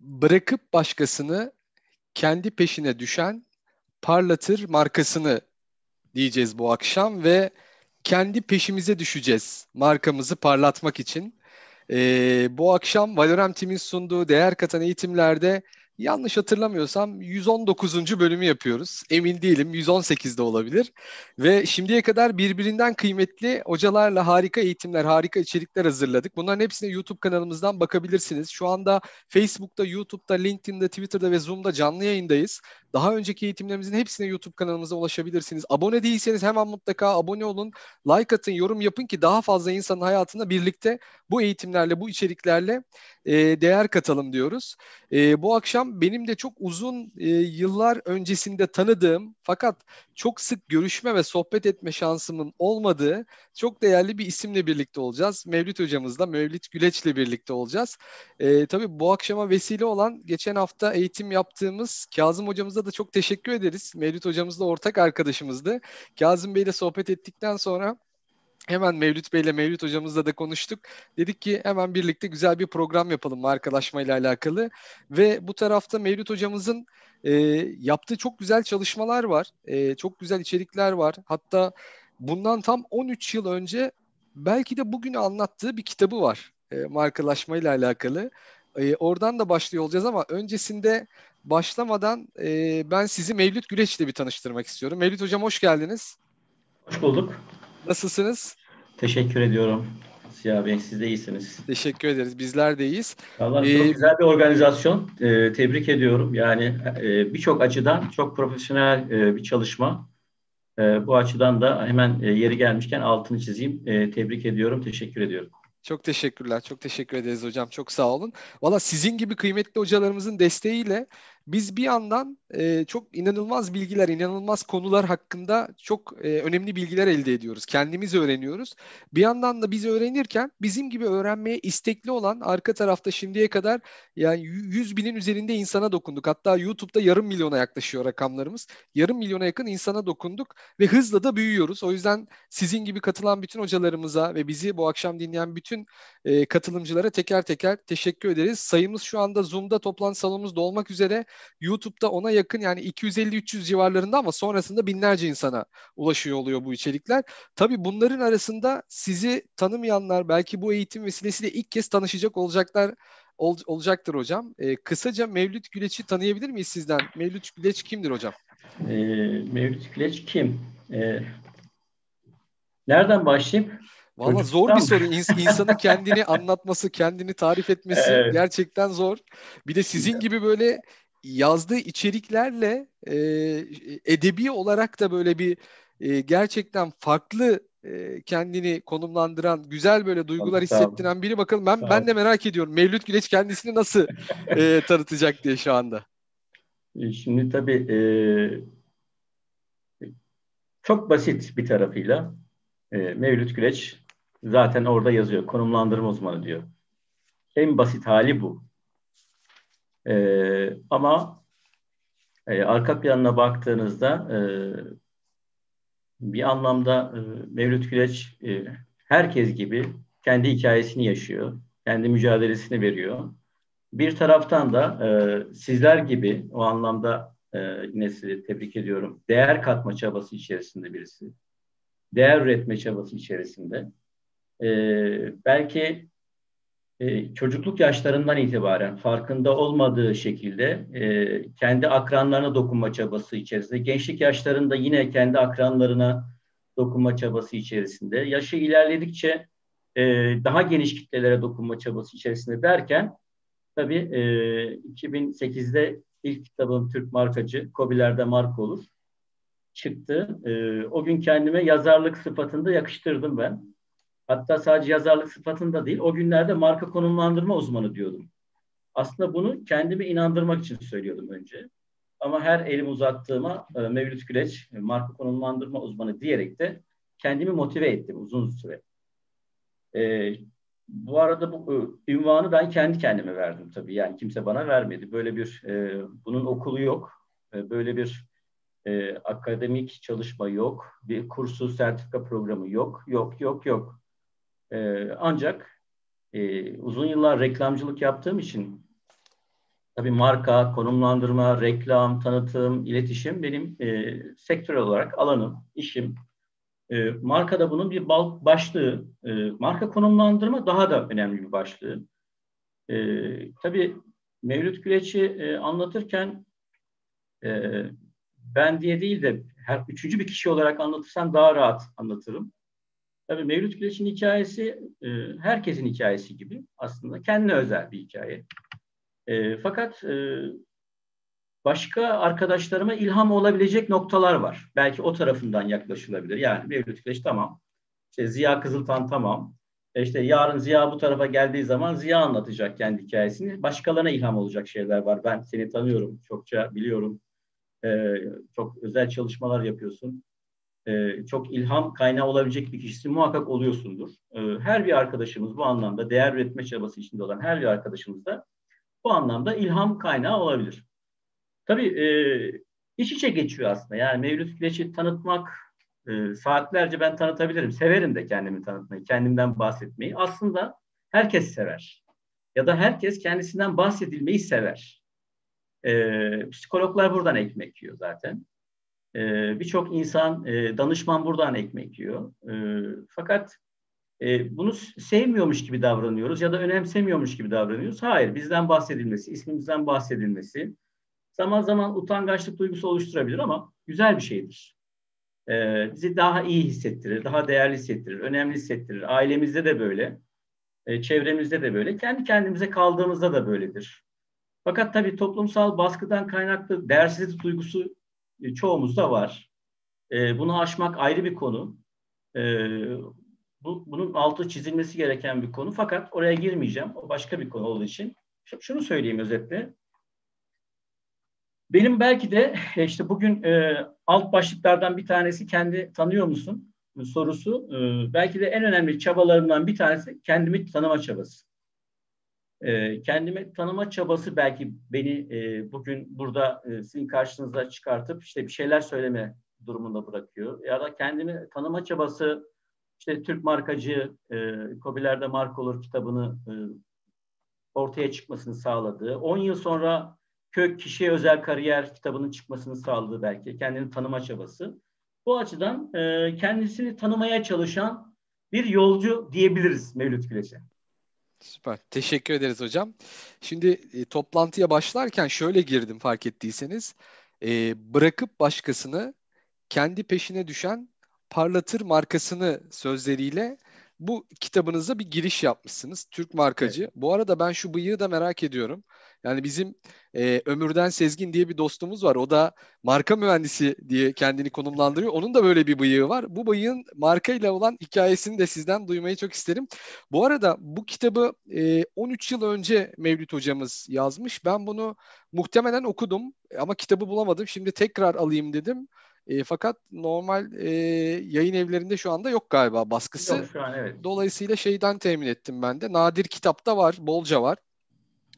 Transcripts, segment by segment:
Bırakıp başkasını kendi peşine düşen parlatır markasını diyeceğiz bu akşam ve kendi peşimize düşeceğiz markamızı parlatmak için. Ee, bu akşam Valorant Team'in sunduğu değer katan eğitimlerde Yanlış hatırlamıyorsam 119. bölümü yapıyoruz. Emin değilim 118'de olabilir. Ve şimdiye kadar birbirinden kıymetli hocalarla harika eğitimler, harika içerikler hazırladık. Bunların hepsine YouTube kanalımızdan bakabilirsiniz. Şu anda Facebook'ta, YouTube'da, LinkedIn'de, Twitter'da ve Zoom'da canlı yayındayız. Daha önceki eğitimlerimizin hepsine YouTube kanalımıza ulaşabilirsiniz. Abone değilseniz hemen mutlaka abone olun. Like atın, yorum yapın ki daha fazla insanın hayatında birlikte bu eğitimlerle, bu içeriklerle e, değer katalım diyoruz. E, bu akşam benim de çok uzun e, yıllar öncesinde tanıdığım fakat çok sık görüşme ve sohbet etme şansımın olmadığı çok değerli bir isimle birlikte olacağız. Mevlüt hocamızla, Mevlüt Güleç'le birlikte olacağız. E, tabii bu akşama vesile olan geçen hafta eğitim yaptığımız Kazım hocamıza da çok teşekkür ederiz. Mevlüt hocamız da ortak arkadaşımızdı. Kazım Bey ile sohbet ettikten sonra Hemen Mevlüt Bey ile Mevlüt hocamızla da konuştuk. Dedik ki hemen birlikte güzel bir program yapalım markalaşma ile alakalı. Ve bu tarafta Mevlüt hocamızın e, yaptığı çok güzel çalışmalar var. E, çok güzel içerikler var. Hatta bundan tam 13 yıl önce belki de bugün anlattığı bir kitabı var e, markalaşma ile alakalı. E, oradan da başlıyor olacağız ama öncesinde başlamadan e, ben sizi Mevlüt Güleç ile bir tanıştırmak istiyorum. Mevlüt hocam hoş geldiniz. Hoş bulduk. Nasılsınız? Teşekkür ediyorum. Siyah Bey siz de iyisiniz. Teşekkür ederiz. Bizler de iyiyiz. Allah ee, çok güzel bir organizasyon. Ee, tebrik ediyorum. Yani e, birçok açıdan çok profesyonel e, bir çalışma. E, bu açıdan da hemen e, yeri gelmişken altını çizeyim. E, tebrik ediyorum. Teşekkür ediyorum. Çok teşekkürler. Çok teşekkür ederiz hocam. Çok sağ olun. Valla sizin gibi kıymetli hocalarımızın desteğiyle biz bir yandan e, çok inanılmaz bilgiler, inanılmaz konular hakkında çok e, önemli bilgiler elde ediyoruz. Kendimiz öğreniyoruz. Bir yandan da biz öğrenirken bizim gibi öğrenmeye istekli olan arka tarafta şimdiye kadar yani 100 binin üzerinde insana dokunduk. Hatta YouTube'da yarım milyona yaklaşıyor rakamlarımız. Yarım milyona yakın insana dokunduk ve hızla da büyüyoruz. O yüzden sizin gibi katılan bütün hocalarımıza ve bizi bu akşam dinleyen bütün e, katılımcılara teker teker teşekkür ederiz. Sayımız şu anda Zoom'da toplantı salonumuz dolmak üzere. YouTube'da ona yakın yani 250-300 civarlarında ama sonrasında binlerce insana ulaşıyor oluyor bu içerikler. Tabii bunların arasında sizi tanımayanlar belki bu eğitim vesilesiyle ilk kez tanışacak olacaklar ol, olacaktır hocam. E, kısaca Mevlüt Güleç'i tanıyabilir miyiz sizden? Mevlüt Güleç kimdir hocam? E, Mevlüt Güleç kim? E, nereden başlayayım? Valla zor bir soru. İns- insanın kendini anlatması, kendini tarif etmesi evet. gerçekten zor. Bir de sizin gibi böyle yazdığı içeriklerle e, edebi olarak da böyle bir e, gerçekten farklı e, kendini konumlandıran, güzel böyle duygular hissettiren biri bakalım. Ben ben de merak ediyorum. Mevlüt Güleç kendisini nasıl e, tanıtacak diye şu anda. E, şimdi tabii e, çok basit bir tarafıyla e, Mevlüt Güleç zaten orada yazıyor. Konumlandırma uzmanı diyor. En basit hali bu. E, ama e, arka planına baktığınızda e, bir anlamda e, Mevlüt Güleç e, herkes gibi kendi hikayesini yaşıyor. Kendi mücadelesini veriyor. Bir taraftan da e, sizler gibi o anlamda e, yine sizi tebrik ediyorum. Değer katma çabası içerisinde birisi. Değer üretme çabası içerisinde. E, belki e, çocukluk yaşlarından itibaren farkında olmadığı şekilde e, kendi akranlarına dokunma çabası içerisinde, gençlik yaşlarında yine kendi akranlarına dokunma çabası içerisinde, yaşı ilerledikçe e, daha geniş kitlelere dokunma çabası içerisinde derken tabii e, 2008'de ilk kitabım Türk Markacı, Kobiler'de Marka Olur çıktı. E, o gün kendime yazarlık sıfatında yakıştırdım ben. Hatta sadece yazarlık sıfatında değil, o günlerde marka konumlandırma uzmanı diyordum. Aslında bunu kendimi inandırmak için söylüyordum önce. Ama her elim uzattığıma e, Mevlüt Güleç, e, marka konumlandırma uzmanı diyerek de kendimi motive ettim uzun süre. E, bu arada bu e, ünvanı ben kendi kendime verdim tabii. Yani kimse bana vermedi. Böyle bir, e, bunun okulu yok. E, böyle bir E, akademik çalışma yok. Bir kursu, sertifika programı yok. Yok, yok, yok. E, ancak e, uzun yıllar reklamcılık yaptığım için tabii marka, konumlandırma, reklam, tanıtım, iletişim benim e, sektör olarak alanım, işim. E, marka da bunun bir başlığı. E, marka konumlandırma daha da önemli bir başlığı. E, tabii Mevlüt Güleç'i e, anlatırken e, ben diye değil de her üçüncü bir kişi olarak anlatırsam daha rahat anlatırım. Tabii Mevlüt Güleç'in hikayesi e, herkesin hikayesi gibi aslında kendine özel bir hikaye. E, fakat e, başka arkadaşlarıma ilham olabilecek noktalar var. Belki o tarafından yaklaşılabilir. Yani Mevlüt Güleç tamam. İşte Ziya Kızıltan tamam. E işte yarın Ziya bu tarafa geldiği zaman Ziya anlatacak kendi hikayesini. Başkalarına ilham olacak şeyler var. Ben seni tanıyorum, çokça biliyorum. Ee, çok özel çalışmalar yapıyorsun. Ee, çok ilham kaynağı olabilecek bir kişisi muhakkak oluyorsundur. Ee, her bir arkadaşımız bu anlamda değer üretme çabası içinde olan her bir arkadaşımız da bu anlamda ilham kaynağı olabilir. Tabii e, iç içe geçiyor aslında. Yani Mevlüt Güleç'i tanıtmak, e, saatlerce ben tanıtabilirim. Severim de kendimi tanıtmayı, kendimden bahsetmeyi. Aslında herkes sever. Ya da herkes kendisinden bahsedilmeyi sever. E, psikologlar buradan ekmek yiyor zaten. E, Birçok insan, e, danışman buradan ekmek yiyor. E, fakat e, bunu sevmiyormuş gibi davranıyoruz ya da önemsemiyormuş gibi davranıyoruz. Hayır, bizden bahsedilmesi, ismimizden bahsedilmesi zaman zaman utangaçlık duygusu oluşturabilir ama güzel bir şeydir. E, bizi daha iyi hissettirir, daha değerli hissettirir, önemli hissettirir. Ailemizde de böyle, e, çevremizde de böyle, kendi kendimize kaldığımızda da böyledir. Fakat tabii toplumsal baskıdan kaynaklı değersizlik duygusu e, çoğumuzda var. E, bunu aşmak ayrı bir konu. E, bu, bunun altı çizilmesi gereken bir konu. Fakat oraya girmeyeceğim. O başka bir konu olduğu için. Şunu söyleyeyim özetle. Benim belki de işte bugün alt başlıklardan bir tanesi kendi tanıyor musun sorusu. Belki de en önemli çabalarımdan bir tanesi kendimi tanıma çabası. E, kendimi tanıma çabası belki beni e, bugün burada e, sizin karşınıza çıkartıp işte bir şeyler söyleme durumunda bırakıyor. Ya da kendimi tanıma çabası işte Türk markacı e, Kobiler'de Mark Olur kitabını ortaya çıkmasını sağladı. 10 yıl sonra Kök Kişiye Özel Kariyer kitabının çıkmasını sağladı belki. Kendini tanıma çabası. Bu açıdan kendisini tanımaya çalışan bir yolcu diyebiliriz Mevlüt Güleç'e. Süper. Teşekkür ederiz hocam. Şimdi e, toplantıya başlarken şöyle girdim fark ettiyseniz. E, bırakıp başkasını kendi peşine düşen parlatır markasını sözleriyle bu kitabınıza bir giriş yapmışsınız. Türk markacı. Evet. Bu arada ben şu bıyığı da merak ediyorum. Yani bizim e, Ömürden Sezgin diye bir dostumuz var. O da marka mühendisi diye kendini konumlandırıyor. Onun da böyle bir bıyığı var. Bu bıyığın markayla olan hikayesini de sizden duymayı çok isterim. Bu arada bu kitabı e, 13 yıl önce Mevlüt hocamız yazmış. Ben bunu muhtemelen okudum ama kitabı bulamadım. Şimdi tekrar alayım dedim. E, fakat normal e, yayın evlerinde şu anda yok galiba baskısı. Yok şu an evet. Dolayısıyla şeyden temin ettim ben de. Nadir kitapta var, bolca var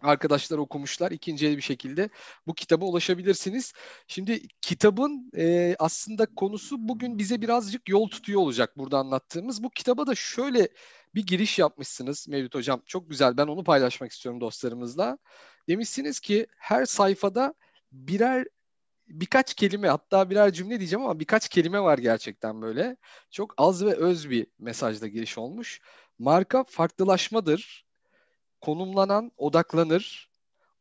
arkadaşlar okumuşlar. İkinci el bir şekilde bu kitaba ulaşabilirsiniz. Şimdi kitabın e, aslında konusu bugün bize birazcık yol tutuyor olacak burada anlattığımız. Bu kitaba da şöyle bir giriş yapmışsınız Mevlüt Hocam. Çok güzel. Ben onu paylaşmak istiyorum dostlarımızla. Demişsiniz ki her sayfada birer birkaç kelime hatta birer cümle diyeceğim ama birkaç kelime var gerçekten böyle. Çok az ve öz bir mesajla giriş olmuş. Marka farklılaşmadır konumlanan odaklanır,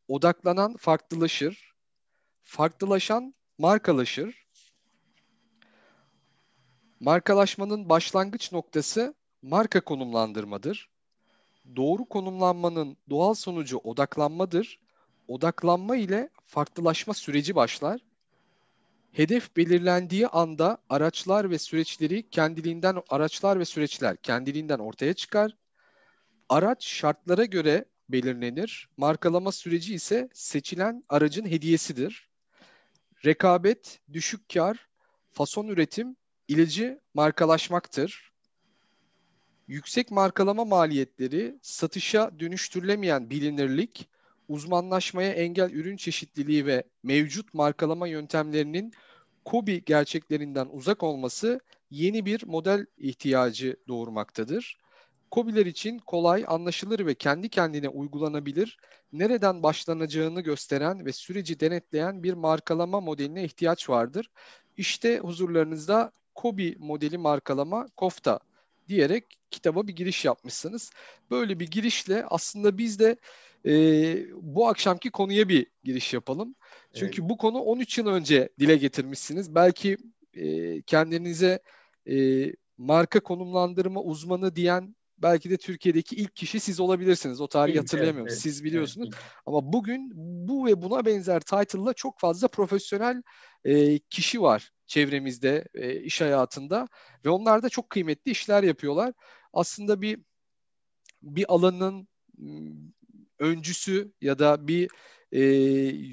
odaklanan farklılaşır, farklılaşan markalaşır. Markalaşmanın başlangıç noktası marka konumlandırmadır. Doğru konumlanmanın doğal sonucu odaklanmadır. Odaklanma ile farklılaşma süreci başlar. Hedef belirlendiği anda araçlar ve süreçleri kendiliğinden araçlar ve süreçler kendiliğinden ortaya çıkar. Araç şartlara göre belirlenir. Markalama süreci ise seçilen aracın hediyesidir. Rekabet, düşük kar, fason üretim, ilacı markalaşmaktır. Yüksek markalama maliyetleri, satışa dönüştürülemeyen bilinirlik, uzmanlaşmaya engel ürün çeşitliliği ve mevcut markalama yöntemlerinin Kobi gerçeklerinden uzak olması yeni bir model ihtiyacı doğurmaktadır. Kobiler için kolay, anlaşılır ve kendi kendine uygulanabilir, nereden başlanacağını gösteren ve süreci denetleyen bir markalama modeline ihtiyaç vardır. İşte huzurlarınızda Kobi modeli markalama Kofta diyerek kitaba bir giriş yapmışsınız. Böyle bir girişle aslında biz de e, bu akşamki konuya bir giriş yapalım. Çünkü evet. bu konu 13 yıl önce dile getirmişsiniz. Belki e, kendinize e, marka konumlandırma uzmanı diyen belki de Türkiye'deki ilk kişi siz olabilirsiniz. O tarihi hatırlayamıyorum. Evet, siz biliyorsunuz. Evet, Ama bugün bu ve buna benzer title'la çok fazla profesyonel e, kişi var çevremizde, e, iş hayatında ve onlar da çok kıymetli işler yapıyorlar. Aslında bir bir alanın öncüsü ya da bir e,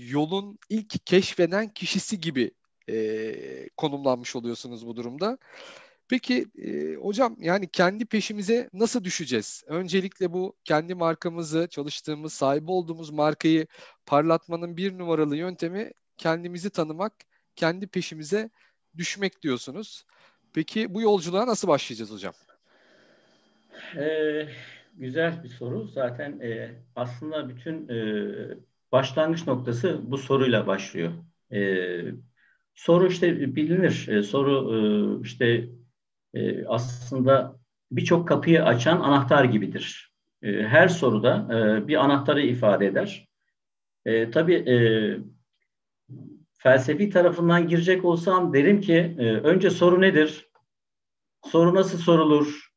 yolun ilk keşfeden kişisi gibi e, konumlanmış oluyorsunuz bu durumda. Peki e, hocam yani kendi peşimize nasıl düşeceğiz? Öncelikle bu kendi markamızı, çalıştığımız, sahibi olduğumuz markayı parlatmanın bir numaralı yöntemi kendimizi tanımak, kendi peşimize düşmek diyorsunuz. Peki bu yolculuğa nasıl başlayacağız hocam? Ee, güzel bir soru. Zaten e, aslında bütün e, başlangıç noktası bu soruyla başlıyor. E, soru işte bilinir. E, soru e, işte e, aslında birçok kapıyı açan anahtar gibidir. E, her soruda e, bir anahtarı ifade eder. Tabii felsefi tarafından girecek olsam derim ki önce soru nedir? Soru nasıl sorulur?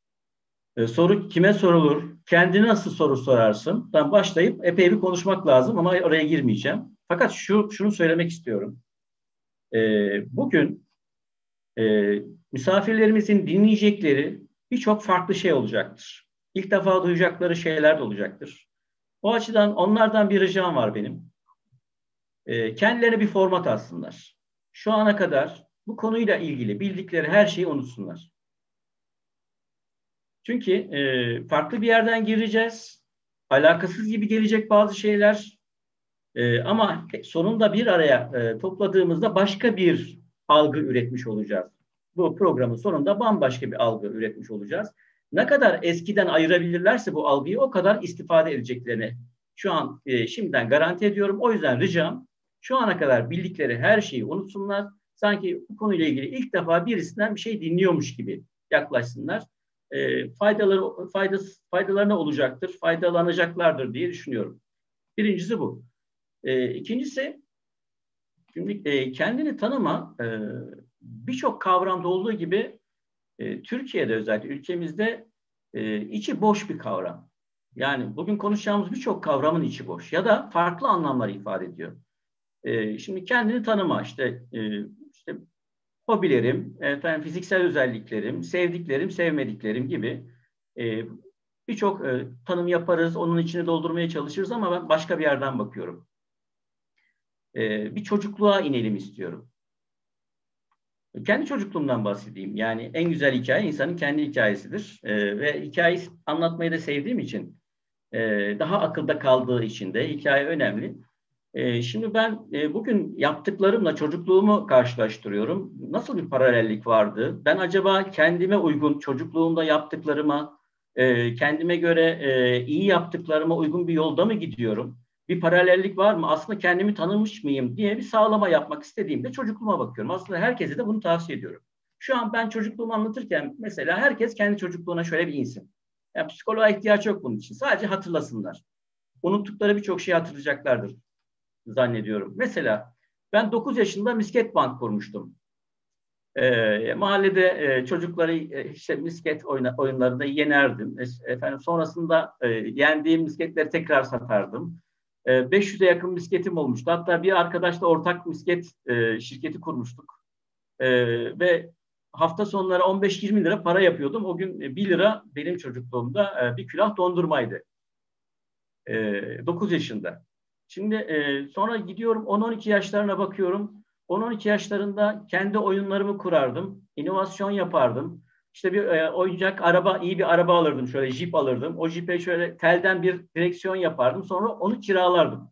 Soru kime sorulur? Kendine nasıl soru sorarsın? Ben başlayıp epey bir konuşmak lazım ama oraya girmeyeceğim. Fakat şu şunu söylemek istiyorum. Bugün e, misafirlerimizin dinleyecekleri birçok farklı şey olacaktır. İlk defa duyacakları şeyler de olacaktır. O açıdan onlardan bir ricam var benim. E, kendilerine bir format alsınlar. Şu ana kadar bu konuyla ilgili bildikleri her şeyi unutsunlar. Çünkü e, farklı bir yerden gireceğiz. Alakasız gibi gelecek bazı şeyler. E, ama sonunda bir araya e, topladığımızda başka bir algı üretmiş olacağız. Bu programın sonunda bambaşka bir algı üretmiş olacağız. Ne kadar eskiden ayırabilirlerse bu algıyı o kadar istifade edeceklerini şu an e, şimdiden garanti ediyorum. O yüzden ricam şu ana kadar bildikleri her şeyi unutsunlar. Sanki bu konuyla ilgili ilk defa birisinden bir şey dinliyormuş gibi yaklaşsınlar. E, faydaları faydası, faydalarına olacaktır, faydalanacaklardır diye düşünüyorum. Birincisi bu. E, ikincisi Şimdi e, kendini tanıma e, birçok kavramda olduğu gibi e, Türkiye'de özellikle ülkemizde e, içi boş bir kavram. Yani bugün konuşacağımız birçok kavramın içi boş ya da farklı anlamlar ifade ediyor. E, şimdi kendini tanıma işte e, işte hobilerim, efendim fiziksel özelliklerim, sevdiklerim, sevmediklerim gibi e, birçok e, tanım yaparız, onun içine doldurmaya çalışırız ama ben başka bir yerden bakıyorum e, bir çocukluğa inelim istiyorum. Kendi çocukluğumdan bahsedeyim. Yani en güzel hikaye insanın kendi hikayesidir. E, ve hikayeyi anlatmayı da sevdiğim için, e, daha akılda kaldığı için de hikaye önemli. E, şimdi ben e, bugün yaptıklarımla çocukluğumu karşılaştırıyorum. Nasıl bir paralellik vardı? Ben acaba kendime uygun çocukluğumda yaptıklarıma, e, kendime göre e, iyi yaptıklarıma uygun bir yolda mı gidiyorum? Bir paralellik var mı? Aslında kendimi tanımış mıyım diye bir sağlama yapmak istediğimde çocukluğuma bakıyorum. Aslında herkese de bunu tavsiye ediyorum. Şu an ben çocukluğumu anlatırken mesela herkes kendi çocukluğuna şöyle bir insin. Yani psikoloğa ihtiyaç yok bunun için. Sadece hatırlasınlar. Unuttukları birçok şeyi hatırlayacaklardır zannediyorum. Mesela ben 9 yaşında misket bank kurmuştum. E, mahallede e, çocukları e, işte misket oyna, oyunlarında yenerdim. E, efendim sonrasında e, yendiğim misketleri tekrar satardım. 500'e yakın misketim olmuştu. Hatta bir arkadaşla ortak misket e, şirketi kurmuştuk. E, ve hafta sonları 15-20 lira para yapıyordum. O gün 1 lira benim çocukluğumda e, bir külah dondurmaydı. E, 9 yaşında. Şimdi e, sonra gidiyorum 10-12 yaşlarına bakıyorum. 10-12 yaşlarında kendi oyunlarımı kurardım. inovasyon yapardım. İşte bir e, oyuncak araba, iyi bir araba alırdım. Şöyle jip alırdım. O jipe şöyle telden bir direksiyon yapardım. Sonra onu kiralardım.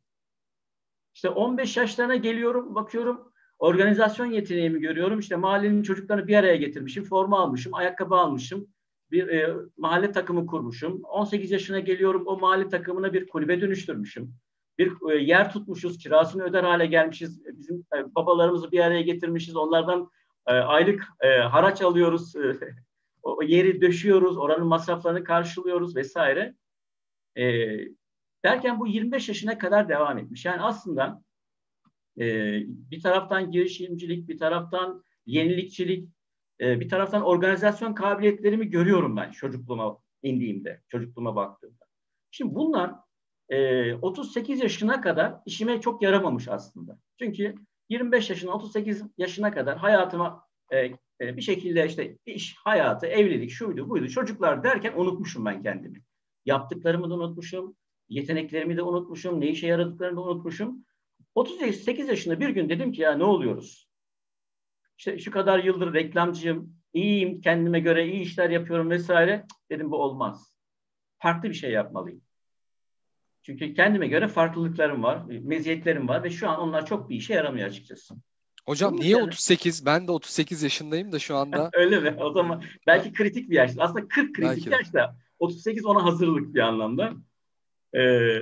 İşte 15 yaşlarına geliyorum, bakıyorum. Organizasyon yeteneğimi görüyorum. İşte mahallenin çocuklarını bir araya getirmişim, forma almışım, ayakkabı almışım, bir e, mahalle takımı kurmuşum. 18 yaşına geliyorum, o mahalle takımına bir kulübe dönüştürmüşüm. Bir e, yer tutmuşuz, kirasını öder hale gelmişiz. Bizim e, babalarımızı bir araya getirmişiz, onlardan e, aylık e, haraç alıyoruz, e, o yeri döşüyoruz, oranın masraflarını karşılıyoruz vesaire. E, derken bu 25 yaşına kadar devam etmiş. Yani aslında e, bir taraftan girişimcilik, bir taraftan yenilikçilik, e, bir taraftan organizasyon kabiliyetlerimi görüyorum ben çocukluğuma indiğimde, çocukluğuma baktığımda. Şimdi bunlar e, 38 yaşına kadar işime çok yaramamış aslında. Çünkü 25 yaşına 38 yaşına kadar hayatıma e, bir şekilde işte iş, hayatı, evlilik, şuydu, buydu, çocuklar derken unutmuşum ben kendimi. Yaptıklarımı da unutmuşum, yeteneklerimi de unutmuşum, ne işe yaradıklarını da unutmuşum. 38 yaşında bir gün dedim ki ya ne oluyoruz? İşte şu kadar yıldır reklamcıyım, iyiyim, kendime göre iyi işler yapıyorum vesaire. Dedim bu olmaz. Farklı bir şey yapmalıyım. Çünkü kendime göre farklılıklarım var, meziyetlerim var ve şu an onlar çok bir işe yaramıyor açıkçası. Hocam Bunun niye 38? Ben de 38 yaşındayım da şu anda. Öyle mi? O zaman belki kritik bir yaş. Aslında 40 kritik yaş da 38 ona hazırlık bir anlamda. Ee,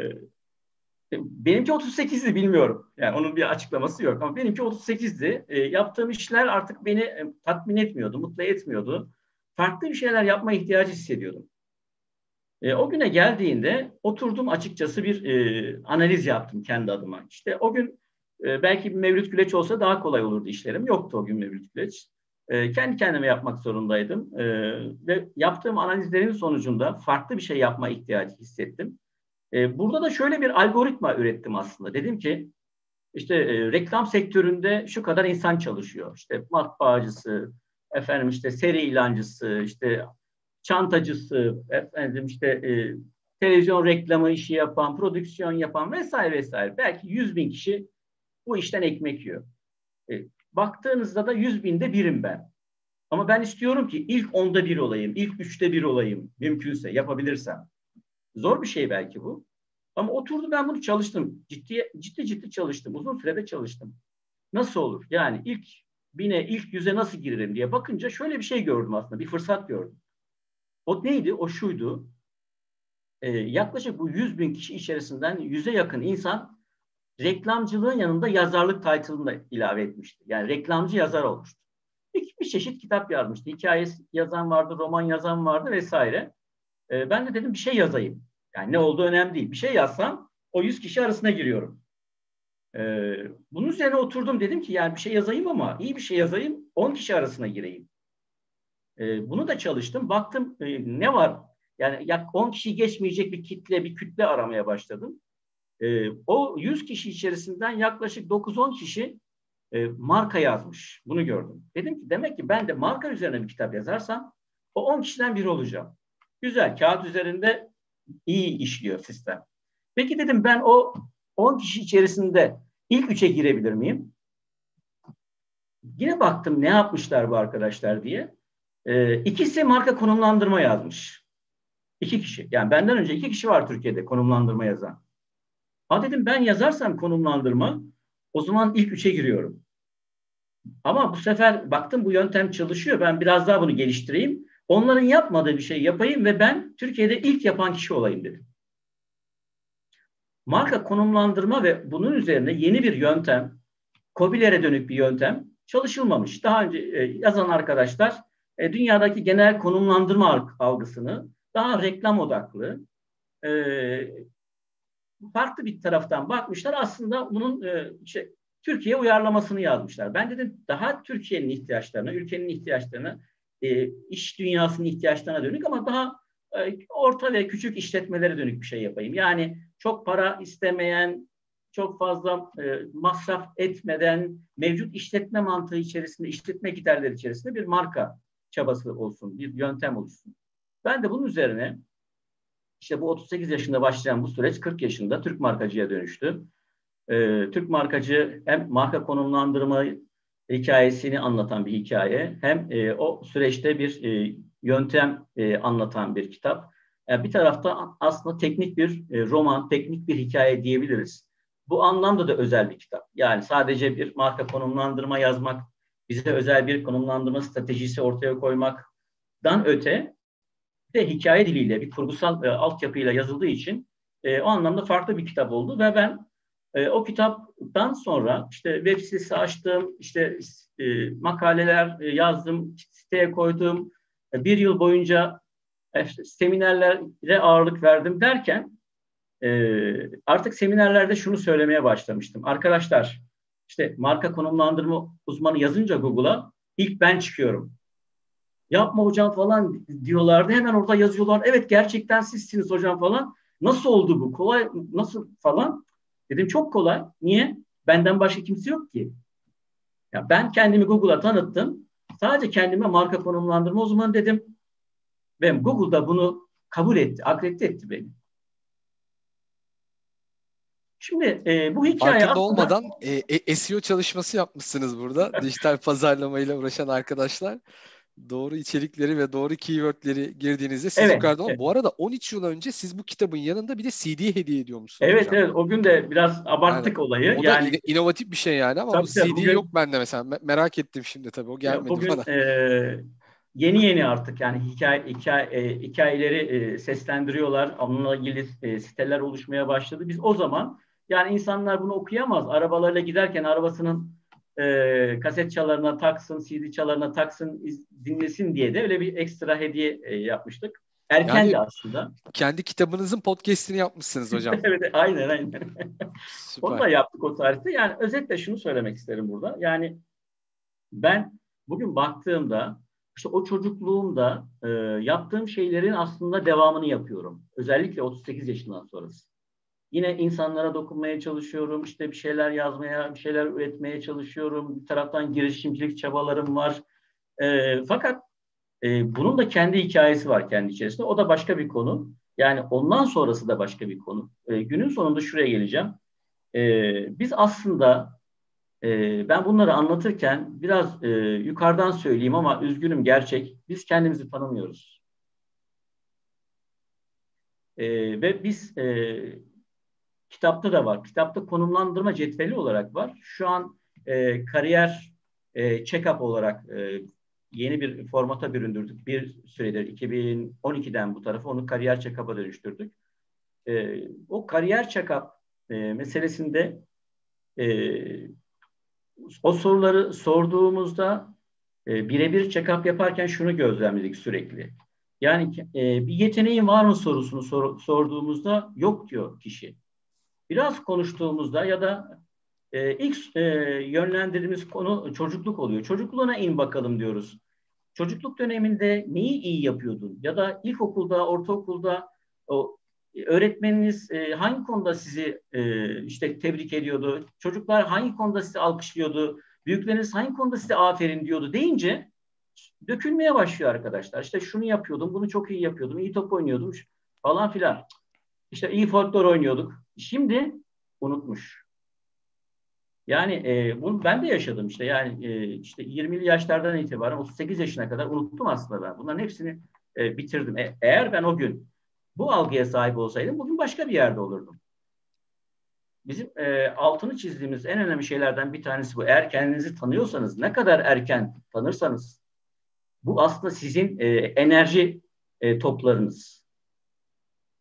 benimki 38'di bilmiyorum. Yani onun bir açıklaması yok ama benimki 38'di. E, yaptığım işler artık beni e, tatmin etmiyordu, mutlu etmiyordu. Farklı bir şeyler yapma ihtiyacı hissediyordum. E, o güne geldiğinde oturdum açıkçası bir e, analiz yaptım kendi adıma. İşte o gün e, belki bir Mevlüt Güleç olsa daha kolay olurdu işlerim. Yoktu o gün Mevlüt Güleç. E, kendi kendime yapmak zorundaydım. E, ve yaptığım analizlerin sonucunda farklı bir şey yapma ihtiyacı hissettim. Burada da şöyle bir algoritma ürettim aslında. Dedim ki işte e, reklam sektöründe şu kadar insan çalışıyor. İşte matbaacısı, efendim işte seri ilancısı, işte çantacısı, efendim işte e, televizyon reklamı işi yapan, prodüksiyon yapan vesaire vesaire. Belki 100 bin kişi bu işten ekmek yiyor. E, baktığınızda da 100 binde birim ben. Ama ben istiyorum ki ilk onda bir olayım, ilk üçte bir olayım mümkünse yapabilirsem. Zor bir şey belki bu. Ama oturdu ben bunu çalıştım. Ciddi ciddi ciddi çalıştım. Uzun sürede çalıştım. Nasıl olur? Yani ilk bine, ilk yüze nasıl girerim diye bakınca şöyle bir şey gördüm aslında. Bir fırsat gördüm. O neydi? O şuydu. Ee, yaklaşık bu 100 bin kişi içerisinden yüze yakın insan reklamcılığın yanında yazarlık title'ını da ilave etmişti. Yani reklamcı yazar olmuştu. Bir, bir çeşit kitap yazmıştı. Hikayesi yazan vardı, roman yazan vardı vesaire. Ee, ben de dedim bir şey yazayım. Yani ne olduğu önemli değil. Bir şey yazsam o 100 kişi arasına giriyorum. Ee, bunun üzerine oturdum dedim ki yani bir şey yazayım ama iyi bir şey yazayım 10 kişi arasına gireyim. Ee, bunu da çalıştım. Baktım e, ne var? Yani yak 10 kişi geçmeyecek bir kitle, bir kütle aramaya başladım. Ee, o 100 kişi içerisinden yaklaşık 9-10 kişi e, marka yazmış. Bunu gördüm. Dedim ki demek ki ben de marka üzerine bir kitap yazarsam o 10 kişiden biri olacağım. Güzel. Kağıt üzerinde iyi işliyor sistem. Peki dedim ben o 10 kişi içerisinde ilk üçe girebilir miyim? Yine baktım ne yapmışlar bu arkadaşlar diye. Ee, ikisi marka konumlandırma yazmış. İki kişi. Yani benden önce iki kişi var Türkiye'de konumlandırma yazan. Ha dedim ben yazarsam konumlandırma o zaman ilk üçe giriyorum. Ama bu sefer baktım bu yöntem çalışıyor. Ben biraz daha bunu geliştireyim. Onların yapmadığı bir şey yapayım ve ben Türkiye'de ilk yapan kişi olayım dedim. Marka konumlandırma ve bunun üzerine yeni bir yöntem, COBİ'lere dönük bir yöntem çalışılmamış. Daha önce e, yazan arkadaşlar e, dünyadaki genel konumlandırma algısını daha reklam odaklı, e, farklı bir taraftan bakmışlar. Aslında bunun e, şey, Türkiye uyarlamasını yazmışlar. Ben dedim daha Türkiye'nin ihtiyaçlarına, ülkenin ihtiyaçlarına e, iş dünyasının ihtiyaçlarına dönük ama daha e, orta ve küçük işletmelere dönük bir şey yapayım. Yani çok para istemeyen, çok fazla e, masraf etmeden mevcut işletme mantığı içerisinde, işletme giderleri içerisinde bir marka çabası olsun, bir yöntem oluşsun. Ben de bunun üzerine işte bu 38 yaşında başlayan bu süreç 40 yaşında Türk markacıya dönüştü. Ee, Türk markacı hem marka konumlandırma hikayesini anlatan bir hikaye hem e, o süreçte bir e, yöntem e, anlatan bir kitap. Yani bir tarafta aslında teknik bir e, roman, teknik bir hikaye diyebiliriz. bu anlamda da özel bir kitap. Yani sadece bir marka konumlandırma yazmak, bize özel bir konumlandırma stratejisi ortaya koymaktan öte de hikaye diliyle, bir kurgusal e, altyapıyla yazıldığı için e, o anlamda farklı bir kitap oldu ve ben e, o kitaptan sonra işte web sitesi açtım, işte e, makaleler e, yazdım, siteye koydum, e, bir yıl boyunca e, seminerlere ağırlık verdim derken e, artık seminerlerde şunu söylemeye başlamıştım. Arkadaşlar işte marka konumlandırma uzmanı yazınca Google'a ilk ben çıkıyorum. Yapma hocam falan diyorlardı. Hemen orada yazıyorlar. Evet gerçekten sizsiniz hocam falan. Nasıl oldu bu? Kolay nasıl falan? Dedim çok kolay. Niye? Benden başka kimse yok ki. Ya ben kendimi Google'a tanıttım. Sadece kendime marka konumlandırma uzmanı dedim. Ve Google'da bunu kabul etti, akredite etti beni. Şimdi e, bu hikaye Farkında aslında... olmadan e, e, SEO çalışması yapmışsınız burada. Dijital pazarlamayla uğraşan arkadaşlar. Doğru içerikleri ve doğru keywordleri girdiğinizde siz evet, yukarıda evet. Bu arada 13 yıl önce siz bu kitabın yanında bir de CD hediye ediyormuşsunuz. Evet hocam. evet o gün de biraz abarttık yani, olayı. O yani, da inovatif bir şey yani ama tabii, bu CD bugün, yok bende mesela. Merak ettim şimdi tabii o gelmedi bugün, bana. E, yeni yeni artık yani hikaye, hikaye e, hikayeleri e, seslendiriyorlar. Onunla ilgili e, siteler oluşmaya başladı. Biz o zaman yani insanlar bunu okuyamaz. Arabalarla giderken arabasının e, kaset çalarına taksın, CD çalarına taksın, iz, dinlesin diye de öyle bir ekstra hediye e, yapmıştık. Erken yani, de aslında. Kendi kitabınızın podcast'ini yapmışsınız hocam. evet, aynen aynen. Onu da yaptık o tarihte. Yani özetle şunu söylemek isterim burada. Yani ben bugün baktığımda işte o çocukluğumda e, yaptığım şeylerin aslında devamını yapıyorum. Özellikle 38 yaşından sonrası. Yine insanlara dokunmaya çalışıyorum. İşte bir şeyler yazmaya, bir şeyler üretmeye çalışıyorum. Bir taraftan girişimcilik çabalarım var. E, fakat e, bunun da kendi hikayesi var kendi içerisinde. O da başka bir konu. Yani ondan sonrası da başka bir konu. E, günün sonunda şuraya geleceğim. E, biz aslında e, ben bunları anlatırken biraz e, yukarıdan söyleyeyim ama üzgünüm gerçek. Biz kendimizi tanımıyoruz. E, ve biz e, Kitapta da var. Kitapta konumlandırma cetveli olarak var. Şu an e, kariyer e, check-up olarak e, yeni bir formata büründürdük. Bir süredir 2012'den bu tarafa onu kariyer check-up'a dönüştürdük. E, o kariyer check-up e, meselesinde e, o soruları sorduğumuzda e, birebir check-up yaparken şunu gözlemledik sürekli. Yani e, bir yeteneğin var mı sorusunu sor, sorduğumuzda yok diyor kişi biraz konuştuğumuzda ya da e, ilk e, yönlendirdiğimiz konu çocukluk oluyor. Çocukluğuna in bakalım diyoruz. Çocukluk döneminde neyi iyi yapıyordun? Ya da ilkokulda, ortaokulda o öğretmeniniz e, hangi konuda sizi e, işte tebrik ediyordu? Çocuklar hangi konuda sizi alkışlıyordu? Büyükleriniz hangi konuda size aferin diyordu deyince dökülmeye başlıyor arkadaşlar. İşte şunu yapıyordum, bunu çok iyi yapıyordum, iyi top oynuyordum falan filan. İşte iyi folklor oynuyorduk. Şimdi unutmuş. Yani e, bunu ben de yaşadım işte. Yani e, işte 20'li yaşlardan itibaren 38 yaşına kadar unuttum aslında ben. Bunların hepsini e, bitirdim. E, eğer ben o gün bu algıya sahip olsaydım bugün başka bir yerde olurdum. Bizim e, altını çizdiğimiz en önemli şeylerden bir tanesi bu. Eğer kendinizi tanıyorsanız, ne kadar erken tanırsanız, bu aslında sizin e, enerji e, toplarınız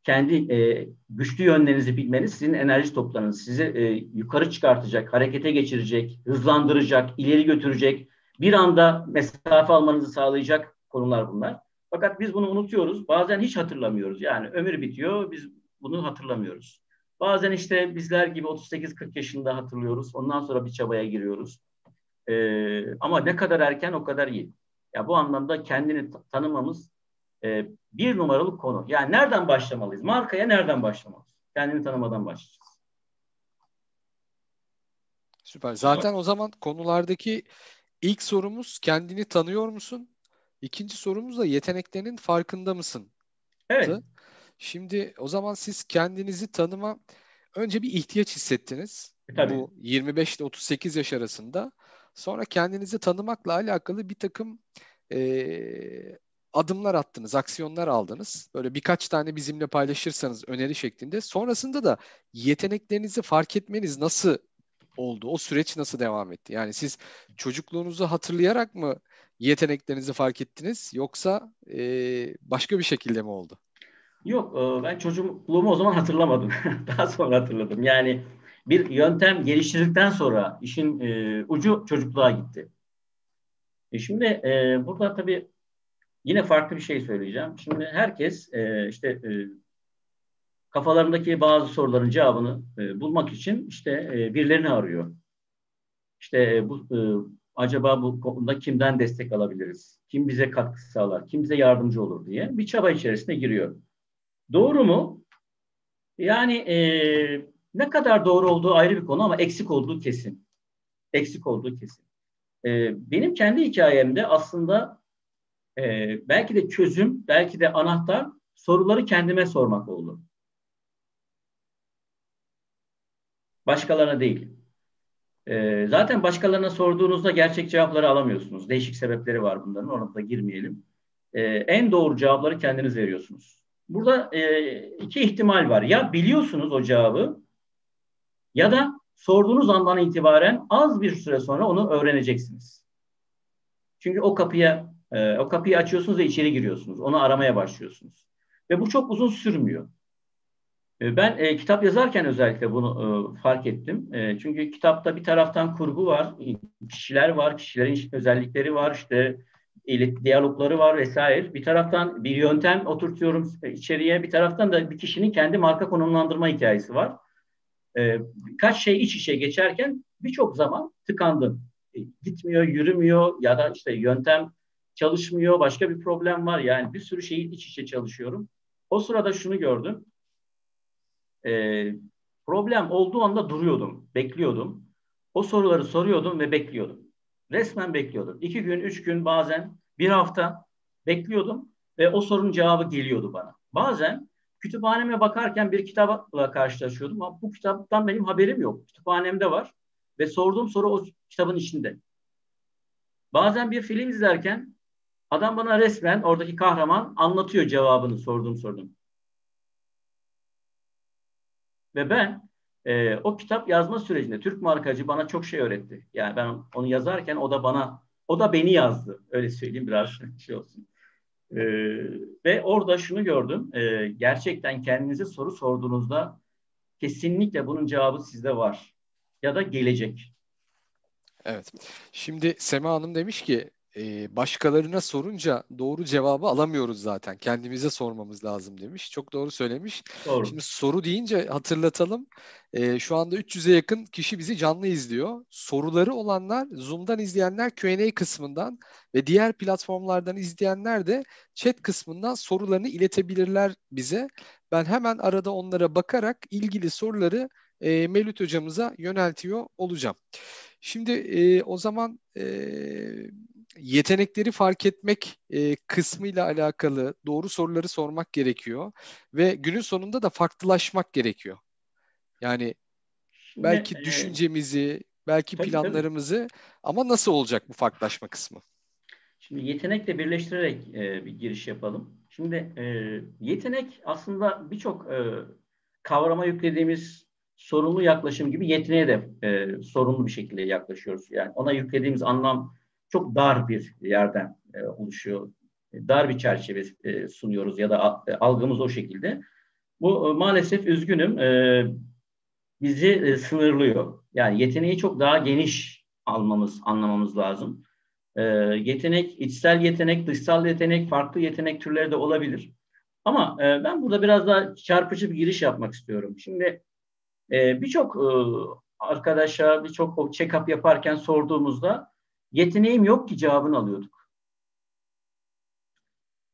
kendi e, güçlü yönlerinizi bilmeniz sizin enerji toplarınız. Sizi e, yukarı çıkartacak, harekete geçirecek, hızlandıracak, ileri götürecek, bir anda mesafe almanızı sağlayacak konular bunlar. Fakat biz bunu unutuyoruz. Bazen hiç hatırlamıyoruz. Yani ömür bitiyor, biz bunu hatırlamıyoruz. Bazen işte bizler gibi 38-40 yaşında hatırlıyoruz. Ondan sonra bir çabaya giriyoruz. Ee, ama ne kadar erken o kadar iyi. Ya bu anlamda kendini tanımamız e, bir numaralı konu. Yani nereden başlamalıyız? Markaya nereden başlamalıyız? Kendini tanımadan başlayacağız. Süper. Zaten o zaman konulardaki ilk sorumuz kendini tanıyor musun? İkinci sorumuz da yeteneklerinin farkında mısın? Evet. Şimdi o zaman siz kendinizi tanıma önce bir ihtiyaç hissettiniz. E, tabii. Bu 25 ile 38 yaş arasında. Sonra kendinizi tanımakla alakalı bir takım e, adımlar attınız, aksiyonlar aldınız. Böyle birkaç tane bizimle paylaşırsanız öneri şeklinde. Sonrasında da yeteneklerinizi fark etmeniz nasıl oldu? O süreç nasıl devam etti? Yani siz çocukluğunuzu hatırlayarak mı yeteneklerinizi fark ettiniz yoksa e, başka bir şekilde mi oldu? Yok ben çocukluğumu o zaman hatırlamadım. Daha sonra hatırladım. Yani bir yöntem geliştirdikten sonra işin e, ucu çocukluğa gitti. E şimdi e, burada tabii yine farklı bir şey söyleyeceğim. Şimdi herkes e, işte e, kafalarındaki bazı soruların cevabını e, bulmak için işte e, birilerini arıyor. İşte e, bu e, acaba bu konuda kimden destek alabiliriz? Kim bize katkı sağlar? Kim bize yardımcı olur diye bir çaba içerisine giriyor. Doğru mu? Yani e, ne kadar doğru olduğu ayrı bir konu ama eksik olduğu kesin. Eksik olduğu kesin. E, benim kendi hikayemde aslında e, belki de çözüm, belki de anahtar soruları kendime sormak oldu. Başkalarına değil. E, zaten başkalarına sorduğunuzda gerçek cevapları alamıyorsunuz. Değişik sebepleri var bunların. Ona da girmeyelim. E, en doğru cevapları kendiniz veriyorsunuz. Burada e, iki ihtimal var. Ya biliyorsunuz o cevabı ya da sorduğunuz andan itibaren az bir süre sonra onu öğreneceksiniz. Çünkü o kapıya e, o kapıyı açıyorsunuz ve içeri giriyorsunuz. Onu aramaya başlıyorsunuz. Ve bu çok uzun sürmüyor. E, ben e, kitap yazarken özellikle bunu e, fark ettim. E, çünkü kitapta bir taraftan kurgu var, kişiler var, kişilerin özellikleri var, işte diyalogları var vesaire. Bir taraftan bir yöntem oturtuyorum içeriye, bir taraftan da bir kişinin kendi marka konumlandırma hikayesi var. Ee, birkaç şey iç içe geçerken birçok zaman tıkandım. E, gitmiyor, yürümüyor ya da işte yöntem çalışmıyor, başka bir problem var. Yani bir sürü şeyi iç içe çalışıyorum. O sırada şunu gördüm. Ee, problem olduğu anda duruyordum, bekliyordum. O soruları soruyordum ve bekliyordum. Resmen bekliyordum. İki gün, üç gün bazen bir hafta bekliyordum ve o sorunun cevabı geliyordu bana. Bazen kütüphaneme bakarken bir kitapla karşılaşıyordum ama bu kitaptan benim haberim yok. Kütüphanemde var ve sorduğum soru o kitabın içinde. Bazen bir film izlerken adam bana resmen oradaki kahraman anlatıyor cevabını sorduğum sorduğum. Ve ben e, o kitap yazma sürecinde Türk markacı bana çok şey öğretti. Yani ben onu yazarken o da bana, o da beni yazdı. Öyle söyleyeyim biraz şey olsun. E, ve orada şunu gördüm. E, gerçekten kendinize soru sorduğunuzda kesinlikle bunun cevabı sizde var. Ya da gelecek. Evet. Şimdi Sema Hanım demiş ki e, başkalarına sorunca doğru cevabı alamıyoruz zaten. Kendimize sormamız lazım demiş. Çok doğru söylemiş. Doğru. Şimdi soru deyince hatırlatalım. E, şu anda 300'e yakın kişi bizi canlı izliyor. Soruları olanlar Zoom'dan izleyenler Q&A kısmından ve diğer platformlardan izleyenler de chat kısmından sorularını iletebilirler bize. Ben hemen arada onlara bakarak ilgili soruları e, Mevlüt hocamıza yöneltiyor olacağım. Şimdi e, o zaman e, yetenekleri fark etmek e, kısmıyla alakalı doğru soruları sormak gerekiyor ve günün sonunda da farklılaşmak gerekiyor. Yani belki e, düşüncemizi, belki tabii, planlarımızı tabii. ama nasıl olacak bu farklılaşma kısmı? Şimdi yetenekle birleştirerek e, bir giriş yapalım. Şimdi e, yetenek aslında birçok e, kavrama yüklediğimiz sorumlu yaklaşım gibi yeteneğe de e, sorumlu bir şekilde yaklaşıyoruz. Yani ona yüklediğimiz anlam çok dar bir yerden e, oluşuyor. Dar bir çerçeve e, sunuyoruz ya da e, algımız o şekilde. Bu e, maalesef üzgünüm e, bizi e, sınırlıyor. Yani yeteneği çok daha geniş almamız, anlamamız lazım. E, yetenek, içsel yetenek, dışsal yetenek, farklı yetenek türleri de olabilir. Ama e, ben burada biraz daha çarpıcı bir giriş yapmak istiyorum. Şimdi e, birçok e, arkadaşa, birçok check-up yaparken sorduğumuzda yeteneğim yok ki cevabını alıyorduk.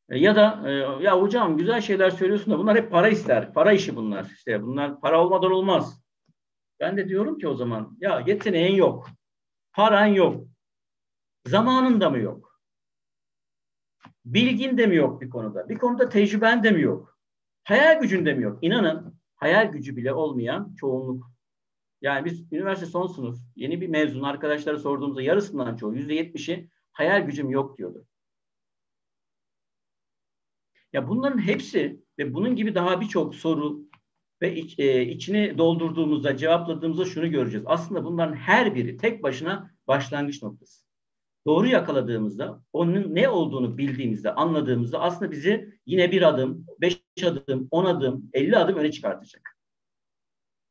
E, ya da e, ya hocam güzel şeyler söylüyorsun da bunlar hep para ister. Para işi bunlar. İşte bunlar para olmadan olmaz. Ben de diyorum ki o zaman ya yeteneğin yok. Paran yok. Zamanın da mı yok? Bilgin de mi yok bir konuda? Bir konuda tecrüben de mi yok? Hayal gücün de mi yok? İnanın hayal gücü bile olmayan çoğunluk yani biz üniversite son sınıf yeni bir mezun arkadaşlara sorduğumuzda yarısından çoğu yüzde yetmişi hayal gücüm yok diyordu. Ya bunların hepsi ve bunun gibi daha birçok soru ve iç, e, içini doldurduğumuzda, cevapladığımızda şunu göreceğiz. Aslında bunların her biri tek başına başlangıç noktası. Doğru yakaladığımızda, onun ne olduğunu bildiğimizde, anladığımızda aslında bizi yine bir adım, beş adım, on adım, elli adım öne çıkartacak.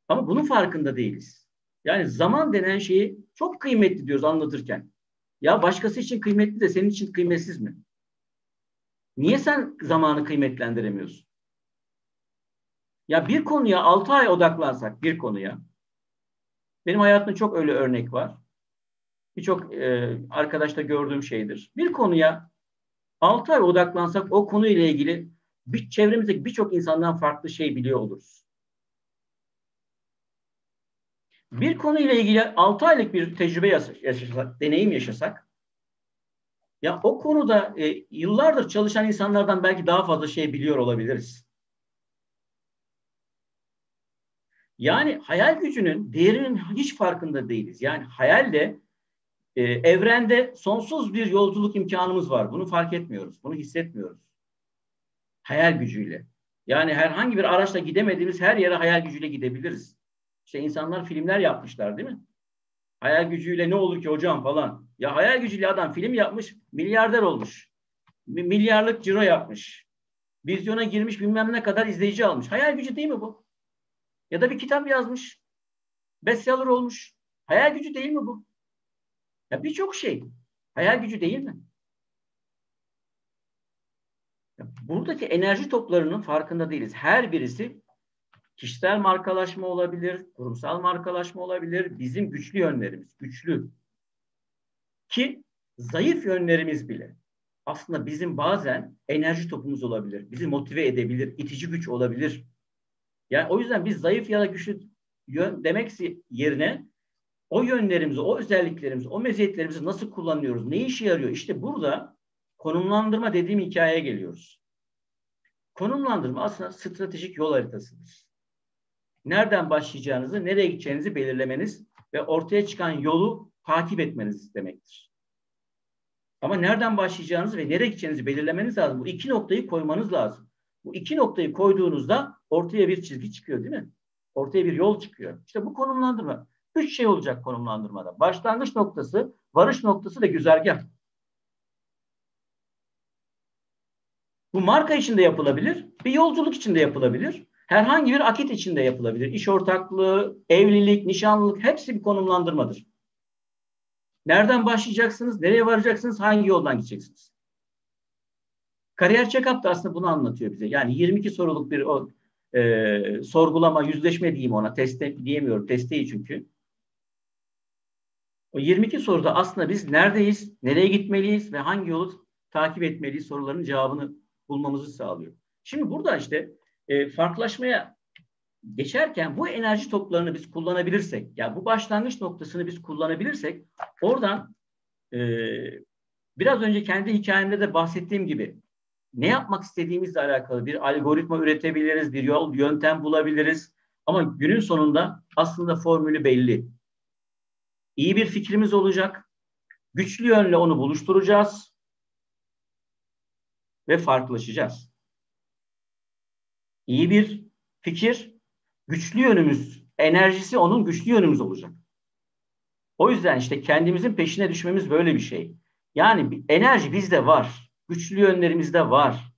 Ama bunun farkında değiliz. Yani zaman denen şeyi çok kıymetli diyoruz anlatırken. Ya başkası için kıymetli de senin için kıymetsiz mi? Niye sen zamanı kıymetlendiremiyorsun? Ya bir konuya 6 ay odaklansak bir konuya. Benim hayatımda çok öyle örnek var. Birçok e, arkadaşta gördüğüm şeydir. Bir konuya 6 ay odaklansak o konuyla ilgili bir, çevremizdeki birçok insandan farklı şey biliyor oluruz. Bir konuyla ilgili 6 aylık bir tecrübe yaşasak, deneyim yaşasak ya o konuda e, yıllardır çalışan insanlardan belki daha fazla şey biliyor olabiliriz. Yani hayal gücünün değerinin hiç farkında değiliz. Yani hayalde e, evrende sonsuz bir yolculuk imkanımız var. Bunu fark etmiyoruz. Bunu hissetmiyoruz. Hayal gücüyle. Yani herhangi bir araçla gidemediğimiz her yere hayal gücüyle gidebiliriz. İşte insanlar filmler yapmışlar değil mi? Hayal gücüyle ne olur ki hocam falan. Ya hayal gücüyle adam film yapmış, milyarder olmuş. Milyarlık ciro yapmış. Vizyona girmiş bilmem ne kadar izleyici almış. Hayal gücü değil mi bu? Ya da bir kitap yazmış. Bestseller olmuş. Hayal gücü değil mi bu? Ya birçok şey. Hayal gücü değil mi? Ya buradaki enerji toplarının farkında değiliz. Her birisi kişisel markalaşma olabilir, kurumsal markalaşma olabilir. Bizim güçlü yönlerimiz, güçlü. Ki zayıf yönlerimiz bile aslında bizim bazen enerji topumuz olabilir. Bizi motive edebilir, itici güç olabilir. Yani o yüzden biz zayıf ya da güçlü yön demek yerine o yönlerimizi, o özelliklerimizi, o meziyetlerimizi nasıl kullanıyoruz, ne işe yarıyor? İşte burada konumlandırma dediğim hikayeye geliyoruz. Konumlandırma aslında stratejik yol haritasıdır. Nereden başlayacağınızı, nereye gideceğinizi belirlemeniz ve ortaya çıkan yolu takip etmeniz demektir. Ama nereden başlayacağınızı ve nereye gideceğinizi belirlemeniz lazım. Bu iki noktayı koymanız lazım. Bu iki noktayı koyduğunuzda ortaya bir çizgi çıkıyor değil mi? Ortaya bir yol çıkıyor. İşte bu konumlandırma. Üç şey olacak konumlandırmada. Başlangıç noktası, varış noktası ve güzergah. Bu marka içinde yapılabilir, bir yolculuk içinde yapılabilir. Herhangi bir akit içinde yapılabilir. İş ortaklığı, evlilik, nişanlılık hepsi bir konumlandırmadır. Nereden başlayacaksınız, nereye varacaksınız, hangi yoldan gideceksiniz? Kariyer check-up da aslında bunu anlatıyor bize. Yani 22 soruluk bir o, e, sorgulama, yüzleşme diyeyim ona. Teste diyemiyorum. Test değil çünkü. O 22 soruda aslında biz neredeyiz, nereye gitmeliyiz ve hangi yolu takip etmeliyiz soruların cevabını bulmamızı sağlıyor. Şimdi burada işte e, farklılaşmaya geçerken bu enerji toplarını biz kullanabilirsek, ya yani bu başlangıç noktasını biz kullanabilirsek oradan e, biraz önce kendi hikayemde de bahsettiğim gibi ne yapmak istediğimizle alakalı bir algoritma üretebiliriz, bir yol, yöntem bulabiliriz. Ama günün sonunda aslında formülü belli. İyi bir fikrimiz olacak. Güçlü yönle onu buluşturacağız ve farklılaşacağız. İyi bir fikir, güçlü yönümüz, enerjisi onun güçlü yönümüz olacak. O yüzden işte kendimizin peşine düşmemiz böyle bir şey. Yani enerji bizde var güçlü yönlerimiz de var.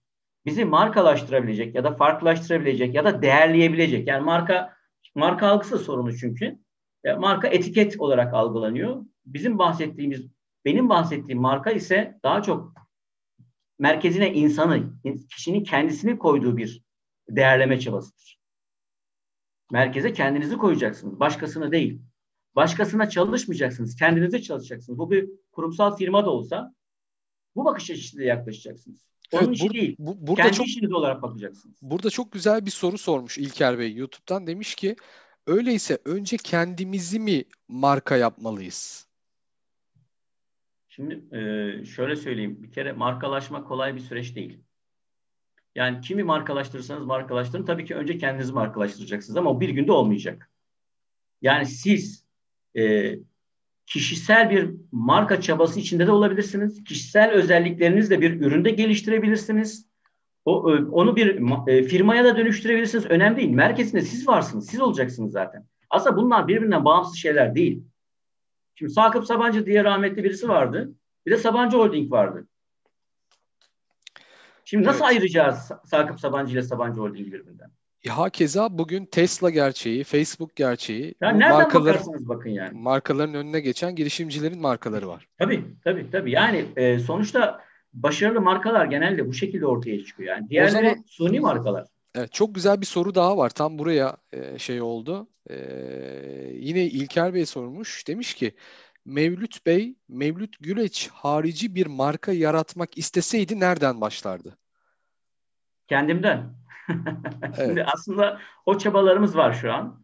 Bizi markalaştırabilecek ya da farklılaştırabilecek ya da değerleyebilecek. Yani marka marka algısı sorunu çünkü. E, marka etiket olarak algılanıyor. Bizim bahsettiğimiz, benim bahsettiğim marka ise daha çok merkezine insanı, kişinin kendisini koyduğu bir değerleme çabasıdır. Merkeze kendinizi koyacaksınız, başkasını değil. Başkasına çalışmayacaksınız, kendinize çalışacaksınız. Bu bir kurumsal firma da olsa bu bakış açısıyla yaklaşacaksınız. Onun evet, işi değil. Bu, burada Kendi çok, işiniz olarak bakacaksınız. Burada çok güzel bir soru sormuş İlker Bey YouTube'dan. Demiş ki öyleyse önce kendimizi mi marka yapmalıyız? Şimdi e, şöyle söyleyeyim. Bir kere markalaşma kolay bir süreç değil. Yani kimi markalaştırırsanız markalaştırın. Tabii ki önce kendinizi markalaştıracaksınız ama o bir günde olmayacak. Yani siz e, kişisel bir marka çabası içinde de olabilirsiniz. Kişisel özelliklerinizle bir üründe geliştirebilirsiniz. O, onu bir e, firmaya da dönüştürebilirsiniz. Önemli değil. Merkezinde siz varsınız. Siz olacaksınız zaten. Aslında bunlar birbirinden bağımsız şeyler değil. Şimdi Sakıp Sabancı diye rahmetli birisi vardı. Bir de Sabancı Holding vardı. Şimdi nasıl evet. ayıracağız Sakıp Sabancı ile Sabancı Holding birbirinden? Ya hakeza bugün Tesla gerçeği, Facebook gerçeği. Ya nereden markalar, bakarsınız bakın yani. Markaların önüne geçen girişimcilerin markaları var. Tabii tabii tabii. Yani e, sonuçta başarılı markalar genelde bu şekilde ortaya çıkıyor. Yani diğerleri zaman, suni markalar. Evet, çok güzel bir soru daha var. Tam buraya e, şey oldu. E, yine İlker Bey sormuş. Demiş ki Mevlüt Bey, Mevlüt Güleç harici bir marka yaratmak isteseydi nereden başlardı? Kendimden. Şimdi evet. aslında o çabalarımız var şu an.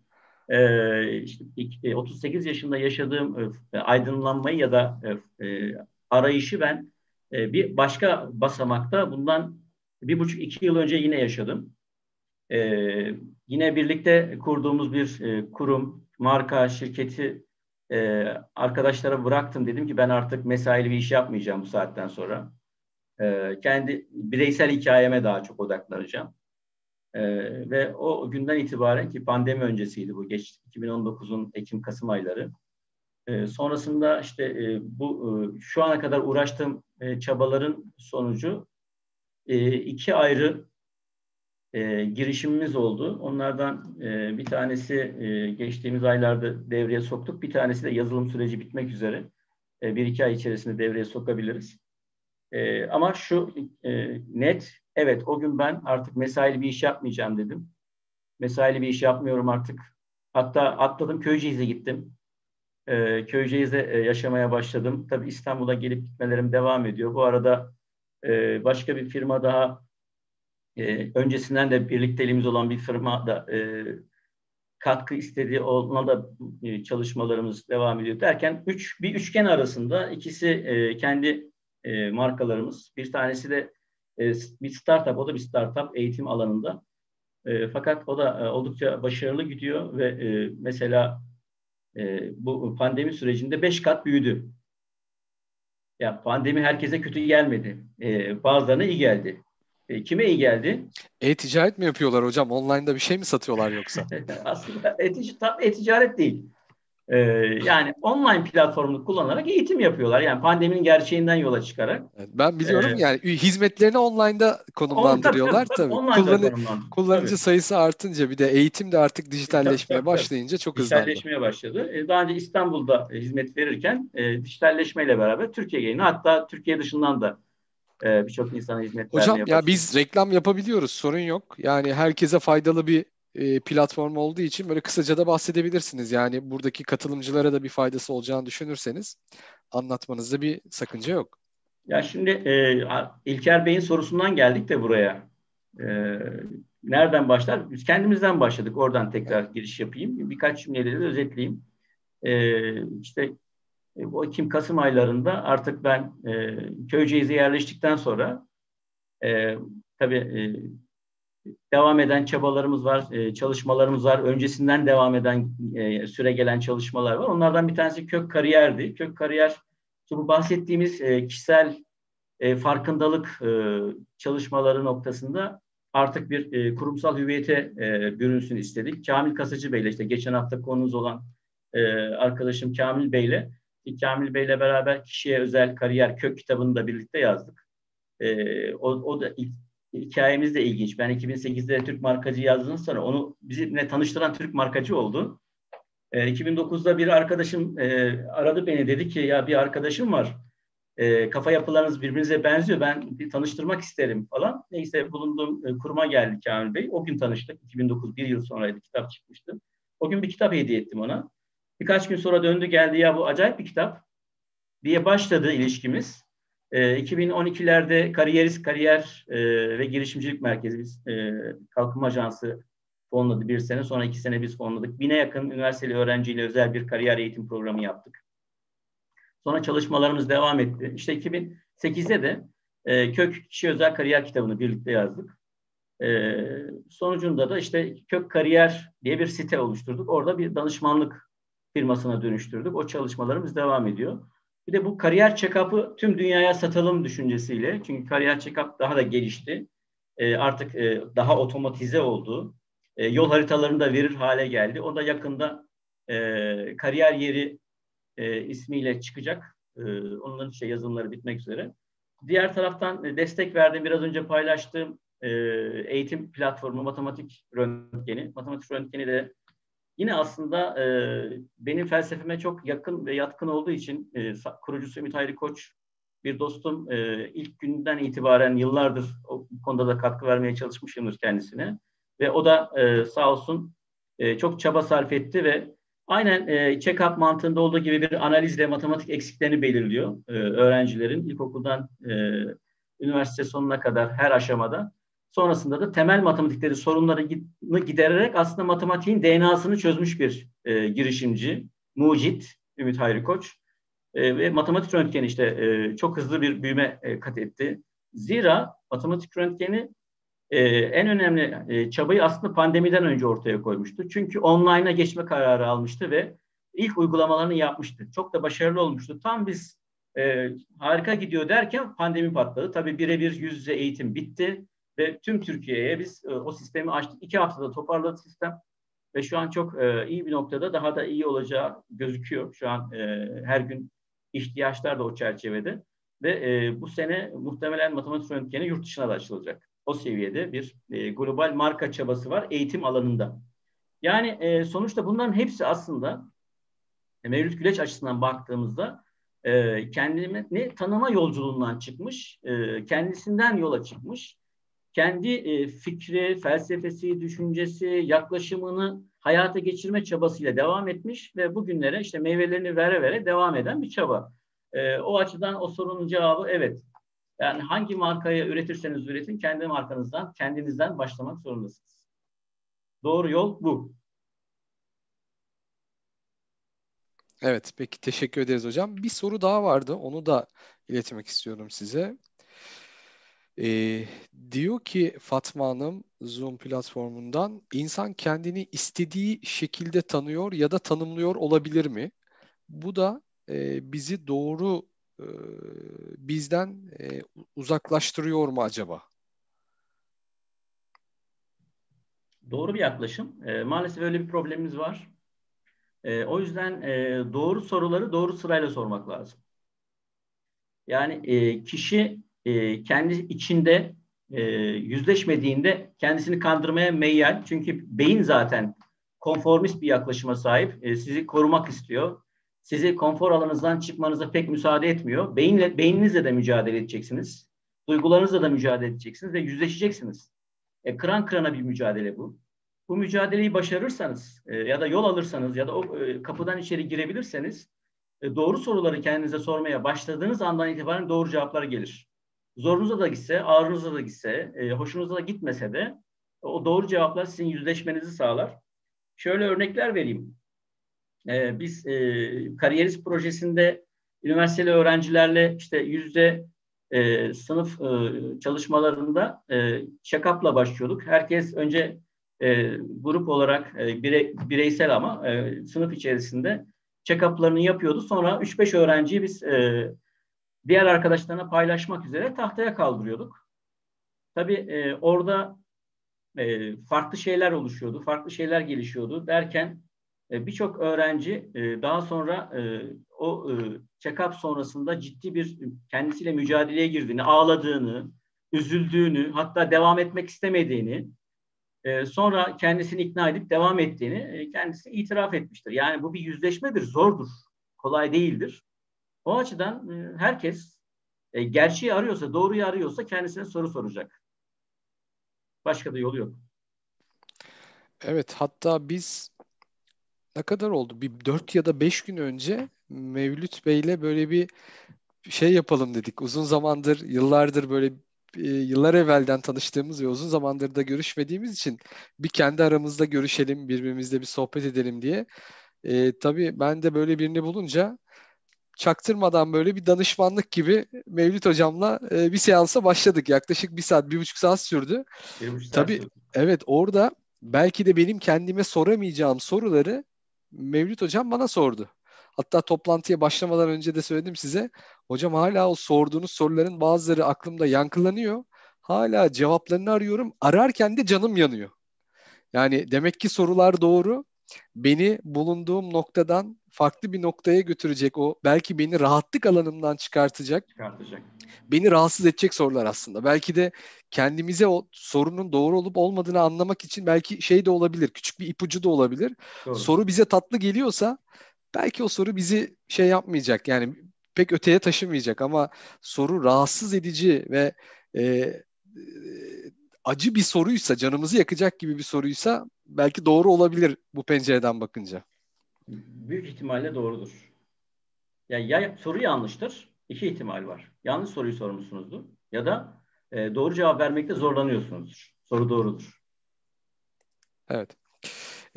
Ee, işte 38 yaşında yaşadığım e, aydınlanmayı ya da e, e, arayışı ben e, bir başka basamakta bundan bir buçuk iki yıl önce yine yaşadım. E, yine birlikte kurduğumuz bir e, kurum, marka, şirketi e, arkadaşlara bıraktım. Dedim ki ben artık mesaili bir iş yapmayacağım bu saatten sonra. E, kendi bireysel hikayeme daha çok odaklanacağım. E, ve o günden itibaren ki pandemi öncesiydi bu geç 2019'un Ekim-Kasım ayları. E, sonrasında işte e, bu e, şu ana kadar uğraştığım e, çabaların sonucu e, iki ayrı e, girişimimiz oldu. Onlardan e, bir tanesi e, geçtiğimiz aylarda devreye soktuk. Bir tanesi de yazılım süreci bitmek üzere. E, bir iki ay içerisinde devreye sokabiliriz. E, ama şu e, net, evet o gün ben artık mesaili bir iş yapmayacağım dedim. Mesaili bir iş yapmıyorum artık. Hatta atladım Köyceğiz'e gittim. E, Köyceğiz'de e, yaşamaya başladım. Tabii İstanbul'a gelip gitmelerim devam ediyor. Bu arada e, başka bir firma daha e, öncesinden de birlikteliğimiz olan bir firma da e, katkı istediği ona da e, çalışmalarımız devam ediyor derken üç bir üçgen arasında ikisi e, kendi e, markalarımız. Bir tanesi de e, bir startup, o da bir startup eğitim alanında. E, fakat o da e, oldukça başarılı gidiyor ve e, mesela e, bu pandemi sürecinde beş kat büyüdü. Ya pandemi herkese kötü gelmedi. E, bazılarına iyi geldi. E, kime iyi geldi? E-ticaret mi yapıyorlar hocam? Online'da bir şey mi satıyorlar yoksa? Aslında e-ticaret değil. Ee, yani online platformunu kullanarak eğitim yapıyorlar. Yani pandeminin gerçeğinden yola çıkarak. Evet, ben biliyorum ee, yani hizmetlerini online'da konumlandırıyorlar tabii. tabii. tabii. Kullanı, kullanıcı tabii. sayısı artınca bir de eğitim de artık dijitalleşmeye tabii, tabii, başlayınca çok hızlandı. Dijitalleşmeye başladı. Ee, daha önce İstanbul'da hizmet verirken e, dijitalleşmeyle beraber Türkiye'ye yayını hatta Türkiye dışından da e, birçok insana hizmet Hocam ya biz reklam yapabiliyoruz sorun yok. Yani herkese faydalı bir e, platform olduğu için böyle kısaca da bahsedebilirsiniz. Yani buradaki katılımcılara da bir faydası olacağını düşünürseniz anlatmanızda bir sakınca yok. Ya şimdi e, İlker Bey'in sorusundan geldik de buraya. E, nereden başlar? Biz kendimizden başladık. Oradan tekrar giriş yapayım. Birkaç cümleleri de özetleyeyim. E, işte e, bu Ekim-Kasım aylarında artık ben e, Köyceğiz'e yerleştikten sonra e, tabii e, devam eden çabalarımız var, e, çalışmalarımız var. Öncesinden devam eden e, süre gelen çalışmalar var. Onlardan bir tanesi kök kariyerdi. Kök kariyer bu bahsettiğimiz e, kişisel e, farkındalık e, çalışmaları noktasında artık bir e, kurumsal hüviyete e, bürünsün istedik. Kamil Kasıcı Bey'le işte geçen hafta konumuz olan e, arkadaşım Kamil Bey'le Kamil Bey'le beraber kişiye özel kariyer kök kitabını da birlikte yazdık. E, o, o da hikayemiz de ilginç. Ben 2008'de Türk markacı yazdım sonra onu bizimle tanıştıran Türk markacı oldu. E, 2009'da bir arkadaşım e, aradı beni dedi ki ya bir arkadaşım var. E, kafa yapılarınız birbirinize benziyor. Ben bir tanıştırmak isterim falan. Neyse bulunduğum e, kuruma geldi Kamil Bey. O gün tanıştık. 2009 bir yıl sonraydı kitap çıkmıştı. O gün bir kitap hediye ettim ona. Birkaç gün sonra döndü geldi ya bu acayip bir kitap diye başladı ilişkimiz. E, ee, 2012'lerde Kariyerist Kariyer e, ve Girişimcilik Merkezi biz e, Kalkınma Ajansı fonladı bir sene. Sonra iki sene biz fonladık. Bine yakın üniversiteli öğrenciyle özel bir kariyer eğitim programı yaptık. Sonra çalışmalarımız devam etti. İşte 2008'de de e, Kök Kişi Özel Kariyer kitabını birlikte yazdık. E, sonucunda da işte Kök Kariyer diye bir site oluşturduk. Orada bir danışmanlık firmasına dönüştürdük. O çalışmalarımız devam ediyor. Bir de bu kariyer check-up'ı tüm dünyaya satalım düşüncesiyle. Çünkü kariyer check-up daha da gelişti. e, artık e, daha otomatize oldu. E, yol haritalarını da verir hale geldi. O da yakında e, kariyer yeri e, ismiyle çıkacak. E, onların işte yazılımları bitmek üzere. Diğer taraftan e, destek verdiğim, biraz önce paylaştığım e, eğitim platformu Matematik Röntgeni. Matematik Röntgeni de yine aslında e, benim felsefeme çok yakın ve yatkın olduğu için e, kurucusu Ümit Hayri Koç bir dostum e, ilk günden itibaren yıllardır o konuda da katkı vermeye çalışmışımdır kendisine. Ve o da e, sağ olsun e, çok çaba sarf etti ve aynen e, check-up mantığında olduğu gibi bir analizle matematik eksiklerini belirliyor e, öğrencilerin ilkokuldan e, üniversite sonuna kadar her aşamada. Sonrasında da temel matematikleri sorunlarını gidererek aslında matematiğin DNA'sını çözmüş bir e, girişimci, mucit Ümit Hayri Koç. E, ve matematik röntgeni işte e, çok hızlı bir büyüme e, kat etti. Zira matematik röntgeni e, en önemli e, çabayı aslında pandemiden önce ortaya koymuştu. Çünkü online'a geçme kararı almıştı ve ilk uygulamalarını yapmıştı. Çok da başarılı olmuştu. Tam biz e, harika gidiyor derken pandemi patladı. Tabii birebir yüz yüze eğitim bitti ve tüm Türkiye'ye biz e, o sistemi açtık. İki haftada toparladı sistem ve şu an çok e, iyi bir noktada daha da iyi olacağı gözüküyor. Şu an e, her gün ihtiyaçlar da o çerçevede ve e, bu sene muhtemelen matematik röntgeni yurt dışına da açılacak. O seviyede bir e, global marka çabası var eğitim alanında. Yani e, sonuçta bunların hepsi aslında e, Mevlüt Güleç açısından baktığımızda e, kendini tanıma yolculuğundan çıkmış, e, kendisinden yola çıkmış, kendi e, fikri, felsefesi, düşüncesi, yaklaşımını hayata geçirme çabasıyla devam etmiş ve bugünlere işte meyvelerini vere vere devam eden bir çaba. E, o açıdan o sorunun cevabı evet. Yani hangi markayı üretirseniz üretin kendi markanızdan, kendinizden başlamak zorundasınız. Doğru yol bu. Evet, peki teşekkür ederiz hocam. Bir soru daha vardı, onu da iletmek istiyorum size. Ee, diyor ki Fatma Hanım Zoom platformundan insan kendini istediği şekilde tanıyor ya da tanımlıyor olabilir mi? Bu da e, bizi doğru e, bizden e, uzaklaştırıyor mu acaba? Doğru bir yaklaşım. E, maalesef öyle bir problemimiz var. E, o yüzden e, doğru soruları doğru sırayla sormak lazım. Yani e, kişi e, kendi içinde e, yüzleşmediğinde kendisini kandırmaya meyyal. Çünkü beyin zaten konformist bir yaklaşıma sahip. E, sizi korumak istiyor. Sizi konfor alanınızdan çıkmanıza pek müsaade etmiyor. Beyinle, beyninizle de mücadele edeceksiniz. Duygularınızla da mücadele edeceksiniz ve yüzleşeceksiniz. E, kıran kırana bir mücadele bu. Bu mücadeleyi başarırsanız e, ya da yol alırsanız ya da o e, kapıdan içeri girebilirseniz e, doğru soruları kendinize sormaya başladığınız andan itibaren doğru cevaplar gelir zorunuza da gitse, ağrınıza da gitse, e, hoşunuza da gitmese de o doğru cevaplar sizin yüzleşmenizi sağlar. Şöyle örnekler vereyim. E, biz e, kariyerist projesinde üniversiteli öğrencilerle işte yüzde e, sınıf e, çalışmalarında e, check-up'la başlıyorduk. Herkes önce e, grup olarak e, bire, bireysel ama e, sınıf içerisinde check-up'larını yapıyordu. Sonra 3-5 öğrenciyi biz e, diğer arkadaşlarına paylaşmak üzere tahtaya kaldırıyorduk. Tabii e, orada e, farklı şeyler oluşuyordu, farklı şeyler gelişiyordu derken e, birçok öğrenci e, daha sonra e, o e, check-up sonrasında ciddi bir kendisiyle mücadeleye girdiğini, ağladığını, üzüldüğünü, hatta devam etmek istemediğini, e, sonra kendisini ikna edip devam ettiğini e, kendisi itiraf etmiştir. Yani bu bir yüzleşmedir, zordur, kolay değildir. O açıdan e, herkes e, gerçeği arıyorsa, doğruyu arıyorsa kendisine soru soracak. Başka da yolu yok. Evet, hatta biz ne kadar oldu? Bir dört ya da beş gün önce Mevlüt Bey'le böyle bir şey yapalım dedik. Uzun zamandır, yıllardır böyle e, yıllar evvelden tanıştığımız ve uzun zamandır da görüşmediğimiz için bir kendi aramızda görüşelim, birbirimizle bir sohbet edelim diye. E, tabii ben de böyle birini bulunca çaktırmadan böyle bir danışmanlık gibi Mevlüt hocamla e, bir seansa başladık. Yaklaşık bir saat, bir buçuk saat sürdü. Bir buçuk Tabii saat. evet orada belki de benim kendime soramayacağım soruları Mevlüt hocam bana sordu. Hatta toplantıya başlamadan önce de söyledim size. Hocam hala o sorduğunuz soruların bazıları aklımda yankılanıyor. hala cevaplarını arıyorum. Ararken de canım yanıyor. Yani demek ki sorular doğru. Beni bulunduğum noktadan farklı bir noktaya götürecek o belki beni rahatlık alanımdan çıkartacak. Çıkartacak. Beni rahatsız edecek sorular aslında. Belki de kendimize o sorunun doğru olup olmadığını anlamak için belki şey de olabilir. Küçük bir ipucu da olabilir. Doğru. Soru bize tatlı geliyorsa belki o soru bizi şey yapmayacak. Yani pek öteye taşımayacak ama soru rahatsız edici ve e, acı bir soruysa, canımızı yakacak gibi bir soruysa belki doğru olabilir bu pencereden bakınca. Büyük ihtimalle doğrudur. Yani ya soru yanlıştır, iki ihtimal var. Yanlış soruyu sormuşsunuzdur ya da e, doğru cevap vermekte zorlanıyorsunuzdur. Soru doğrudur. Evet.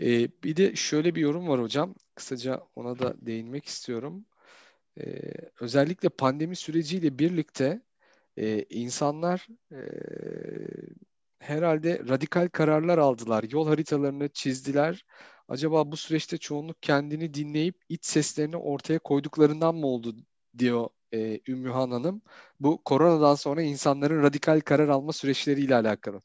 Ee, bir de şöyle bir yorum var hocam. Kısaca ona da değinmek istiyorum. Ee, özellikle pandemi süreciyle birlikte e, insanlar e, herhalde radikal kararlar aldılar. Yol haritalarını çizdiler. Acaba bu süreçte çoğunluk kendini dinleyip iç seslerini ortaya koyduklarından mı oldu diyor e, Ümmühan Hanım. Bu koronadan sonra insanların radikal karar alma süreçleriyle alakalı.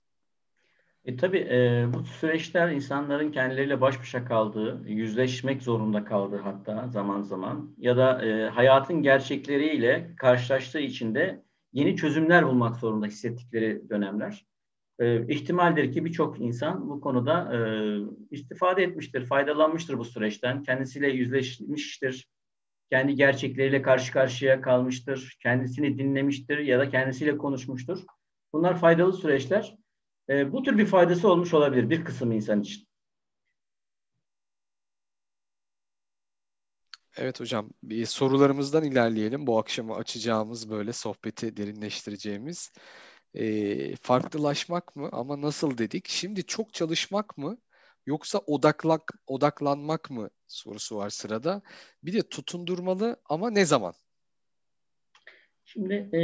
E, tabii e, bu süreçler insanların kendileriyle baş başa kaldığı, yüzleşmek zorunda kaldığı hatta zaman zaman ya da e, hayatın gerçekleriyle karşılaştığı için de yeni çözümler bulmak zorunda hissettikleri dönemler. E, ihtimaldir ki birçok insan bu konuda e, istifade etmiştir, faydalanmıştır bu süreçten, kendisiyle yüzleşmiştir, kendi gerçekleriyle karşı karşıya kalmıştır, kendisini dinlemiştir ya da kendisiyle konuşmuştur. Bunlar faydalı süreçler. E, bu tür bir faydası olmuş olabilir bir kısım insan için. Evet hocam, bir sorularımızdan ilerleyelim. Bu akşamı açacağımız böyle sohbeti derinleştireceğimiz. E, farklılaşmak mı ama nasıl dedik? Şimdi çok çalışmak mı yoksa odaklak odaklanmak mı sorusu var sırada. Bir de tutundurmalı ama ne zaman? Şimdi e,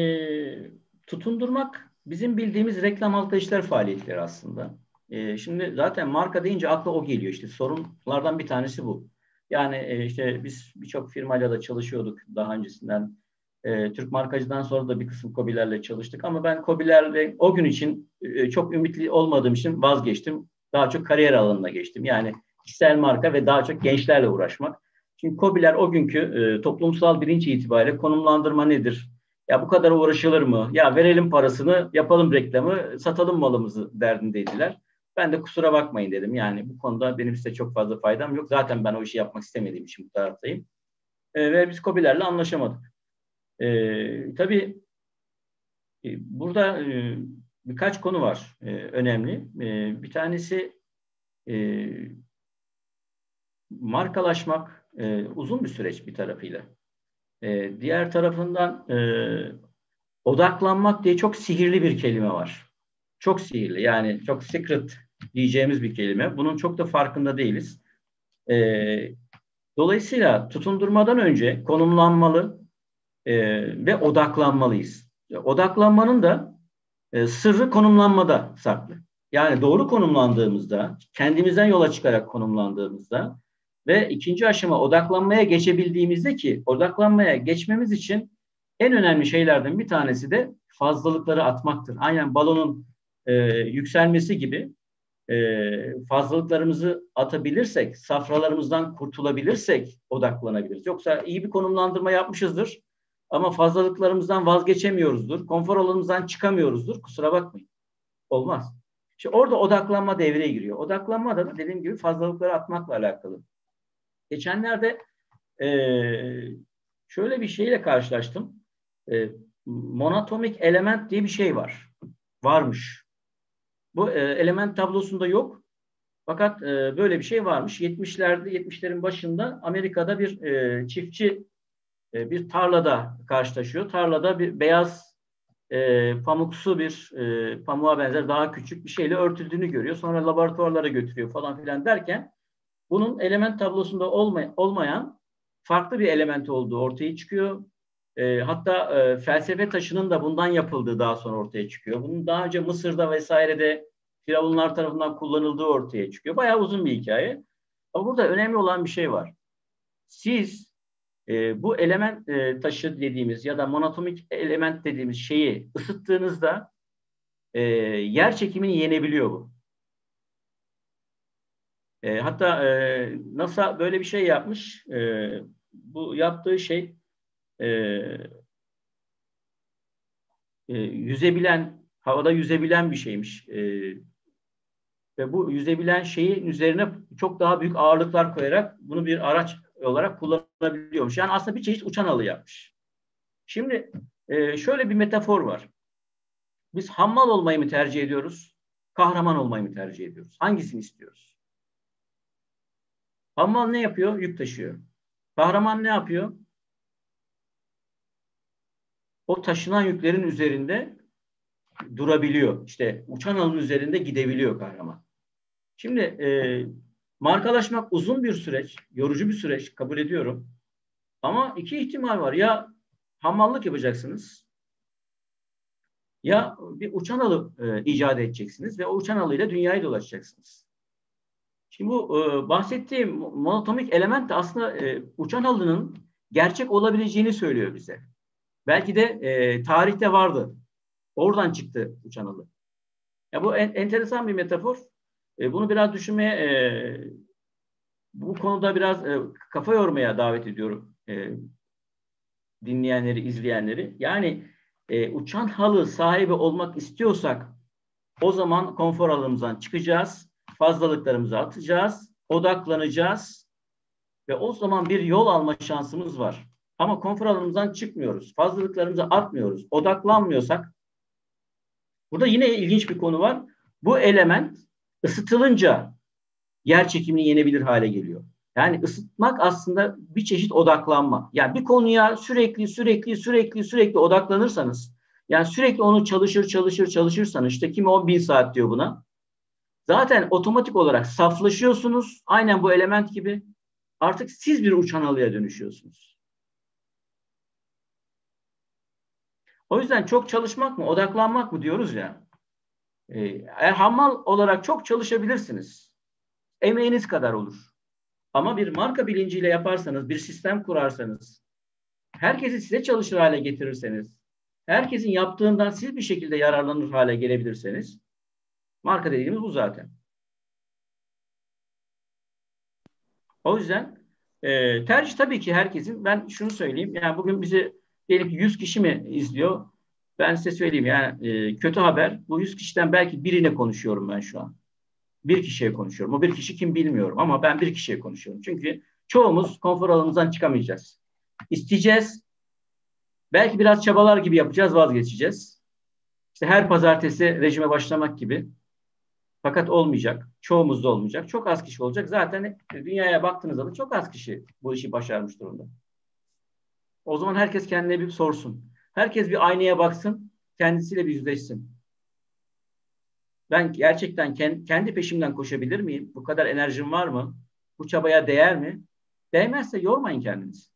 tutundurmak bizim bildiğimiz reklam halka işler faaliyetleri aslında. E, şimdi zaten marka deyince akla o geliyor işte sorunlardan bir tanesi bu. Yani e, işte biz birçok firmayla da çalışıyorduk daha öncesinden. E, Türk markacıdan sonra da bir kısım kobilerle çalıştık ama ben kobilerle o gün için e, çok ümitli olmadığım için vazgeçtim. Daha çok kariyer alanına geçtim. Yani kişisel marka ve daha çok gençlerle uğraşmak. Şimdi kobiler o günkü e, toplumsal bilinç itibariyle konumlandırma nedir? Ya bu kadar uğraşılır mı? Ya verelim parasını, yapalım reklamı, satalım malımızı derdindeydiler. Ben de kusura bakmayın dedim. Yani bu konuda benim size çok fazla faydam yok. Zaten ben o işi yapmak istemediğim için bu taraftayım. E, ve biz kobilerle anlaşamadık. E, tabii e, burada e, birkaç konu var e, önemli. E, bir tanesi e, markalaşmak e, uzun bir süreç bir tarafıyla. E, diğer tarafından e, odaklanmak diye çok sihirli bir kelime var. Çok sihirli yani çok secret diyeceğimiz bir kelime. Bunun çok da farkında değiliz. E, dolayısıyla tutundurmadan önce konumlanmalı e, ve odaklanmalıyız. Odaklanmanın da e, sırrı konumlanmada saklı. Yani doğru konumlandığımızda, kendimizden yola çıkarak konumlandığımızda ve ikinci aşama odaklanmaya geçebildiğimizde ki odaklanmaya geçmemiz için en önemli şeylerden bir tanesi de fazlalıkları atmaktır. Aynen balonun e, yükselmesi gibi e, fazlalıklarımızı atabilirsek, safralarımızdan kurtulabilirsek odaklanabiliriz. Yoksa iyi bir konumlandırma yapmışızdır ama fazlalıklarımızdan vazgeçemiyoruzdur, konfor alanımızdan çıkamıyoruzdur. Kusura bakmayın. Olmaz. İşte orada odaklanma devreye giriyor. Odaklanma da dediğim gibi fazlalıkları atmakla alakalı. Geçenlerde e, şöyle bir şeyle karşılaştım. E, monotomik element diye bir şey var. Varmış. Bu e, element tablosunda yok. Fakat e, böyle bir şey varmış. 70'lerde 70'lerin başında Amerika'da bir e, çiftçi e, bir tarlada karşılaşıyor. Tarlada bir beyaz e, pamuksu bir e, pamuğa benzer daha küçük bir şeyle örtüldüğünü görüyor. Sonra laboratuvarlara götürüyor falan filan derken bunun element tablosunda olmay olmayan farklı bir element olduğu ortaya çıkıyor. E, hatta e, felsefe taşının da bundan yapıldığı daha sonra ortaya çıkıyor. Bunun daha önce Mısır'da vesairede Firavunlar tarafından kullanıldığı ortaya çıkıyor. Bayağı uzun bir hikaye. Ama burada önemli olan bir şey var. Siz e, bu element e, taşı dediğimiz ya da monotomik element dediğimiz şeyi ısıttığınızda e, yer çekimini yenebiliyor bu. E, hatta e, NASA böyle bir şey yapmış. E, bu yaptığı şey e, e, yüzebilen, havada yüzebilen bir şeymiş. E, ve bu yüzebilen şeyin üzerine çok daha büyük ağırlıklar koyarak bunu bir araç olarak kullanabiliyormuş. Yani aslında bir çeşit uçan halı yapmış. Şimdi e, şöyle bir metafor var. Biz hammal olmayı mı tercih ediyoruz? Kahraman olmayı mı tercih ediyoruz? Hangisini istiyoruz? Hammal ne yapıyor? Yük taşıyor. Kahraman ne yapıyor? O taşınan yüklerin üzerinde durabiliyor. İşte uçan alın üzerinde gidebiliyor kahraman. Şimdi e, markalaşmak uzun bir süreç, yorucu bir süreç kabul ediyorum. Ama iki ihtimal var. Ya hamallık yapacaksınız ya bir uçan alı e, icat edeceksiniz ve o uçan alıyla dünyayı dolaşacaksınız. Şimdi bu e, bahsettiğim monotomik element de aslında e, uçan halının gerçek olabileceğini söylüyor bize. Belki de e, tarihte vardı. Oradan çıktı uçan halı. Ya bu en, enteresan bir metafor. E, bunu biraz düşünmeye, e, bu konuda biraz e, kafa yormaya davet ediyorum e, dinleyenleri, izleyenleri. Yani e, uçan halı sahibi olmak istiyorsak o zaman konfor alanımızdan çıkacağız, fazlalıklarımızı atacağız, odaklanacağız ve o zaman bir yol alma şansımız var. Ama konfor alanımızdan çıkmıyoruz, fazlalıklarımızı atmıyoruz, odaklanmıyorsak burada yine ilginç bir konu var. Bu element ısıtılınca yer çekimini yenebilir hale geliyor. Yani ısıtmak aslında bir çeşit odaklanma. Yani bir konuya sürekli sürekli sürekli sürekli odaklanırsanız yani sürekli onu çalışır çalışır çalışırsanız işte kimi 10 bin saat diyor buna. Zaten otomatik olarak saflaşıyorsunuz. Aynen bu element gibi. Artık siz bir uçan halıya dönüşüyorsunuz. O yüzden çok çalışmak mı, odaklanmak mı diyoruz ya. Ee, eğer hammal olarak çok çalışabilirsiniz. Emeğiniz kadar olur. Ama bir marka bilinciyle yaparsanız, bir sistem kurarsanız, herkesi size çalışır hale getirirseniz, herkesin yaptığından siz bir şekilde yararlanır hale gelebilirseniz, marka dediğimiz bu zaten. O yüzden e, tercih tabii ki herkesin. Ben şunu söyleyeyim. Yani bugün bizi diyelim ki 100 kişi mi izliyor? Ben size söyleyeyim yani e, kötü haber. Bu 100 kişiden belki birine konuşuyorum ben şu an bir kişiye konuşuyorum. O bir kişi kim bilmiyorum ama ben bir kişiye konuşuyorum. Çünkü çoğumuz konfor alanımızdan çıkamayacağız. İsteyeceğiz. Belki biraz çabalar gibi yapacağız, vazgeçeceğiz. İşte her pazartesi rejime başlamak gibi. Fakat olmayacak. Çoğumuzda olmayacak. Çok az kişi olacak. Zaten dünyaya baktığınız zaman çok az kişi bu işi başarmış durumda. O zaman herkes kendine bir sorsun. Herkes bir aynaya baksın, kendisiyle bir yüzleşsin ben gerçekten kendi peşimden koşabilir miyim? Bu kadar enerjim var mı? Bu çabaya değer mi? Değmezse yormayın kendinizi.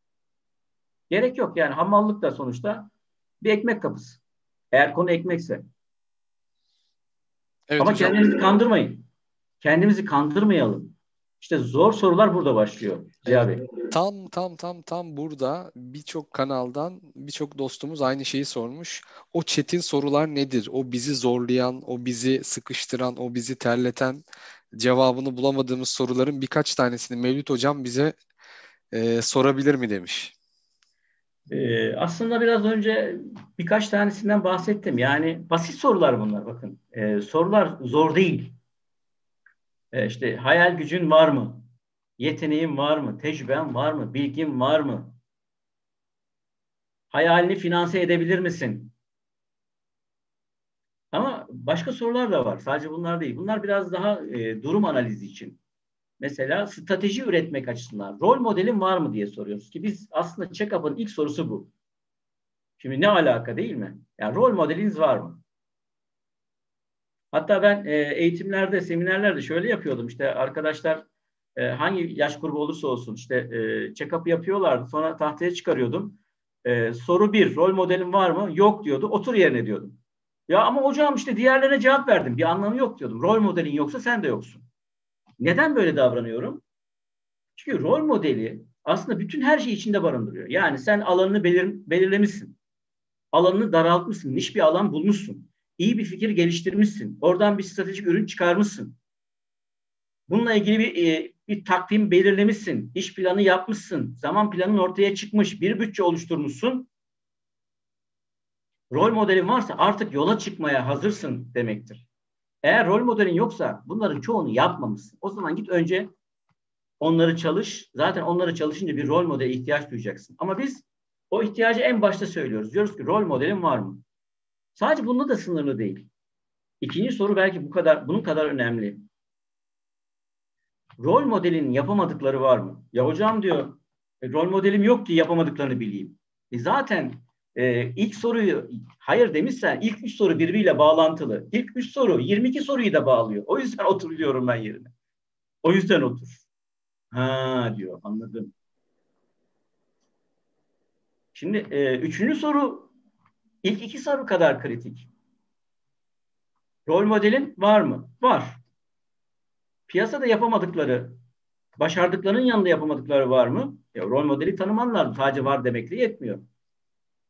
Gerek yok yani hamallık da sonuçta bir ekmek kapısı. Eğer konu ekmekse. Evet, Ama hocam. kendinizi kandırmayın. Kendimizi kandırmayalım. İşte zor sorular burada başlıyor Ziya Bey. Tam tam tam tam burada birçok kanaldan birçok dostumuz aynı şeyi sormuş. O çetin sorular nedir? O bizi zorlayan, o bizi sıkıştıran, o bizi terleten cevabını bulamadığımız soruların birkaç tanesini Mevlüt Hocam bize e, sorabilir mi demiş. Ee, aslında biraz önce birkaç tanesinden bahsettim. Yani basit sorular bunlar bakın. Ee, sorular zor değil. Ee, işte hayal gücün var mı? Yeteneğin var mı? Tecrüben var mı? Bilgin var mı? Hayalini finanse edebilir misin? Ama başka sorular da var. Sadece bunlar değil. Bunlar biraz daha e, durum analizi için. Mesela strateji üretmek açısından rol modelin var mı diye soruyoruz ki biz aslında check-up'ın ilk sorusu bu. Şimdi ne alaka değil mi? Yani rol modeliniz var mı? Hatta ben e, eğitimlerde, seminerlerde şöyle yapıyordum. İşte arkadaşlar e, hangi yaş grubu olursa olsun işte e, check-up yapıyorlardı. Sonra tahtaya çıkarıyordum. E, soru bir, rol modelin var mı? Yok diyordu. Otur yerine diyordum. Ya ama hocam işte diğerlerine cevap verdim. Bir anlamı yok diyordum. Rol modelin yoksa sen de yoksun. Neden böyle davranıyorum? Çünkü rol modeli aslında bütün her şeyi içinde barındırıyor. Yani sen alanını belir, belirlemişsin. Alanını daraltmışsın. Niş bir alan bulmuşsun. İyi bir fikir geliştirmişsin. Oradan bir stratejik ürün çıkarmışsın. Bununla ilgili bir, e, bir takvim belirlemişsin. iş planı yapmışsın. Zaman planın ortaya çıkmış. Bir bütçe oluşturmuşsun. Rol modelin varsa artık yola çıkmaya hazırsın demektir. Eğer rol modelin yoksa bunların çoğunu yapmamışsın. O zaman git önce onları çalış. Zaten onları çalışınca bir rol modele ihtiyaç duyacaksın. Ama biz o ihtiyacı en başta söylüyoruz. Diyoruz ki rol modelin var mı? Sadece bunda da sınırlı değil. İkinci soru belki bu kadar bunun kadar önemli. Rol modelin yapamadıkları var mı? Ya hocam diyor e, rol modelim yok ki yapamadıklarını bileyim. E zaten e, ilk soruyu hayır demişsen ilk üç soru birbiriyle bağlantılı. İlk üç soru 22 soruyu da bağlıyor. O yüzden otur diyorum ben yerine. O yüzden otur. Ha diyor anladım. Şimdi e, üçüncü soru ilk iki soru kadar kritik. Rol modelin var mı? Var. Piyasada yapamadıkları, başardıklarının yanında yapamadıkları var mı? Ya, rol modeli tanıman lazım. Sadece var demekle yetmiyor.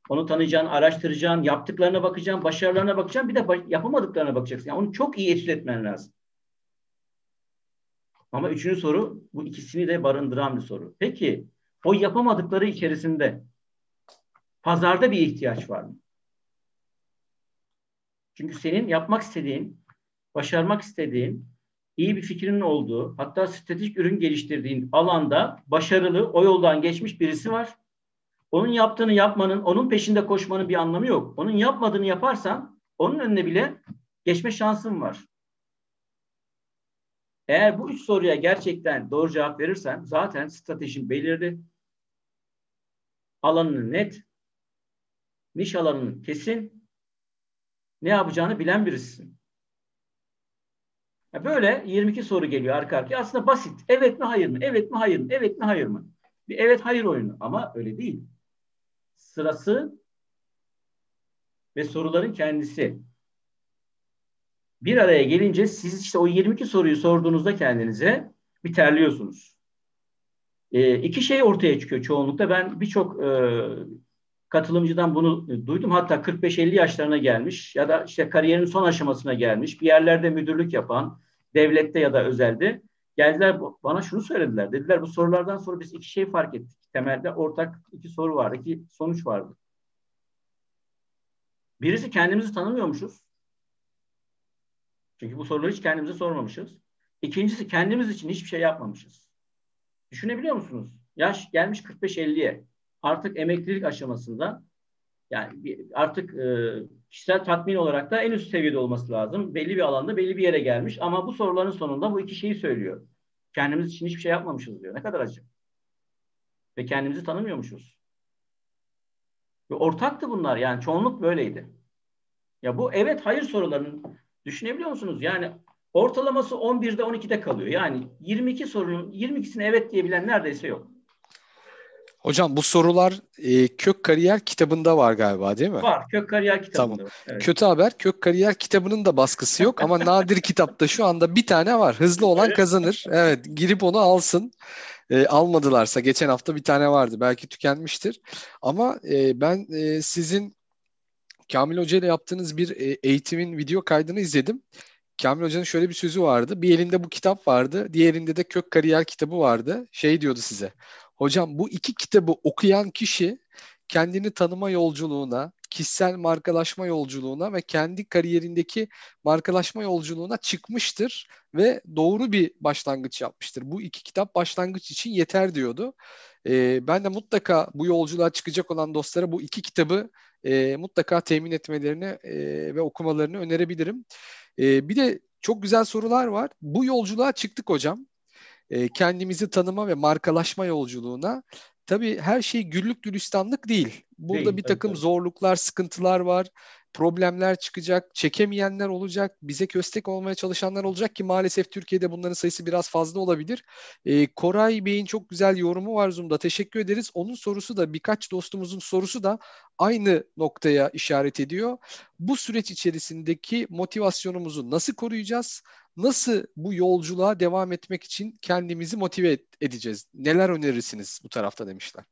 Onu tanıyacaksın, araştıracaksın, yaptıklarına bakacaksın, başarılarına bakacaksın, bir de yapamadıklarına bakacaksın. Yani onu çok iyi etüt etmen lazım. Ama üçüncü soru bu ikisini de barındıran bir soru. Peki o yapamadıkları içerisinde pazarda bir ihtiyaç var mı? Çünkü senin yapmak istediğin, başarmak istediğin, iyi bir fikrinin olduğu, hatta stratejik ürün geliştirdiğin alanda başarılı, o yoldan geçmiş birisi var. Onun yaptığını yapmanın, onun peşinde koşmanın bir anlamı yok. Onun yapmadığını yaparsan onun önüne bile geçme şansın var. Eğer bu üç soruya gerçekten doğru cevap verirsen zaten stratejin belirli. Alanını net, niş alanını kesin, ne yapacağını bilen birisisin. Böyle 22 soru geliyor arka arkaya. Aslında basit. Evet mi hayır mı? Evet mi hayır mı? Evet mi hayır mı? Bir evet hayır oyunu ama öyle değil. Sırası ve soruların kendisi bir araya gelince siz işte o 22 soruyu sorduğunuzda kendinize bir terliyorsunuz. E, iki şey ortaya çıkıyor çoğunlukla. Ben birçok e, katılımcıdan bunu duydum. Hatta 45-50 yaşlarına gelmiş ya da işte kariyerin son aşamasına gelmiş. Bir yerlerde müdürlük yapan, devlette ya da özelde geldiler bana şunu söylediler. Dediler bu sorulardan sonra biz iki şey fark ettik. Temelde ortak iki soru vardı, iki sonuç vardı. Birisi kendimizi tanımıyormuşuz. Çünkü bu soruları hiç kendimize sormamışız. İkincisi kendimiz için hiçbir şey yapmamışız. Düşünebiliyor musunuz? Yaş gelmiş 45-50'ye. Artık emeklilik aşamasında yani artık e, kişisel tatmin olarak da en üst seviyede olması lazım. Belli bir alanda belli bir yere gelmiş ama bu soruların sonunda bu iki şeyi söylüyor. Kendimiz için hiçbir şey yapmamışız diyor. Ne kadar acı. Ve kendimizi tanımıyormuşuz. Ve ortaktı bunlar yani çoğunluk böyleydi. Ya bu evet hayır sorularının Düşünebiliyor musunuz? Yani ortalaması 11'de 12'de kalıyor. Yani 22 sorunun 22'sine evet diyebilen neredeyse yok. Hocam bu sorular e, Kök Kariyer kitabında var galiba değil mi? Var. Kök Kariyer kitabında tamam. Evet. Kötü haber Kök Kariyer kitabının da baskısı yok ama nadir kitapta şu anda bir tane var. Hızlı olan kazanır. Evet girip onu alsın. E, almadılarsa geçen hafta bir tane vardı. Belki tükenmiştir. Ama e, ben e, sizin Kamil Hoca ile yaptığınız bir e, eğitimin video kaydını izledim. Kamil Hoca'nın şöyle bir sözü vardı. Bir elinde bu kitap vardı. Diğerinde de Kök Kariyer kitabı vardı. Şey diyordu size. Hocam bu iki kitabı okuyan kişi kendini tanıma yolculuğuna, kişisel markalaşma yolculuğuna ve kendi kariyerindeki markalaşma yolculuğuna çıkmıştır ve doğru bir başlangıç yapmıştır. Bu iki kitap başlangıç için yeter diyordu. Ee, ben de mutlaka bu yolculuğa çıkacak olan dostlara bu iki kitabı e, mutlaka temin etmelerini e, ve okumalarını önerebilirim. E, bir de çok güzel sorular var. Bu yolculuğa çıktık hocam. E, kendimizi tanıma ve markalaşma yolculuğuna. Tabii her şey güllük gülistanlık değil. Burada değil, bir takım evet, zorluklar, sıkıntılar var problemler çıkacak, çekemeyenler olacak, bize köstek olmaya çalışanlar olacak ki maalesef Türkiye'de bunların sayısı biraz fazla olabilir. E, Koray Bey'in çok güzel yorumu var Zoom'da. Teşekkür ederiz. Onun sorusu da birkaç dostumuzun sorusu da aynı noktaya işaret ediyor. Bu süreç içerisindeki motivasyonumuzu nasıl koruyacağız? Nasıl bu yolculuğa devam etmek için kendimizi motive edeceğiz? Neler önerirsiniz bu tarafta demişler.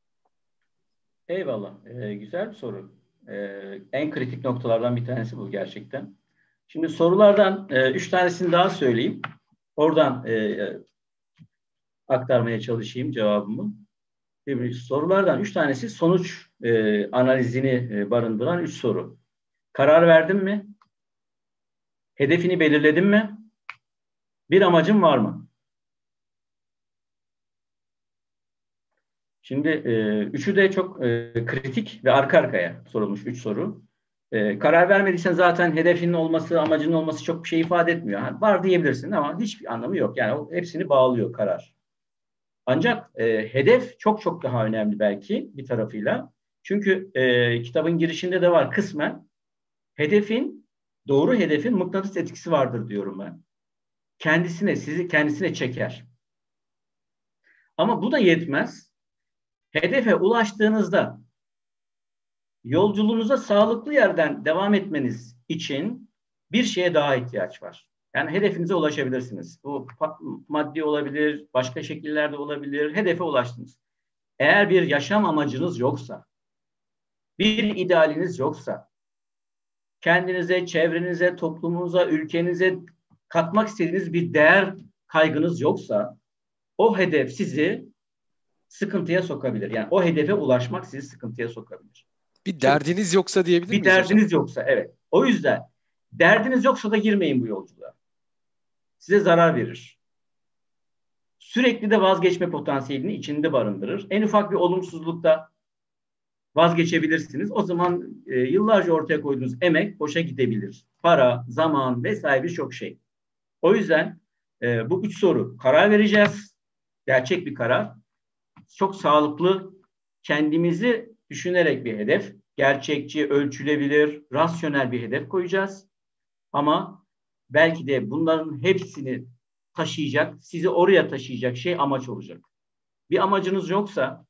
Eyvallah. Ee, güzel bir soru. Ee, en kritik noktalardan bir tanesi bu gerçekten. Şimdi sorulardan e, üç tanesini daha söyleyeyim. Oradan e, aktarmaya çalışayım cevabımı. Şimdi sorulardan üç tanesi sonuç e, analizini e, barındıran üç soru. Karar verdin mi? Hedefini belirledin mi? Bir amacın var mı? Şimdi e, üçü de çok e, kritik ve arka arkaya sorulmuş üç soru. E, karar vermediysen zaten hedefinin olması, amacının olması çok bir şey ifade etmiyor. Ha, var diyebilirsin ama hiçbir anlamı yok. Yani o, hepsini bağlıyor karar. Ancak e, hedef çok çok daha önemli belki bir tarafıyla. Çünkü e, kitabın girişinde de var kısmen. Hedefin, doğru hedefin mıknatıs etkisi vardır diyorum ben. Kendisine, sizi kendisine çeker. Ama bu da yetmez. Hedefe ulaştığınızda yolculuğunuza sağlıklı yerden devam etmeniz için bir şeye daha ihtiyaç var. Yani hedefinize ulaşabilirsiniz. Bu maddi olabilir, başka şekillerde olabilir. Hedefe ulaştınız. Eğer bir yaşam amacınız yoksa, bir idealiniz yoksa, kendinize, çevrenize, toplumunuza, ülkenize katmak istediğiniz bir değer kaygınız yoksa, o hedef sizi sıkıntıya sokabilir. Yani o hedefe ulaşmak sizi sıkıntıya sokabilir. Bir derdiniz yoksa diyebilir miyiz? Bir derdiniz hocam? yoksa evet. O yüzden derdiniz yoksa da girmeyin bu yolculuğa. Size zarar verir. Sürekli de vazgeçme potansiyelini içinde barındırır. En ufak bir olumsuzlukta vazgeçebilirsiniz. O zaman e, yıllarca ortaya koyduğunuz emek boşa gidebilir. Para, zaman vesaire birçok şey. O yüzden e, bu üç soru karar vereceğiz. Gerçek bir karar. Çok sağlıklı kendimizi düşünerek bir hedef, gerçekçi, ölçülebilir, rasyonel bir hedef koyacağız. Ama belki de bunların hepsini taşıyacak, sizi oraya taşıyacak şey amaç olacak. Bir amacınız yoksa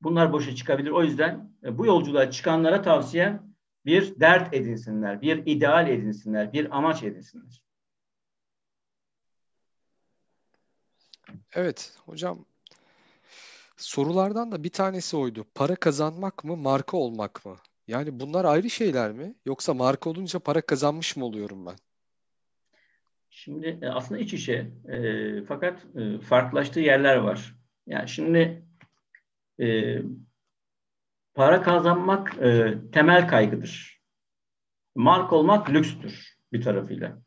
bunlar boşa çıkabilir. O yüzden e, bu yolculuğa çıkanlara tavsiye bir dert edinsinler, bir ideal edinsinler, bir amaç edinsinler. Evet hocam Sorulardan da bir tanesi oydu. Para kazanmak mı, marka olmak mı? Yani bunlar ayrı şeyler mi? Yoksa marka olunca para kazanmış mı oluyorum ben? Şimdi e, aslında iç içe e, fakat e, farklılaştığı yerler var. Yani şimdi e, para kazanmak e, temel kaygıdır. Marka olmak lükstür bir tarafıyla.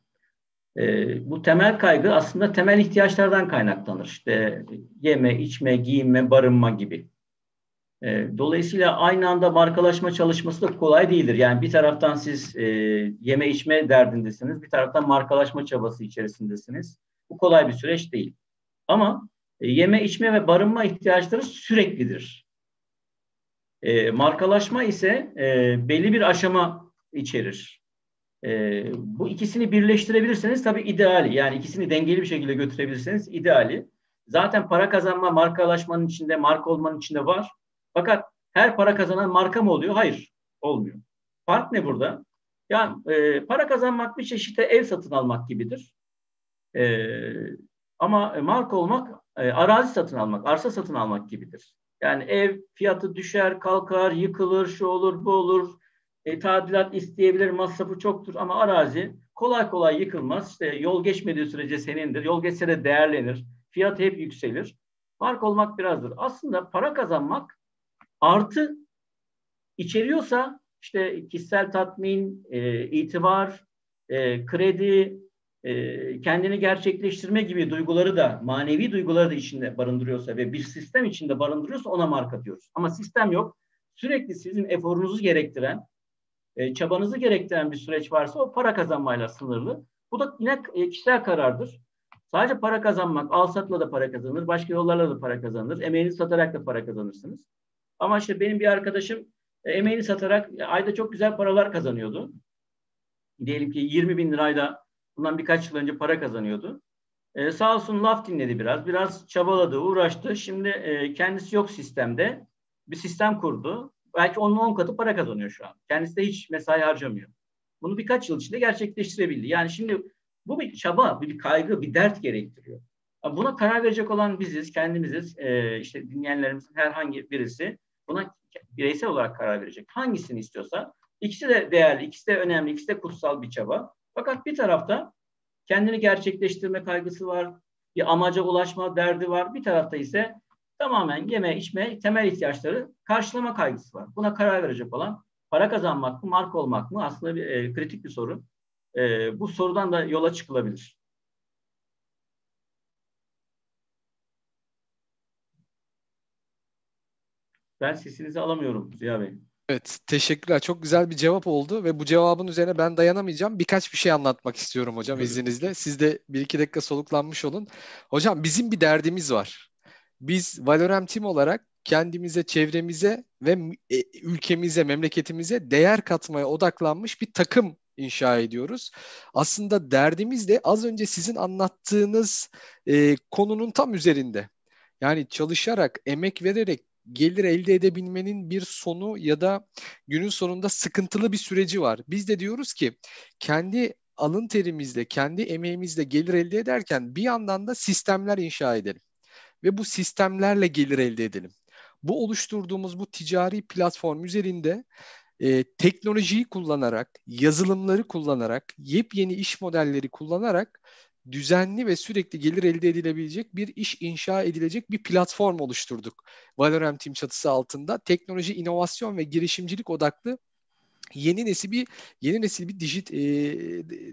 E, bu temel kaygı aslında temel ihtiyaçlardan kaynaklanır. İşte yeme, içme, giyinme, barınma gibi. E, dolayısıyla aynı anda markalaşma çalışması da kolay değildir. Yani bir taraftan siz e, yeme içme derdindesiniz, bir taraftan markalaşma çabası içerisindesiniz. Bu kolay bir süreç değil. Ama e, yeme, içme ve barınma ihtiyaçları süreklidir. E, markalaşma ise e, belli bir aşama içerir. E, bu ikisini birleştirebilirseniz tabii ideali. Yani ikisini dengeli bir şekilde götürebilirseniz ideali. Zaten para kazanma markalaşmanın içinde, marka olmanın içinde var. Fakat her para kazanan marka mı oluyor? Hayır, olmuyor. Fark ne burada? Yani e, para kazanmak bir çeşit ev satın almak gibidir. E, ama marka olmak e, arazi satın almak, arsa satın almak gibidir. Yani ev fiyatı düşer, kalkar, yıkılır, şu olur, bu olur, e, tadilat isteyebilir, masrafı çoktur ama arazi kolay kolay yıkılmaz. İşte yol geçmediği sürece senindir. Yol geçse de değerlenir. Fiyat hep yükselir. Fark olmak birazdır. Aslında para kazanmak artı içeriyorsa işte kişisel tatmin, e, itibar, e, kredi, e, kendini gerçekleştirme gibi duyguları da, manevi duyguları da içinde barındırıyorsa ve bir sistem içinde barındırıyorsa ona marka diyoruz. Ama sistem yok. Sürekli sizin eforunuzu gerektiren, e, çabanızı gerektiren bir süreç varsa o para kazanmayla sınırlı. Bu da yine e, kişisel karardır. Sadece para kazanmak, al satla da para kazanır, başka yollarla da para kazanır, emeğini satarak da para kazanırsınız. Ama işte benim bir arkadaşım e, emeğini satarak ayda çok güzel paralar kazanıyordu. Diyelim ki 20 bin lirayla bundan birkaç yıl önce para kazanıyordu. E, sağ olsun laf dinledi biraz. Biraz çabaladı, uğraştı. Şimdi e, kendisi yok sistemde. Bir sistem kurdu belki onun 10 katı para kazanıyor şu an. Kendisi de hiç mesai harcamıyor. Bunu birkaç yıl içinde gerçekleştirebildi. Yani şimdi bu bir çaba, bir kaygı, bir dert gerektiriyor. Buna karar verecek olan biziz, kendimiziz. Ee, işte dinleyenlerimizin herhangi birisi buna bireysel olarak karar verecek. Hangisini istiyorsa İkisi de değerli, ikisi de önemli, ikisi de kutsal bir çaba. Fakat bir tarafta kendini gerçekleştirme kaygısı var, bir amaca ulaşma derdi var. Bir tarafta ise tamamen yeme, içme, temel ihtiyaçları karşılama kaygısı var. Buna karar verecek olan para kazanmak mı, marka olmak mı aslında bir e, kritik bir soru. E, bu sorudan da yola çıkılabilir. Ben sesinizi alamıyorum Ziya Bey. Evet, teşekkürler. Çok güzel bir cevap oldu ve bu cevabın üzerine ben dayanamayacağım. Birkaç bir şey anlatmak istiyorum hocam izninizle. Siz de bir iki dakika soluklanmış olun. Hocam bizim bir derdimiz var. Biz Valorem Team olarak kendimize, çevremize ve e, ülkemize, memleketimize değer katmaya odaklanmış bir takım inşa ediyoruz. Aslında derdimiz de az önce sizin anlattığınız e, konunun tam üzerinde. Yani çalışarak, emek vererek gelir elde edebilmenin bir sonu ya da günün sonunda sıkıntılı bir süreci var. Biz de diyoruz ki kendi alın terimizle, kendi emeğimizle gelir elde ederken bir yandan da sistemler inşa edelim. Ve bu sistemlerle gelir elde edelim. Bu oluşturduğumuz bu ticari platform üzerinde e, teknolojiyi kullanarak, yazılımları kullanarak, yepyeni iş modelleri kullanarak düzenli ve sürekli gelir elde edilebilecek bir iş inşa edilecek bir platform oluşturduk. Valorem Team çatısı altında teknoloji, inovasyon ve girişimcilik odaklı yeni nesil bir yeni nesil bir dijit e,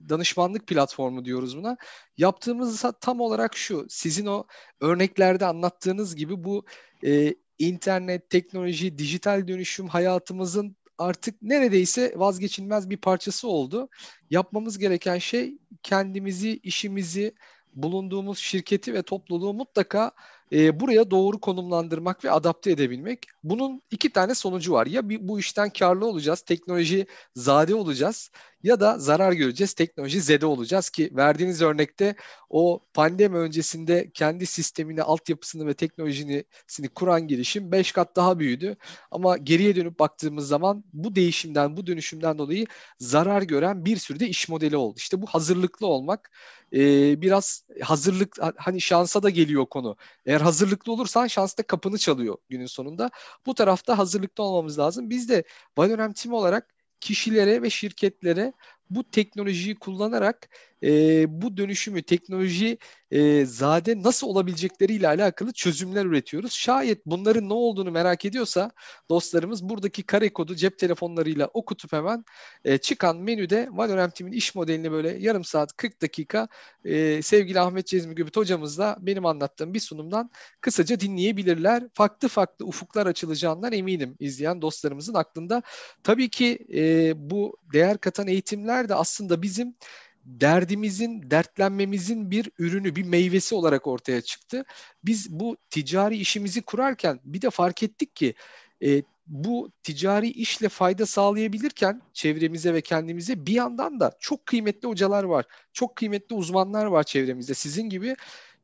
danışmanlık platformu diyoruz buna. Yaptığımız tam olarak şu. Sizin o örneklerde anlattığınız gibi bu e, internet, teknoloji, dijital dönüşüm hayatımızın artık neredeyse vazgeçilmez bir parçası oldu. Yapmamız gereken şey kendimizi, işimizi, bulunduğumuz şirketi ve topluluğu mutlaka e, buraya doğru konumlandırmak ve adapte edebilmek. Bunun iki tane sonucu var. Ya bir, bu işten karlı olacağız, teknoloji zade olacağız ya da zarar göreceğiz, teknoloji zede olacağız ki verdiğiniz örnekte o pandemi öncesinde kendi sistemini, altyapısını ve teknolojisini kuran girişim 5 kat daha büyüdü. Ama geriye dönüp baktığımız zaman bu değişimden, bu dönüşümden dolayı zarar gören bir sürü de iş modeli oldu. İşte bu hazırlıklı olmak e, biraz hazırlık hani şansa da geliyor konu. Eğer hazırlıklı olursan şans da kapını çalıyor günün sonunda. Bu tarafta hazırlıklı olmamız lazım. Biz de Valorem Team olarak kişilere ve şirketlere bu teknolojiyi kullanarak e, bu dönüşümü teknoloji e, zade nasıl olabilecekleriyle alakalı çözümler üretiyoruz. Şayet bunların ne olduğunu merak ediyorsa dostlarımız buradaki kare kodu cep telefonlarıyla okutup hemen e, çıkan menüde Valorem Team'in iş modelini böyle yarım saat 40 dakika e, sevgili Ahmet Cezmi Gübüt hocamızla benim anlattığım bir sunumdan kısaca dinleyebilirler. Farklı farklı ufuklar açılacağından eminim izleyen dostlarımızın aklında. Tabii ki e, bu değer katan eğitimler de aslında bizim derdimizin, dertlenmemizin bir ürünü, bir meyvesi olarak ortaya çıktı. Biz bu ticari işimizi kurarken bir de fark ettik ki e, bu ticari işle fayda sağlayabilirken çevremize ve kendimize bir yandan da çok kıymetli hocalar var. Çok kıymetli uzmanlar var çevremizde. Sizin gibi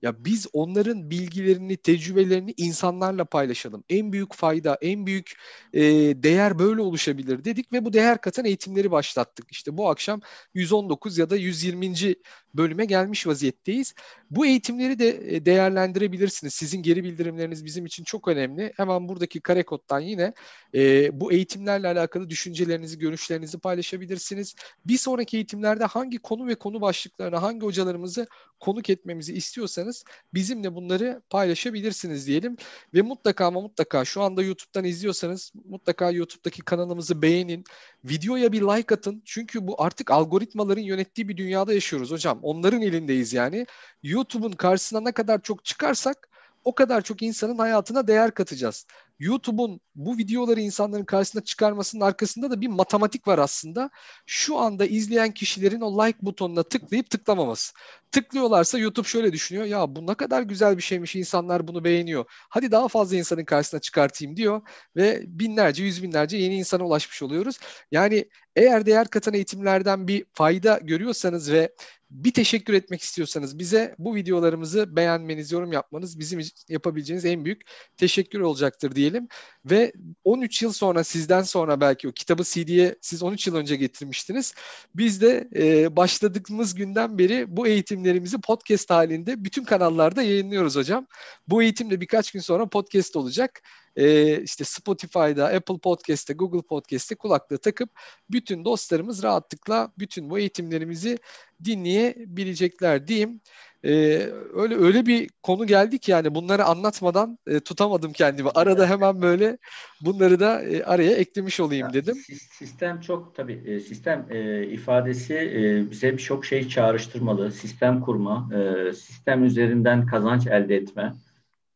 ya biz onların bilgilerini, tecrübelerini insanlarla paylaşalım. En büyük fayda, en büyük e, değer böyle oluşabilir dedik ve bu değer katan eğitimleri başlattık. İşte bu akşam 119 ya da 120. bölüme gelmiş vaziyetteyiz. Bu eğitimleri de e, değerlendirebilirsiniz. Sizin geri bildirimleriniz bizim için çok önemli. Hemen buradaki kare koddan yine e, bu eğitimlerle alakalı düşüncelerinizi, görüşlerinizi paylaşabilirsiniz. Bir sonraki eğitimlerde hangi konu ve konu başlıklarına, hangi hocalarımızı konuk etmemizi istiyorsanız bizimle bunları paylaşabilirsiniz diyelim. Ve mutlaka ama mutlaka şu anda YouTube'dan izliyorsanız mutlaka YouTube'daki kanalımızı beğenin. Videoya bir like atın. Çünkü bu artık algoritmaların yönettiği bir dünyada yaşıyoruz hocam. Onların elindeyiz yani. YouTube'un karşısına ne kadar çok çıkarsak o kadar çok insanın hayatına değer katacağız. YouTube'un bu videoları insanların karşısına çıkarmasının arkasında da bir matematik var aslında. Şu anda izleyen kişilerin o like butonuna tıklayıp tıklamaması. Tıklıyorlarsa YouTube şöyle düşünüyor. Ya bu ne kadar güzel bir şeymiş insanlar bunu beğeniyor. Hadi daha fazla insanın karşısına çıkartayım diyor ve binlerce, yüz binlerce yeni insana ulaşmış oluyoruz. Yani eğer değer katan eğitimlerden bir fayda görüyorsanız ve bir teşekkür etmek istiyorsanız bize bu videolarımızı beğenmeniz, yorum yapmanız bizim yapabileceğiniz en büyük teşekkür olacaktır diyelim. Ve 13 yıl sonra sizden sonra belki o kitabı CD'ye siz 13 yıl önce getirmiştiniz. Biz de e, başladığımız günden beri bu eğitimlerimizi podcast halinde bütün kanallarda yayınlıyoruz hocam. Bu eğitim de birkaç gün sonra podcast olacak. E, işte Spotify'da, Apple Podcast'te, Google Podcast'te kulaklığı takıp bütün dostlarımız rahatlıkla bütün bu eğitimlerimizi dinleyebilecekler diyeyim. Ee, öyle öyle bir konu geldi ki yani bunları anlatmadan e, tutamadım kendimi. Arada hemen böyle bunları da e, araya eklemiş olayım yani dedim. Sistem çok tabii e, sistem e, ifadesi e, bize birçok şey çağrıştırmalı. Sistem kurma, e, sistem üzerinden kazanç elde etme.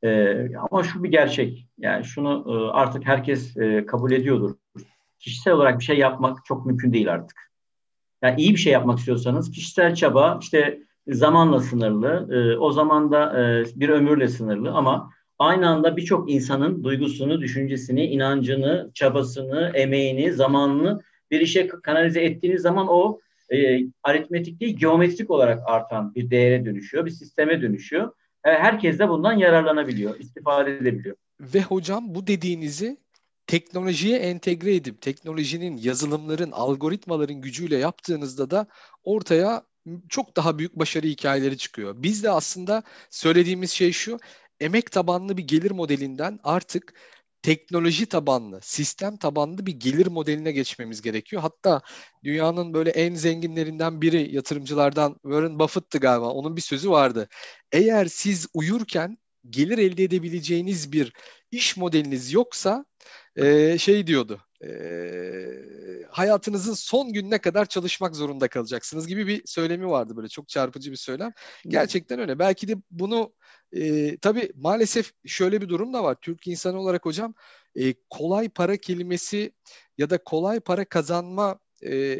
E, ama şu bir gerçek. Yani şunu e, artık herkes e, kabul ediyordur. Kişisel olarak bir şey yapmak çok mümkün değil artık. Yani iyi bir şey yapmak istiyorsanız kişisel çaba işte zamanla sınırlı, e, o zaman da e, bir ömürle sınırlı ama aynı anda birçok insanın duygusunu, düşüncesini, inancını, çabasını, emeğini, zamanını bir işe kanalize ettiğiniz zaman o e, aritmetik değil, geometrik olarak artan bir değere dönüşüyor, bir sisteme dönüşüyor. E, herkes de bundan yararlanabiliyor, istifade edebiliyor. Ve hocam bu dediğinizi teknolojiye entegre edip teknolojinin, yazılımların, algoritmaların gücüyle yaptığınızda da ortaya çok daha büyük başarı hikayeleri çıkıyor. Biz de aslında söylediğimiz şey şu, emek tabanlı bir gelir modelinden artık teknoloji tabanlı, sistem tabanlı bir gelir modeline geçmemiz gerekiyor. Hatta dünyanın böyle en zenginlerinden biri yatırımcılardan Warren Buffett'tı galiba. Onun bir sözü vardı. Eğer siz uyurken gelir elde edebileceğiniz bir iş modeliniz yoksa e, şey diyordu e, hayatınızın son gününe kadar çalışmak zorunda kalacaksınız gibi bir söylemi vardı böyle çok çarpıcı bir söylem. Gerçekten öyle. Belki de bunu e, tabii maalesef şöyle bir durum da var. Türk insanı olarak hocam e, kolay para kelimesi ya da kolay para kazanma e,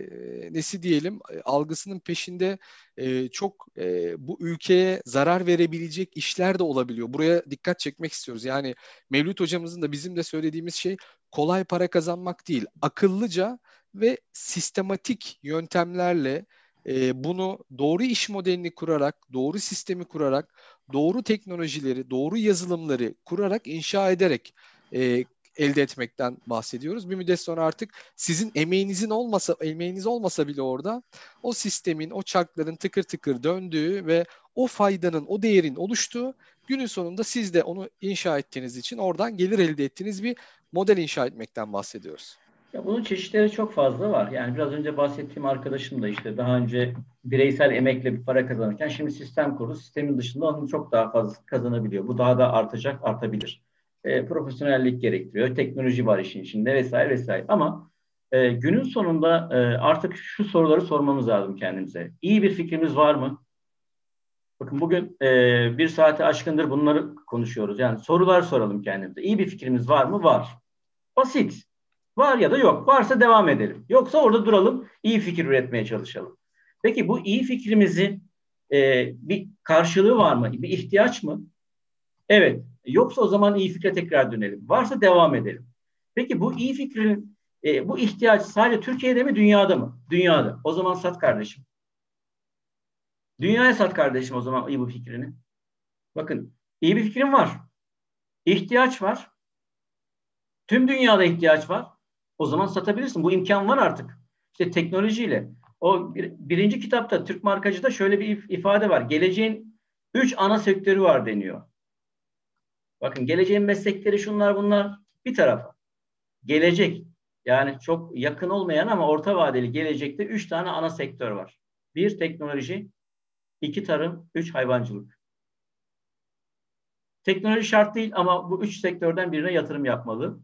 nesi diyelim algısının peşinde e, çok e, bu ülkeye zarar verebilecek işler de olabiliyor. Buraya dikkat çekmek istiyoruz. Yani Mevlüt hocamızın da bizim de söylediğimiz şey kolay para kazanmak değil. Akıllıca ve sistematik yöntemlerle e, bunu doğru iş modelini kurarak, doğru sistemi kurarak, doğru teknolojileri, doğru yazılımları kurarak, inşa ederek e, elde etmekten bahsediyoruz. Bir müddet sonra artık sizin emeğinizin olmasa, emeğiniz olmasa bile orada o sistemin, o çarkların tıkır tıkır döndüğü ve o faydanın, o değerin oluştuğu günün sonunda siz de onu inşa ettiğiniz için oradan gelir elde ettiğiniz bir model inşa etmekten bahsediyoruz. Ya bunun çeşitleri çok fazla var. Yani biraz önce bahsettiğim arkadaşım da işte daha önce bireysel emekle bir para kazanırken şimdi sistem kurdu. Sistemin dışında onu çok daha fazla kazanabiliyor. Bu daha da artacak, artabilir e, profesyonellik gerektiriyor. Teknoloji var işin içinde vesaire vesaire. Ama e, günün sonunda e, artık şu soruları sormamız lazım kendimize. İyi bir fikrimiz var mı? Bakın bugün e, bir saate aşkındır bunları konuşuyoruz. Yani sorular soralım kendimize. İyi bir fikrimiz var mı? Var. Basit. Var ya da yok. Varsa devam edelim. Yoksa orada duralım. İyi fikir üretmeye çalışalım. Peki bu iyi fikrimizin e, bir karşılığı var mı? Bir ihtiyaç mı? Evet. Yoksa o zaman iyi fikre tekrar dönelim. Varsa devam edelim. Peki bu iyi fikrin, e, bu ihtiyaç sadece Türkiye'de mi, dünyada mı? Dünyada. O zaman sat kardeşim. Dünyaya sat kardeşim o zaman iyi bu fikrini. Bakın iyi bir fikrim var. İhtiyaç var. Tüm dünyada ihtiyaç var. O zaman satabilirsin. Bu imkan var artık. İşte teknolojiyle. O bir, birinci kitapta Türk markacıda şöyle bir ifade var. Geleceğin üç ana sektörü var deniyor. Bakın geleceğin meslekleri şunlar bunlar bir tarafa. Gelecek yani çok yakın olmayan ama orta vadeli gelecekte üç tane ana sektör var. Bir teknoloji, iki tarım, üç hayvancılık. Teknoloji şart değil ama bu üç sektörden birine yatırım yapmalı.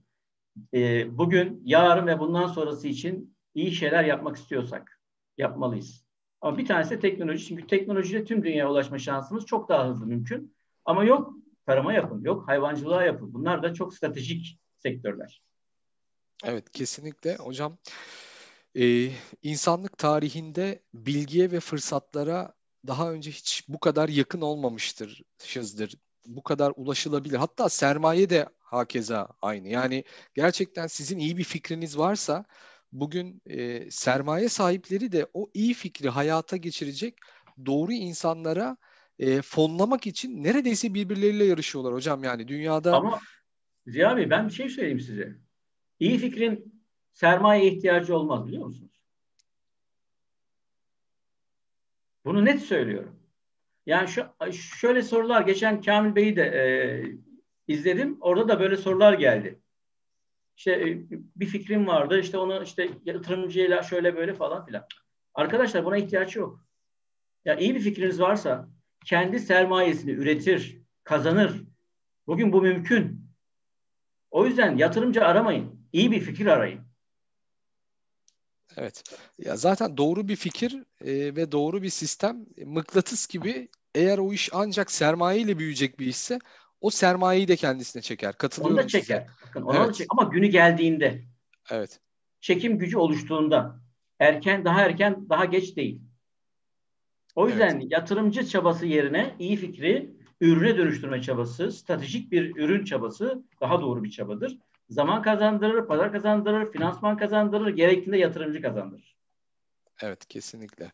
Ee, bugün, yarın ve bundan sonrası için iyi şeyler yapmak istiyorsak yapmalıyız. Ama bir tanesi de teknoloji. Çünkü teknolojiyle tüm dünyaya ulaşma şansımız çok daha hızlı mümkün. Ama yok tarıma yapın, yok hayvancılığa yapın. Bunlar da çok stratejik sektörler. Evet kesinlikle hocam. Ee, insanlık tarihinde bilgiye ve fırsatlara daha önce hiç bu kadar yakın olmamıştır, şızdır. Bu kadar ulaşılabilir. Hatta sermaye de hakeza aynı. Yani gerçekten sizin iyi bir fikriniz varsa bugün e, sermaye sahipleri de o iyi fikri hayata geçirecek doğru insanlara e, fonlamak için neredeyse birbirleriyle yarışıyorlar hocam yani dünyada. Ama Ziya Bey ben bir şey söyleyeyim size. İyi fikrin sermaye ihtiyacı olmaz biliyor musunuz? Bunu net söylüyorum. Yani şu şöyle sorular geçen Kamil Bey'i de e, izledim. Orada da böyle sorular geldi. İşte e, bir fikrim vardı. İşte onu işte yatırımcıyla şöyle böyle falan filan. Arkadaşlar buna ihtiyaç yok. Ya iyi bir fikriniz varsa kendi sermayesini üretir, kazanır. Bugün bu mümkün. O yüzden yatırımcı aramayın. İyi bir fikir arayın. Evet. Ya zaten doğru bir fikir e, ve doğru bir sistem e, mıknatıs gibi eğer o iş ancak sermaye ile büyüyecek bir işse o sermayeyi de kendisine çeker. Katılıyorum Onu da çeker. Size. Bakın ona evet. da çeker. Ama günü geldiğinde Evet. Çekim gücü oluştuğunda erken daha erken daha geç değil. O yüzden evet. yatırımcı çabası yerine iyi fikri ürüne dönüştürme çabası, stratejik bir ürün çabası daha doğru bir çabadır. Zaman kazandırır, pazar kazandırır, finansman kazandırır, gerektiğinde yatırımcı kazandırır. Evet, kesinlikle.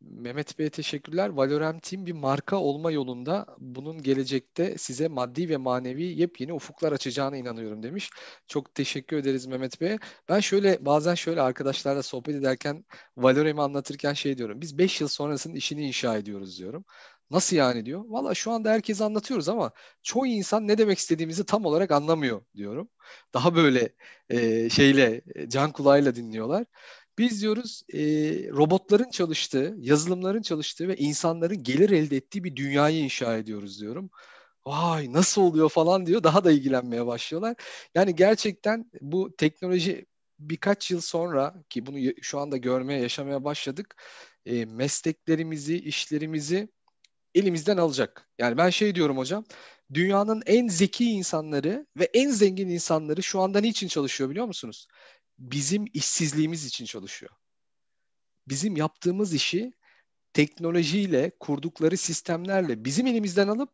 Mehmet Bey'e teşekkürler. Valorem bir marka olma yolunda bunun gelecekte size maddi ve manevi yepyeni ufuklar açacağına inanıyorum demiş. Çok teşekkür ederiz Mehmet Bey'e. Ben şöyle bazen şöyle arkadaşlarla sohbet ederken Valorem'i anlatırken şey diyorum. Biz 5 yıl sonrasının işini inşa ediyoruz diyorum. Nasıl yani diyor. Valla şu anda herkes anlatıyoruz ama çoğu insan ne demek istediğimizi tam olarak anlamıyor diyorum. Daha böyle e, şeyle can kulağıyla dinliyorlar. Biz diyoruz e, robotların çalıştığı, yazılımların çalıştığı ve insanların gelir elde ettiği bir dünyayı inşa ediyoruz diyorum. Vay nasıl oluyor falan diyor. Daha da ilgilenmeye başlıyorlar. Yani gerçekten bu teknoloji birkaç yıl sonra ki bunu şu anda görmeye, yaşamaya başladık. E, mesleklerimizi, işlerimizi elimizden alacak. Yani ben şey diyorum hocam. Dünyanın en zeki insanları ve en zengin insanları şu anda niçin çalışıyor biliyor musunuz? bizim işsizliğimiz için çalışıyor. Bizim yaptığımız işi teknolojiyle, kurdukları sistemlerle bizim elimizden alıp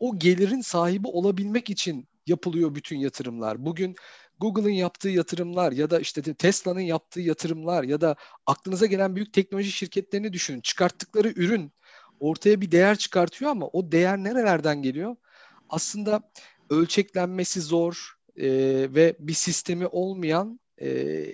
o gelirin sahibi olabilmek için yapılıyor bütün yatırımlar. Bugün Google'ın yaptığı yatırımlar ya da işte Tesla'nın yaptığı yatırımlar ya da aklınıza gelen büyük teknoloji şirketlerini düşünün. Çıkarttıkları ürün ortaya bir değer çıkartıyor ama o değer nerelerden geliyor? Aslında ölçeklenmesi zor e, ve bir sistemi olmayan e,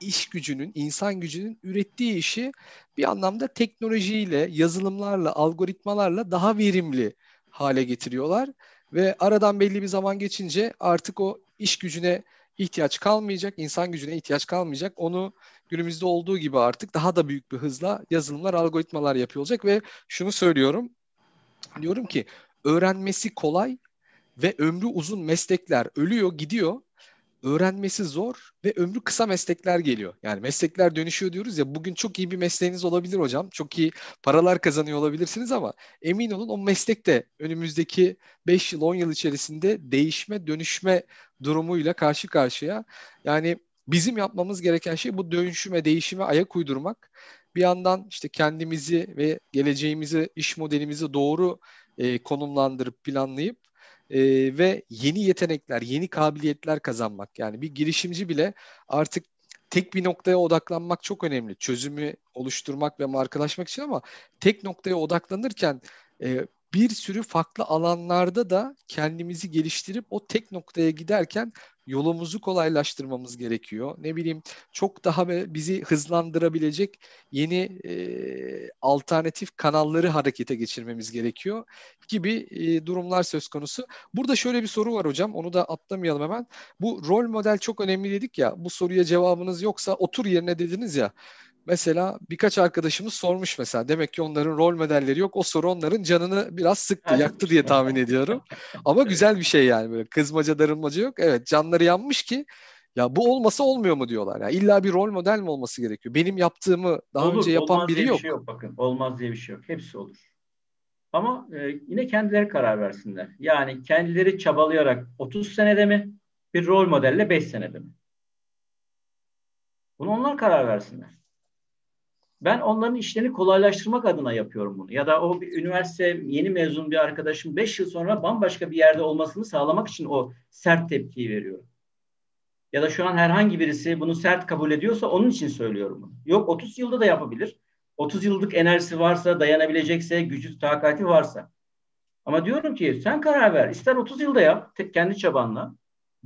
iş gücünün, insan gücünün ürettiği işi bir anlamda teknolojiyle, yazılımlarla, algoritmalarla daha verimli hale getiriyorlar. Ve aradan belli bir zaman geçince artık o iş gücüne ihtiyaç kalmayacak, insan gücüne ihtiyaç kalmayacak. Onu günümüzde olduğu gibi artık daha da büyük bir hızla yazılımlar, algoritmalar yapıyor olacak ve şunu söylüyorum. Diyorum ki öğrenmesi kolay ve ömrü uzun meslekler ölüyor, gidiyor öğrenmesi zor ve ömrü kısa meslekler geliyor. Yani meslekler dönüşüyor diyoruz ya bugün çok iyi bir mesleğiniz olabilir hocam. Çok iyi paralar kazanıyor olabilirsiniz ama emin olun o meslek de önümüzdeki 5 yıl 10 yıl içerisinde değişme dönüşme durumuyla karşı karşıya. Yani bizim yapmamız gereken şey bu dönüşüme değişime ayak uydurmak. Bir yandan işte kendimizi ve geleceğimizi iş modelimizi doğru e, konumlandırıp planlayıp e, ve yeni yetenekler, yeni kabiliyetler kazanmak. Yani bir girişimci bile artık tek bir noktaya odaklanmak çok önemli. Çözümü oluşturmak ve markalaşmak için ama tek noktaya odaklanırken e, bir sürü farklı alanlarda da kendimizi geliştirip o tek noktaya giderken yolumuzu kolaylaştırmamız gerekiyor. Ne bileyim çok daha bizi hızlandırabilecek yeni e, alternatif kanalları harekete geçirmemiz gerekiyor gibi e, durumlar söz konusu. Burada şöyle bir soru var hocam onu da atlamayalım hemen. Bu rol model çok önemli dedik ya bu soruya cevabınız yoksa otur yerine dediniz ya. Mesela birkaç arkadaşımız sormuş mesela. Demek ki onların rol modelleri yok. O soru onların canını biraz sıktı, yaktı diye tahmin ediyorum. Ama güzel bir şey yani böyle kızmaca darılmaca yok. Evet canları yanmış ki ya bu olmasa olmuyor mu diyorlar. Yani illa bir rol model mi olması gerekiyor? Benim yaptığımı daha olur, önce yapan biri yok. Bir şey yok bakın. Olmaz diye bir şey yok. Hepsi olur. Ama e, yine kendileri karar versinler. Yani kendileri çabalayarak 30 senede mi bir rol modelle 5 senede mi? Bunu onlar karar versinler. Ben onların işlerini kolaylaştırmak adına yapıyorum bunu. Ya da o bir üniversite yeni mezun bir arkadaşım 5 yıl sonra bambaşka bir yerde olmasını sağlamak için o sert tepkiyi veriyorum. Ya da şu an herhangi birisi bunu sert kabul ediyorsa onun için söylüyorum bunu. Yok 30 yılda da yapabilir. 30 yıllık enerjisi varsa, dayanabilecekse, gücü, takati varsa. Ama diyorum ki sen karar ver. İster 30 yılda yap kendi çabanla.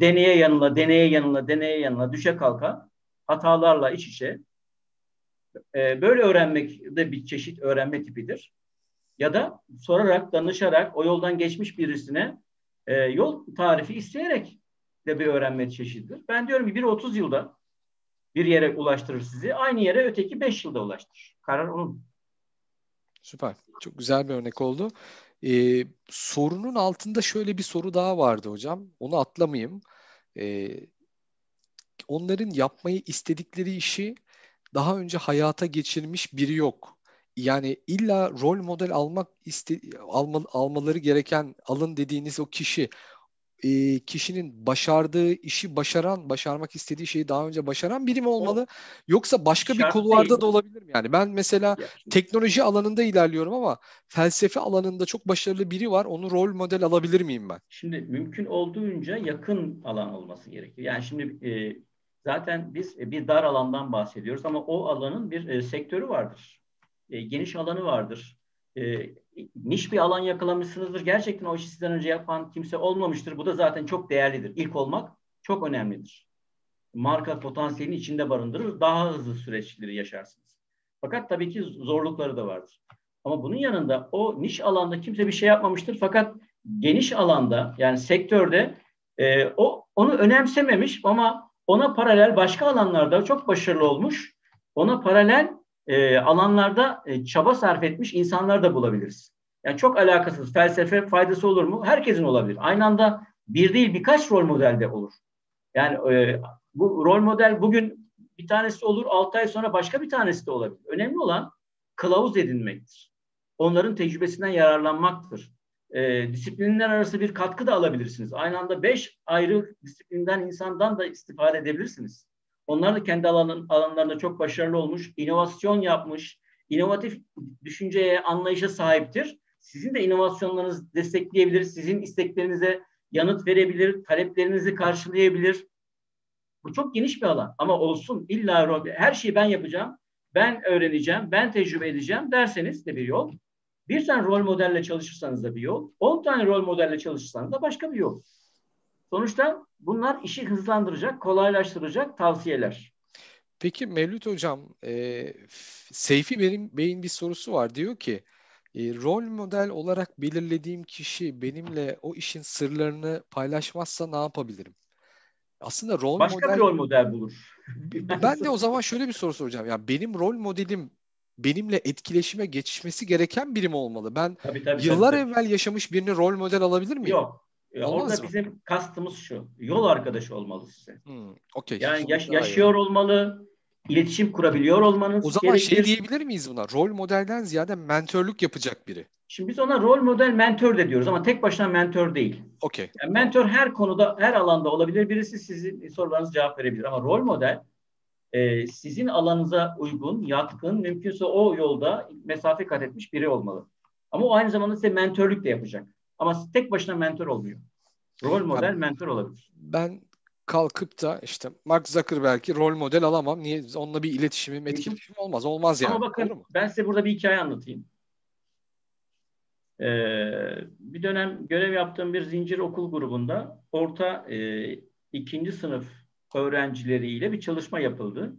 Deneye yanıla, deneye yanıla, deneye yanıla, düşe kalka. Hatalarla iç içe. E, böyle öğrenmek de bir çeşit öğrenme tipidir. Ya da sorarak, danışarak o yoldan geçmiş birisine E, yol tarifi isteyerek de bir öğrenme çeşididir. Ben diyorum ki bir 30 yılda bir yere ulaştırır sizi. Aynı yere öteki 5 yılda ulaştırır. Karar onun. Süper. Çok güzel bir örnek oldu. Ee, sorunun altında şöyle bir soru daha vardı hocam. Onu atlamayayım. Ee, onların yapmayı istedikleri işi daha önce hayata geçirmiş biri yok. Yani illa rol model almak iste, alma, almaları gereken alın dediğiniz o kişi e, kişinin başardığı işi başaran, başarmak istediği şeyi daha önce başaran biri mi olmalı? Yoksa başka bir kulvarda değil. da olabilir mi? Yani ben mesela teknoloji alanında ilerliyorum ama felsefe alanında çok başarılı biri var. Onu rol model alabilir miyim ben? Şimdi mümkün olduğunca yakın alan olması gerekiyor. Yani şimdi e, zaten biz bir dar alandan bahsediyoruz ama o alanın bir e, sektörü vardır. E, geniş alanı vardır. E, niş bir alan yakalamışsınızdır. Gerçekten o işi sizden önce yapan kimse olmamıştır. Bu da zaten çok değerlidir. İlk olmak çok önemlidir. Marka potansiyelini içinde barındırır. Daha hızlı süreçleri yaşarsınız. Fakat tabii ki zorlukları da vardır. Ama bunun yanında o niş alanda kimse bir şey yapmamıştır. Fakat geniş alanda yani sektörde e, o onu önemsememiş ama ona paralel başka alanlarda çok başarılı olmuş. Ona paralel e, alanlarda e, çaba sarf etmiş insanlar da bulabiliriz. Yani çok alakasız felsefe faydası olur mu? Herkesin olabilir. Aynı anda bir değil birkaç rol modelde olur. Yani e, bu rol model bugün bir tanesi olur, 6 ay sonra başka bir tanesi de olabilir. Önemli olan kılavuz edinmektir. Onların tecrübesinden yararlanmaktır. E, disiplinler arası bir katkı da alabilirsiniz. Aynı anda beş ayrı disiplinden insandan da istifade edebilirsiniz. Onlar da kendi alan, alanlarında çok başarılı olmuş, inovasyon yapmış, inovatif düşünceye, anlayışa sahiptir. Sizin de inovasyonlarınızı destekleyebilir, sizin isteklerinize yanıt verebilir, taleplerinizi karşılayabilir. Bu çok geniş bir alan ama olsun illa her şeyi ben yapacağım, ben öğreneceğim, ben tecrübe edeceğim derseniz de bir yol. Bir tane rol modelle çalışırsanız da bir yol, on tane rol modelle çalışırsanız da başka bir yol. Sonuçta bunlar işi hızlandıracak, kolaylaştıracak tavsiyeler. Peki Mevlüt Hocam, e, Seyfi benim Bey'in bir sorusu var. Diyor ki, e, rol model olarak belirlediğim kişi benimle o işin sırlarını paylaşmazsa ne yapabilirim? Aslında rol Başka model... bir rol model bulur. ben de o zaman şöyle bir soru soracağım. Ya benim rol modelim benimle etkileşime geçişmesi gereken biri mi olmalı? Ben tabii, tabii, yıllar tabii. evvel yaşamış birini rol model alabilir miyim? Yok. Olmaz Orada mı? bizim kastımız şu. Yol arkadaşı olmalı size. Hmm, okay. Yani yaş- yaşıyor iyi. olmalı, iletişim kurabiliyor olmanız O zaman gerekir. şey diyebilir miyiz buna? Rol modelden ziyade mentörlük yapacak biri. Şimdi biz ona rol model mentor de diyoruz ama tek başına mentor değil. Okay. Yani mentor her konuda, her alanda olabilir. Birisi sizin sorularınızı cevap verebilir ama rol model e, sizin alanınıza uygun, yatkın, mümkünse o yolda mesafe kat etmiş biri olmalı. Ama o aynı zamanda size mentörlük de yapacak. Ama tek başına mentor olmuyor. Rol model yani, mentor olabilir. Ben kalkıp da işte Mark Zuckerberg'i rol model alamam. Niye? Onunla bir iletişimim, etkileşimim olmaz. Olmaz yani. Ama bakın ben size burada bir hikaye anlatayım. Ee, bir dönem görev yaptığım bir zincir okul grubunda orta e, ikinci sınıf öğrencileriyle bir çalışma yapıldı.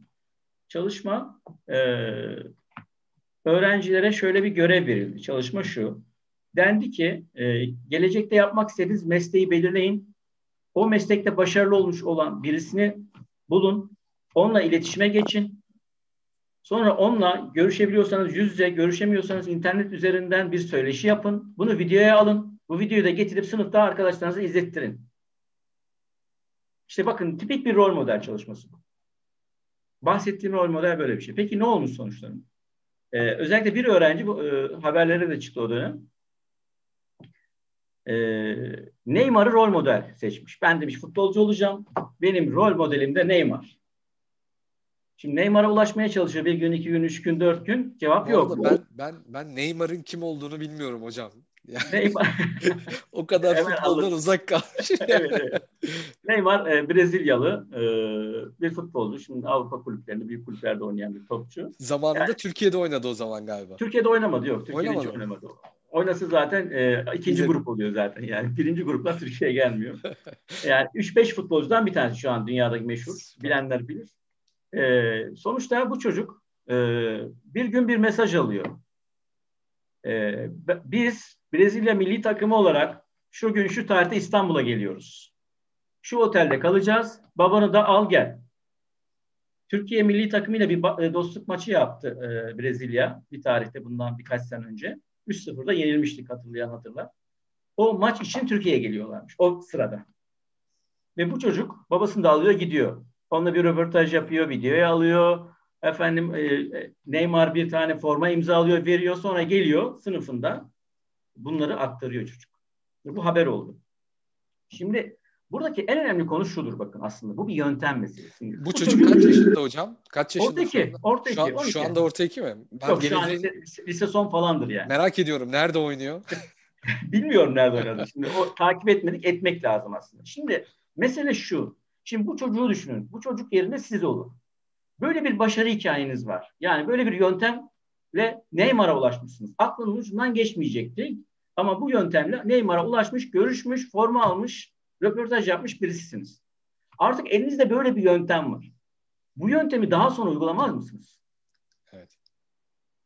Çalışma e, öğrencilere şöyle bir görev verildi. Çalışma şu. Dendi ki e, gelecekte yapmak istediğiniz mesleği belirleyin. O meslekte başarılı olmuş olan birisini bulun. Onunla iletişime geçin. Sonra onunla görüşebiliyorsanız yüz yüze, görüşemiyorsanız internet üzerinden bir söyleşi yapın. Bunu videoya alın. Bu videoyu da getirip sınıfta arkadaşlarınıza izlettirin. İşte bakın tipik bir rol model çalışması bu. Bahsettiğim rol model böyle bir şey. Peki ne olmuş sonuçlarında? Ee, özellikle bir öğrenci bu e, haberlere de çıktı o dönem e, Neymar'ı rol model seçmiş. Ben demiş futbolcu olacağım. Benim rol modelim de Neymar. Şimdi Neymar'a ulaşmaya çalışıyor bir gün, iki gün, üç gün, dört gün. Cevap yok. Ben, ben, ben Neymar'ın kim olduğunu bilmiyorum hocam. Yani, Neymar. o kadar futboldan uzak kalmış. evet, evet. Neymar e, Brezilyalı e, bir futbolcu. Şimdi Avrupa kulüplerinde, büyük kulüplerde oynayan bir topçu. Zamanında yani, Türkiye'de oynadı o zaman galiba. Türkiye'de oynamadı yok. Türkiye'de oynamadı. hiç oynamadı. Oynası zaten e, ikinci grup oluyor zaten. Yani birinci grupla Türkiye'ye gelmiyor. Yani 3-5 futbolcudan bir tanesi şu an dünyadaki meşhur. Bilenler bilir. E, sonuçta bu çocuk e, bir gün bir mesaj alıyor. E, biz Brezilya milli takımı olarak Şu gün şu tarihte İstanbul'a geliyoruz. Şu otelde kalacağız. Babanı da al gel. Türkiye milli takımıyla bir e, dostluk maçı yaptı e, Brezilya bir tarihte bundan birkaç sene önce. 3-0'da yenilmiştik hatırlayan hatırlar. O maç için Türkiye'ye geliyorlarmış o sırada. Ve bu çocuk babasını da alıyor gidiyor. Onunla bir röportaj yapıyor, videoya alıyor. Efendim e Neymar bir tane forma imzalıyor, veriyor. Sonra geliyor sınıfında bunları aktarıyor çocuk. Bu haber oldu. Şimdi buradaki en önemli konu şudur bakın aslında. Bu bir yöntem meselesi. Bu, bu çocuk, çocuk kaç yaşında hocam? Kaç yaşında? Orta iki. Orta şu, an, şu anda orta iki mi? Ben Yok geleceğin... şu an lise, lise son falandır yani. Merak ediyorum. Nerede oynuyor? Bilmiyorum nerede oynadı. Şimdi o takip etmedik. Etmek lazım aslında. Şimdi mesele şu. Şimdi bu çocuğu düşünün. Bu çocuk yerine siz olun. Böyle bir başarı hikayeniz var. Yani böyle bir yöntemle Neymar'a ulaşmışsınız. Aklının ucundan geçmeyecekti. Ama bu yöntemle Neymar'a ulaşmış, görüşmüş, forma almış, röportaj yapmış birisisiniz. Artık elinizde böyle bir yöntem var. Bu yöntemi daha sonra uygulamaz mısınız? Evet.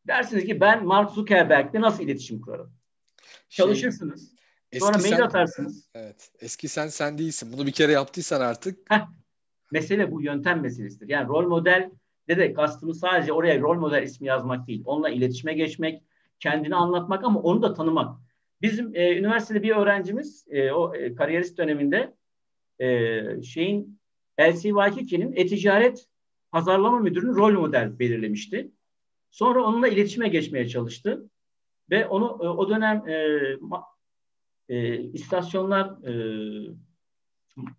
Dersiniz ki ben Mark Zuckerberg'le nasıl iletişim kurarım? Şey, Çalışırsınız. Sonra mail sen, atarsınız. Evet. Eski sen sen değilsin. Bunu bir kere yaptıysan artık. Heh. Mesele bu yöntem meselesidir. Yani rol model de de kastımız sadece oraya rol model ismi yazmak değil. Onunla iletişime geçmek, kendini anlatmak ama onu da tanımak. Bizim e, üniversitede bir öğrencimiz e, o e, kariyerist döneminde e, şeyin LCY2'nin e-ticaret pazarlama müdürünün rol model belirlemişti. Sonra onunla iletişime geçmeye çalıştı. Ve onu e, o dönem e, e, istasyonlar e,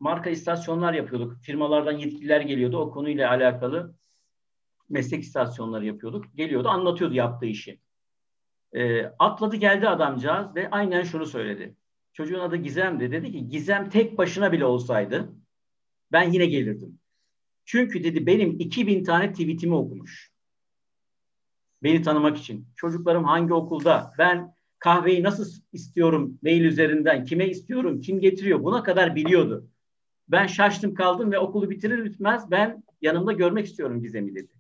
marka istasyonlar yapıyorduk. Firmalardan yetkililer geliyordu. O konuyla alakalı meslek istasyonları yapıyorduk. Geliyordu, anlatıyordu yaptığı işi. E, atladı geldi adamcağız ve aynen şunu söyledi. Çocuğun adı Gizem'di. Dedi ki Gizem tek başına bile olsaydı ben yine gelirdim. Çünkü dedi benim 2000 tane tweetimi okumuş. Beni tanımak için. Çocuklarım hangi okulda? Ben kahveyi nasıl istiyorum mail üzerinden? Kime istiyorum? Kim getiriyor? Buna kadar biliyordu. Ben şaştım kaldım ve okulu bitirir bitmez ben yanımda görmek istiyorum Gizem'i dedi.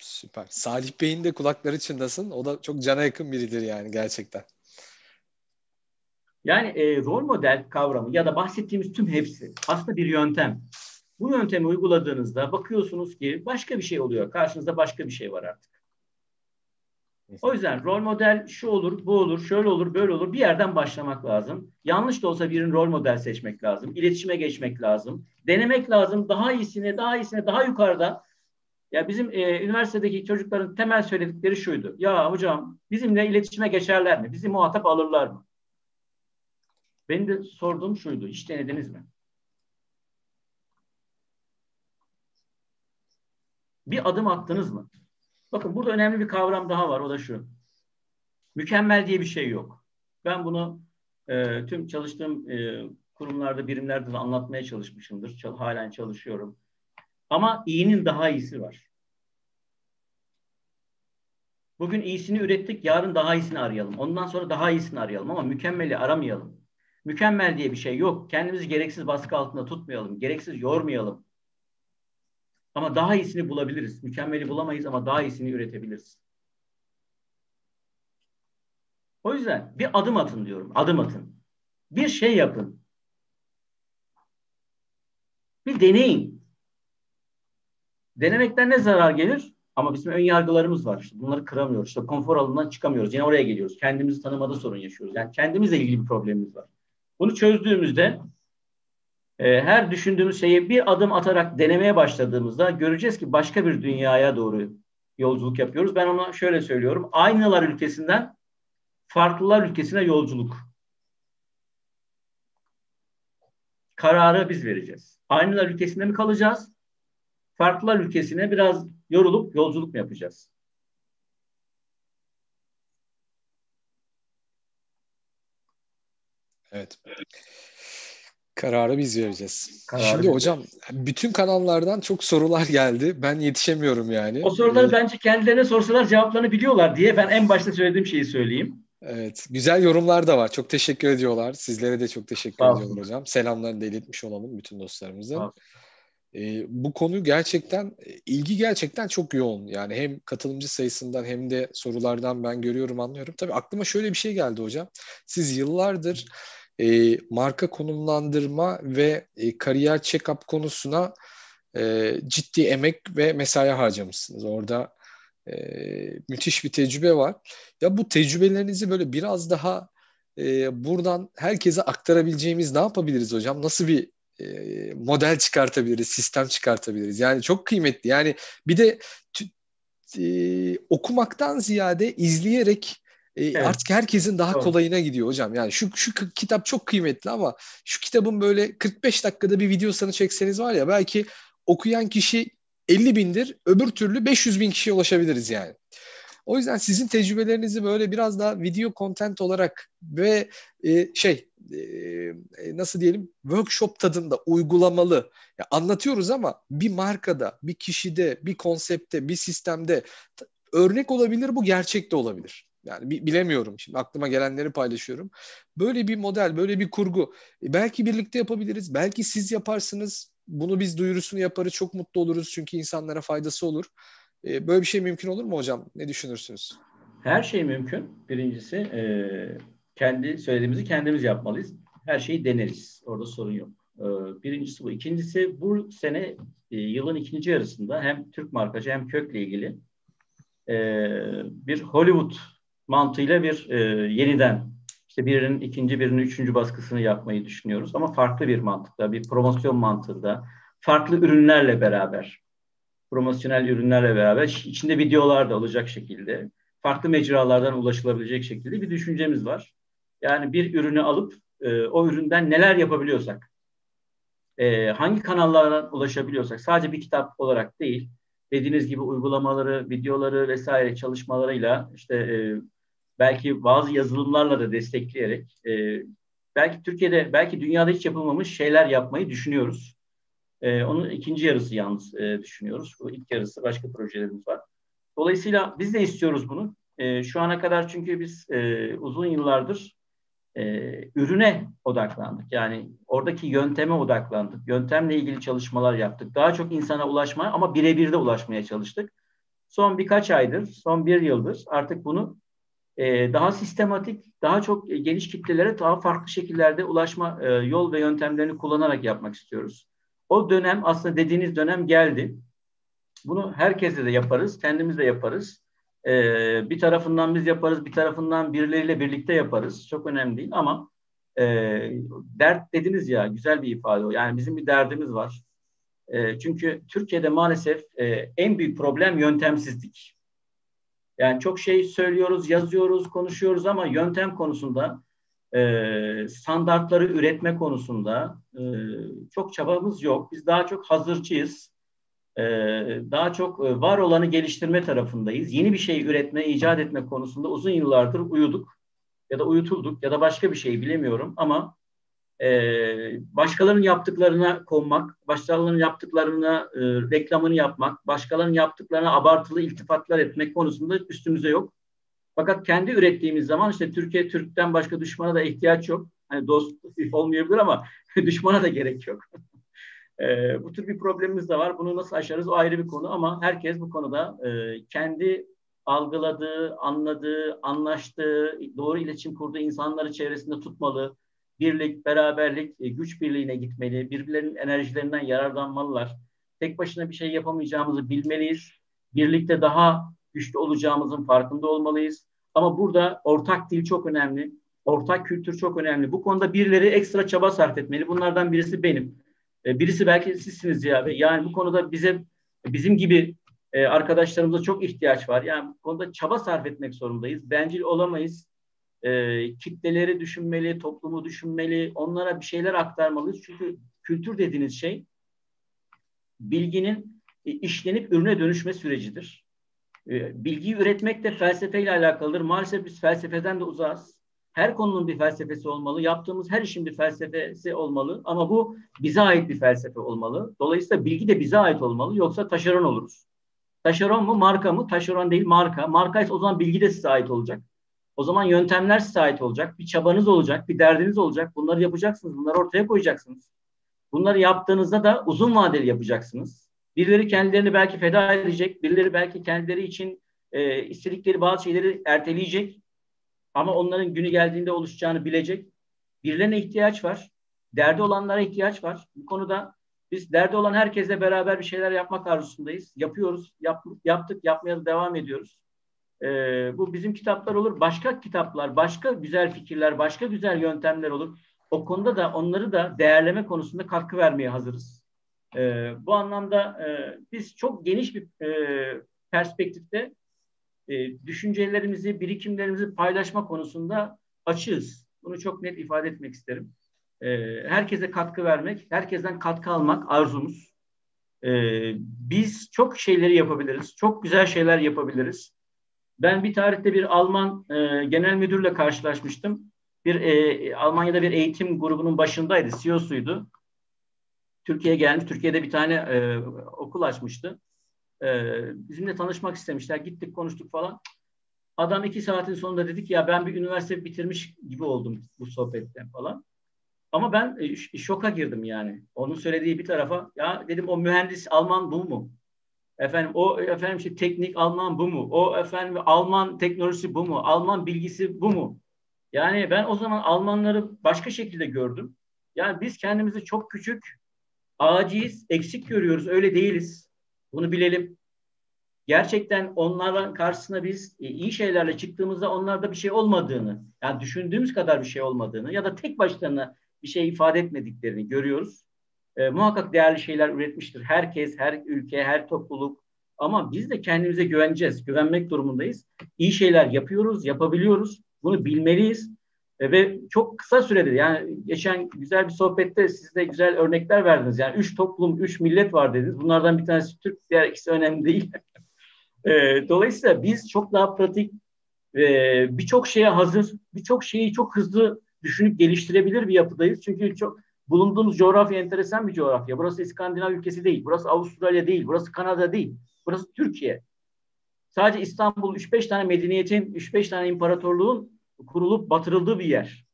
Süper. Salih Bey'in de kulakları çınlasın. O da çok cana yakın biridir yani gerçekten. Yani e, rol model kavramı ya da bahsettiğimiz tüm hepsi aslında bir yöntem. Bu yöntemi uyguladığınızda bakıyorsunuz ki başka bir şey oluyor. Karşınızda başka bir şey var artık. O yüzden rol model şu olur, bu olur, şöyle olur, böyle olur. Bir yerden başlamak lazım. Yanlış da olsa birinin rol model seçmek lazım. İletişime geçmek lazım. Denemek lazım. Daha iyisine, daha iyisine, daha yukarıda ya bizim e, üniversitedeki çocukların temel söyledikleri şuydu. Ya hocam bizimle iletişime geçerler mi? Bizi muhatap alırlar mı? Benim de sorduğum şuydu. Hiç denediniz mi? Bir adım attınız mı? Bakın burada önemli bir kavram daha var. O da şu. Mükemmel diye bir şey yok. Ben bunu e, tüm çalıştığım e, kurumlarda, birimlerde de anlatmaya çalışmışımdır. Çal, halen çalışıyorum. Ama iyinin daha iyisi var. Bugün iyisini ürettik, yarın daha iyisini arayalım. Ondan sonra daha iyisini arayalım ama mükemmeli aramayalım. Mükemmel diye bir şey yok. Kendimizi gereksiz baskı altında tutmayalım. Gereksiz yormayalım. Ama daha iyisini bulabiliriz. Mükemmeli bulamayız ama daha iyisini üretebiliriz. O yüzden bir adım atın diyorum. Adım atın. Bir şey yapın. Bir deneyin. Denemekten ne zarar gelir? Ama bizim ön yargılarımız var. İşte bunları kıramıyoruz. İşte konfor alanından çıkamıyoruz. Yine oraya geliyoruz. Kendimizi tanımada sorun yaşıyoruz. Yani kendimizle ilgili bir problemimiz var. Bunu çözdüğümüzde e, her düşündüğümüz şeyi bir adım atarak denemeye başladığımızda göreceğiz ki başka bir dünyaya doğru yolculuk yapıyoruz. Ben ona şöyle söylüyorum. Aynalar ülkesinden farklılar ülkesine yolculuk. Kararı biz vereceğiz. Aynalar ülkesinde mi kalacağız? Farklılar ülkesine biraz yorulup yolculuk mu yapacağız? Evet. Kararı biz vereceğiz. Kararı Şimdi vereceğiz. hocam bütün kanallardan çok sorular geldi. Ben yetişemiyorum yani. O soruları ee, bence kendilerine sorsalar cevaplarını biliyorlar diye ben en başta söylediğim şeyi söyleyeyim. Evet. Güzel yorumlar da var. Çok teşekkür ediyorlar. Sizlere de çok teşekkür ediyorlar hocam. Selamlarını da iletmiş olalım bütün dostlarımıza. E, bu konu gerçekten ilgi gerçekten çok yoğun. Yani hem katılımcı sayısından hem de sorulardan ben görüyorum anlıyorum. Tabii aklıma şöyle bir şey geldi hocam. Siz yıllardır e, marka konumlandırma ve e, kariyer check-up konusuna e, ciddi emek ve mesai harcamışsınız. Orada e, müthiş bir tecrübe var. Ya bu tecrübelerinizi böyle biraz daha e, buradan herkese aktarabileceğimiz ne yapabiliriz hocam? Nasıl bir e, model çıkartabiliriz, sistem çıkartabiliriz? Yani çok kıymetli. Yani bir de e, okumaktan ziyade izleyerek e, evet. Artık herkesin daha Doğru. kolayına gidiyor hocam. Yani şu şu kitap çok kıymetli ama şu kitabın böyle 45 dakikada bir videosunu çekseniz var ya belki okuyan kişi 50 bindir, öbür türlü 500 bin kişiye ulaşabiliriz yani. O yüzden sizin tecrübelerinizi böyle biraz daha video content olarak ve e, şey e, nasıl diyelim workshop tadında uygulamalı ya anlatıyoruz ama bir markada, bir kişide, bir konsepte, bir sistemde örnek olabilir bu gerçek de olabilir. Yani bilemiyorum şimdi aklıma gelenleri paylaşıyorum. Böyle bir model, böyle bir kurgu. E, belki birlikte yapabiliriz. Belki siz yaparsınız. Bunu biz duyurusunu yaparız. Çok mutlu oluruz çünkü insanlara faydası olur. E, böyle bir şey mümkün olur mu hocam? Ne düşünürsünüz? Her şey mümkün. Birincisi e, kendi söylediğimizi kendimiz yapmalıyız. Her şeyi deneriz. Orada sorun yok. E, birincisi bu. İkincisi bu sene e, yılın ikinci yarısında hem Türk markacı hem kökle ilgili e, bir Hollywood mantığıyla bir e, yeniden işte birinin ikinci birinin üçüncü baskısını yapmayı düşünüyoruz. Ama farklı bir mantıkla, bir promosyon mantığında, farklı ürünlerle beraber, promosyonel ürünlerle beraber, içinde videolar da olacak şekilde, farklı mecralardan ulaşılabilecek şekilde bir düşüncemiz var. Yani bir ürünü alıp e, o üründen neler yapabiliyorsak, e, hangi kanallardan ulaşabiliyorsak, sadece bir kitap olarak değil, dediğiniz gibi uygulamaları, videoları vesaire çalışmalarıyla işte e, belki bazı yazılımlarla da destekleyerek e, belki Türkiye'de belki dünyada hiç yapılmamış şeyler yapmayı düşünüyoruz. E, onun ikinci yarısı yalnız e, düşünüyoruz. Bu ilk yarısı başka projelerimiz var. Dolayısıyla biz de istiyoruz bunu. E, şu ana kadar çünkü biz e, uzun yıllardır e, ürüne odaklandık. Yani oradaki yönteme odaklandık. Yöntemle ilgili çalışmalar yaptık. Daha çok insana ulaşma ama birebir de ulaşmaya çalıştık. Son birkaç aydır, son bir yıldır artık bunu e, daha sistematik, daha çok geniş kitlelere daha farklı şekillerde ulaşma e, yol ve yöntemlerini kullanarak yapmak istiyoruz. O dönem aslında dediğiniz dönem geldi. Bunu herkese de yaparız, kendimiz de yaparız. E, bir tarafından biz yaparız, bir tarafından birileriyle birlikte yaparız. Çok önemli değil ama e, dert dediniz ya, güzel bir ifade o. Yani bizim bir derdimiz var. E, çünkü Türkiye'de maalesef e, en büyük problem yöntemsizlik. Yani çok şey söylüyoruz, yazıyoruz, konuşuyoruz ama yöntem konusunda e, standartları üretme konusunda e, çok çabamız yok. Biz daha çok hazırcıyız. E, daha çok e, var olanı geliştirme tarafındayız. Yeni bir şey üretme, icat etme konusunda uzun yıllardır uyuduk ya da uyutulduk ya da başka bir şey bilemiyorum ama e, başkalarının yaptıklarına konmak, başkalarının yaptıklarına e, reklamını yapmak, başkalarının yaptıklarına abartılı iltifatlar etmek konusunda üstümüze yok. Fakat kendi ürettiğimiz zaman işte Türkiye Türk'ten başka düşmana da ihtiyaç yok. Hani dost olmayabilir ama düşmana da gerek yok. E, bu tür bir problemimiz de var. Bunu nasıl aşarız o ayrı bir konu ama herkes bu konuda e, kendi algıladığı, anladığı, anlaştığı, doğru iletişim kurduğu insanları çevresinde tutmalı birlik, beraberlik, e, güç birliğine gitmeli. Birbirlerinin enerjilerinden yararlanmalılar. Tek başına bir şey yapamayacağımızı bilmeliyiz. Birlikte daha güçlü olacağımızın farkında olmalıyız. Ama burada ortak dil çok önemli. Ortak kültür çok önemli. Bu konuda birileri ekstra çaba sarf etmeli. Bunlardan birisi benim. E, birisi belki sizsiniz ya. Yani bu konuda bize bizim gibi e, arkadaşlarımıza çok ihtiyaç var. Yani bu konuda çaba sarf etmek zorundayız. Bencil olamayız e, kitleleri düşünmeli, toplumu düşünmeli, onlara bir şeyler aktarmalıyız. Çünkü kültür dediğiniz şey bilginin e, işlenip ürüne dönüşme sürecidir. E, bilgiyi üretmek de felsefeyle alakalıdır. Maalesef biz felsefeden de uzağız. Her konunun bir felsefesi olmalı. Yaptığımız her işin bir felsefesi olmalı. Ama bu bize ait bir felsefe olmalı. Dolayısıyla bilgi de bize ait olmalı. Yoksa taşeron oluruz. Taşeron mu, marka mı? Taşeron değil, marka. Marka ise o zaman bilgi de size ait olacak. O zaman yöntemler size ait olacak. Bir çabanız olacak, bir derdiniz olacak. Bunları yapacaksınız. Bunları ortaya koyacaksınız. Bunları yaptığınızda da uzun vadeli yapacaksınız. Birileri kendilerini belki feda edecek. Birileri belki kendileri için e, istedikleri bazı şeyleri erteleyecek. Ama onların günü geldiğinde oluşacağını bilecek. Birilerine ihtiyaç var. Derdi olanlara ihtiyaç var. Bu konuda biz derdi olan herkesle beraber bir şeyler yapmak arzusundayız. Yapıyoruz, yap, yaptık, yapmaya da devam ediyoruz. Ee, bu bizim kitaplar olur, başka kitaplar, başka güzel fikirler, başka güzel yöntemler olur. O konuda da onları da değerleme konusunda katkı vermeye hazırız. Ee, bu anlamda e, biz çok geniş bir e, perspektifte e, düşüncelerimizi, birikimlerimizi paylaşma konusunda açığız. Bunu çok net ifade etmek isterim. E, herkese katkı vermek, herkesten katkı almak arzumuz. E, biz çok şeyleri yapabiliriz, çok güzel şeyler yapabiliriz. Ben bir tarihte bir Alman genel müdürle karşılaşmıştım. Bir Almanya'da bir eğitim grubunun başındaydı, CEO'suydu. Türkiye'ye gelmiş, Türkiye'de bir tane okul açmıştı. E, bizimle tanışmak istemişler. Gittik, konuştuk falan. Adam iki saatin sonunda dedik ya ben bir üniversite bitirmiş gibi oldum bu sohbetten falan. Ama ben e, şoka girdim yani. Onun söylediği bir tarafa ya dedim o mühendis Alman bu mu? Efendim o efendim işte teknik Alman bu mu? O efendim Alman teknolojisi bu mu? Alman bilgisi bu mu? Yani ben o zaman Almanları başka şekilde gördüm. Yani biz kendimizi çok küçük, aciz, eksik görüyoruz. Öyle değiliz. Bunu bilelim. Gerçekten onların karşısına biz e, iyi şeylerle çıktığımızda onlarda bir şey olmadığını, yani düşündüğümüz kadar bir şey olmadığını ya da tek başlarına bir şey ifade etmediklerini görüyoruz. E, muhakkak değerli şeyler üretmiştir. Herkes, her ülke, her topluluk. Ama biz de kendimize güveneceğiz. Güvenmek durumundayız. İyi şeyler yapıyoruz, yapabiliyoruz. Bunu bilmeliyiz. E, ve çok kısa sürede yani geçen güzel bir sohbette siz de güzel örnekler verdiniz. Yani üç toplum, üç millet var dediniz. Bunlardan bir tanesi Türk, diğer ikisi önemli değil. e, dolayısıyla biz çok daha pratik, e, birçok şeye hazır, birçok şeyi çok hızlı düşünüp geliştirebilir bir yapıdayız. Çünkü çok bulunduğumuz coğrafya enteresan bir coğrafya. Burası İskandinav ülkesi değil, burası Avustralya değil, burası Kanada değil, burası Türkiye. Sadece İstanbul 3-5 tane medeniyetin, 3-5 tane imparatorluğun kurulup batırıldığı bir yer.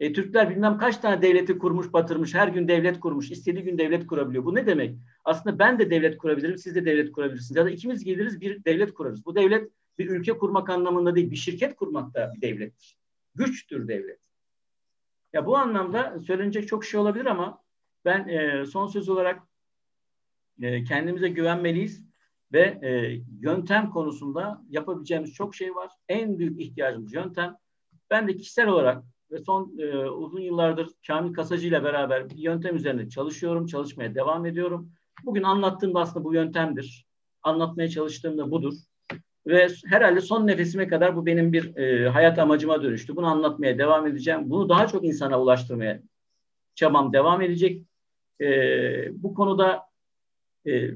E, Türkler bilmem kaç tane devleti kurmuş, batırmış, her gün devlet kurmuş, istediği gün devlet kurabiliyor. Bu ne demek? Aslında ben de devlet kurabilirim, siz de devlet kurabilirsiniz. Ya da ikimiz geliriz bir devlet kurarız. Bu devlet bir ülke kurmak anlamında değil, bir şirket kurmak da bir devlettir. Güçtür devlet. Ya bu anlamda söylenecek çok şey olabilir ama ben e, son söz olarak e, kendimize güvenmeliyiz ve e, yöntem konusunda yapabileceğimiz çok şey var. En büyük ihtiyacımız yöntem. Ben de kişisel olarak ve son e, uzun yıllardır Kamil Kasacı ile beraber bir yöntem üzerinde çalışıyorum, çalışmaya devam ediyorum. Bugün anlattığım da aslında bu yöntemdir. Anlatmaya çalıştığım da budur. Ve herhalde son nefesime kadar bu benim bir e, hayat amacıma dönüştü. Bunu anlatmaya devam edeceğim. Bunu daha çok insana ulaştırmaya çabam devam edecek. E, bu konuda e,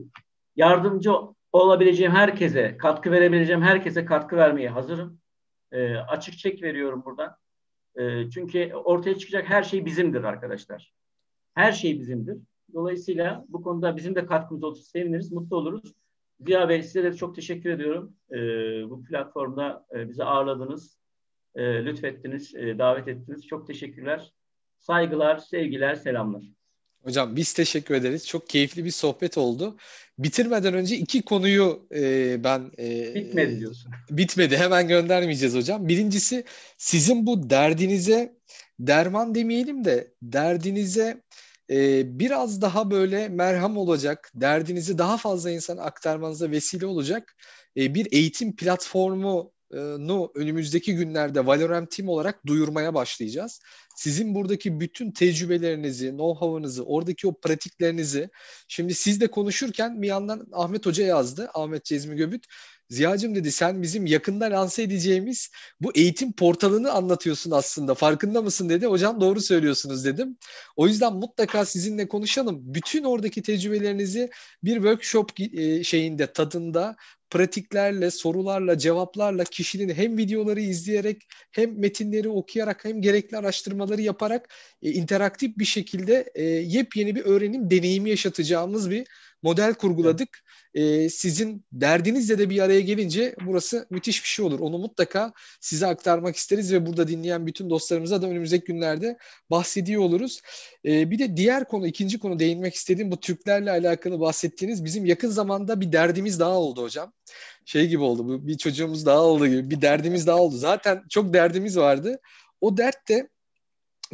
yardımcı olabileceğim herkese, katkı verebileceğim herkese katkı vermeye hazırım. E, açık çek veriyorum buradan. E, çünkü ortaya çıkacak her şey bizimdir arkadaşlar. Her şey bizimdir. Dolayısıyla bu konuda bizim de katkımız olursa seviniriz, mutlu oluruz. Ziya Bey size de çok teşekkür ediyorum. E, bu platformda e, bizi ağırladınız, e, lütfettiniz, e, davet ettiniz. Çok teşekkürler. Saygılar, sevgiler, selamlar. Hocam biz teşekkür ederiz. Çok keyifli bir sohbet oldu. Bitirmeden önce iki konuyu e, ben... E, bitmedi diyorsun. Bitmedi. Hemen göndermeyeceğiz hocam. Birincisi sizin bu derdinize derman demeyelim de derdinize e, biraz daha böyle merham olacak, derdinizi daha fazla insana aktarmanıza vesile olacak e, bir eğitim platformu nu önümüzdeki günlerde Valorant Team olarak duyurmaya başlayacağız. Sizin buradaki bütün tecrübelerinizi, know-how'ınızı, oradaki o pratiklerinizi şimdi siz de konuşurken bir yandan Ahmet Hoca yazdı. Ahmet Cezmi Göbüt. Ziyacım dedi sen bizim yakında lanse edeceğimiz bu eğitim portalını anlatıyorsun aslında. Farkında mısın dedi. Hocam doğru söylüyorsunuz dedim. O yüzden mutlaka sizinle konuşalım. Bütün oradaki tecrübelerinizi bir workshop şeyinde, tadında pratiklerle, sorularla, cevaplarla kişinin hem videoları izleyerek hem metinleri okuyarak hem gerekli araştırmaları yaparak e, interaktif bir şekilde e, yepyeni bir öğrenim deneyimi yaşatacağımız bir model kurguladık. E, sizin derdinizle de bir araya gelince burası müthiş bir şey olur. Onu mutlaka size aktarmak isteriz ve burada dinleyen bütün dostlarımıza da önümüzdeki günlerde bahsediyor oluruz. E, bir de diğer konu, ikinci konu değinmek istediğim bu Türklerle alakalı bahsettiğiniz bizim yakın zamanda bir derdimiz daha oldu hocam. Şey gibi oldu, bu bir çocuğumuz daha oldu gibi bir derdimiz daha oldu. Zaten çok derdimiz vardı. O dert de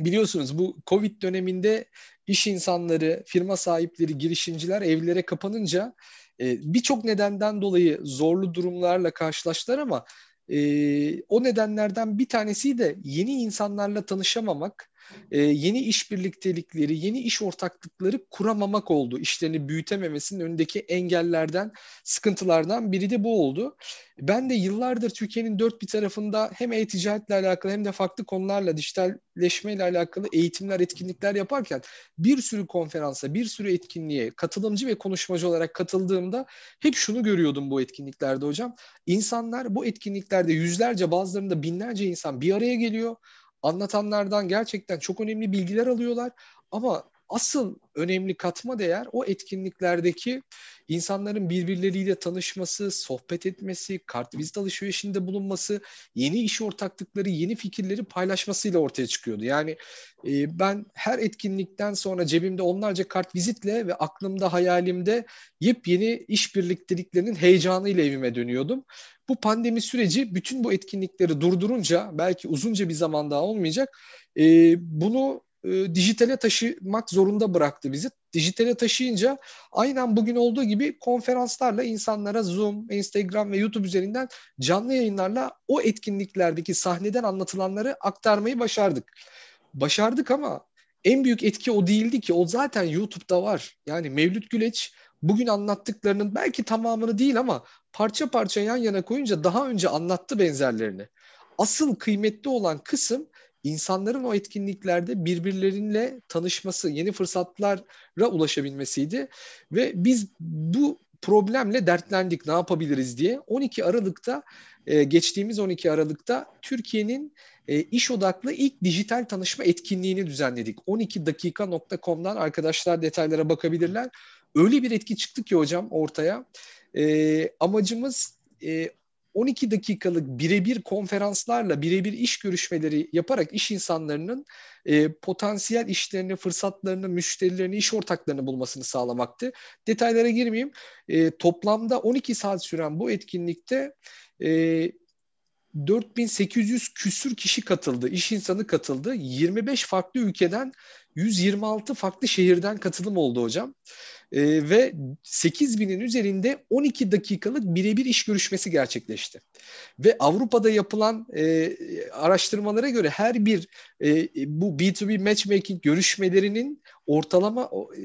biliyorsunuz bu Covid döneminde iş insanları, firma sahipleri, girişimciler evlere kapanınca e, birçok nedenden dolayı zorlu durumlarla karşılaştılar ama e, o nedenlerden bir tanesi de yeni insanlarla tanışamamak, e, yeni iş birliktelikleri, yeni iş ortaklıkları kuramamak oldu. İşlerini büyütememesinin önündeki engellerden, sıkıntılardan biri de bu oldu. Ben de yıllardır Türkiye'nin dört bir tarafında hem e-ticaretle alakalı hem de farklı konularla dijitalleşmeyle alakalı eğitimler, etkinlikler yaparken bir sürü konferansa, bir sürü etkinliğe katılımcı ve konuşmacı olarak katıldığımda hep şunu görüyordum bu etkinliklerde hocam. İnsanlar bu etkinliklerde yüzlerce bazılarında binlerce insan bir araya geliyor anlatanlardan gerçekten çok önemli bilgiler alıyorlar. Ama asıl önemli katma değer o etkinliklerdeki insanların birbirleriyle tanışması, sohbet etmesi, kartvizit alışverişinde bulunması, yeni iş ortaklıkları, yeni fikirleri paylaşmasıyla ortaya çıkıyordu. Yani e, ben her etkinlikten sonra cebimde onlarca kartvizitle ve aklımda, hayalimde yepyeni iş birlikteliklerinin heyecanıyla evime dönüyordum. Bu pandemi süreci bütün bu etkinlikleri durdurunca belki uzunca bir zaman daha olmayacak. E, bunu e, dijitale taşımak zorunda bıraktı bizi. Dijitale taşıyınca aynen bugün olduğu gibi konferanslarla insanlara Zoom, Instagram ve YouTube üzerinden canlı yayınlarla o etkinliklerdeki sahneden anlatılanları aktarmayı başardık. Başardık ama en büyük etki o değildi ki o zaten YouTube'da var. Yani Mevlüt Güleç bugün anlattıklarının belki tamamını değil ama parça parça yan yana koyunca daha önce anlattı benzerlerini. Asıl kıymetli olan kısım insanların o etkinliklerde birbirleriyle tanışması, yeni fırsatlara ulaşabilmesiydi. Ve biz bu problemle dertlendik ne yapabiliriz diye. 12 Aralık'ta e, geçtiğimiz 12 Aralık'ta Türkiye'nin e, iş odaklı ilk dijital tanışma etkinliğini düzenledik. 12dakika.com'dan arkadaşlar detaylara bakabilirler. Öyle bir etki çıktı ki hocam ortaya. E, amacımız 12 dakikalık birebir konferanslarla birebir iş görüşmeleri yaparak iş insanlarının e, potansiyel işlerini, fırsatlarını, müşterilerini, iş ortaklarını bulmasını sağlamaktı. Detaylara girmeyeyim. E, toplamda 12 saat süren bu etkinlikte e, 4800 küsür kişi katıldı, iş insanı katıldı. 25 farklı ülkeden 126 farklı şehirden katılım oldu hocam e, ve 8 binin üzerinde 12 dakikalık birebir iş görüşmesi gerçekleşti. Ve Avrupa'da yapılan e, araştırmalara göre her bir e, bu B2B matchmaking görüşmelerinin ortalama e,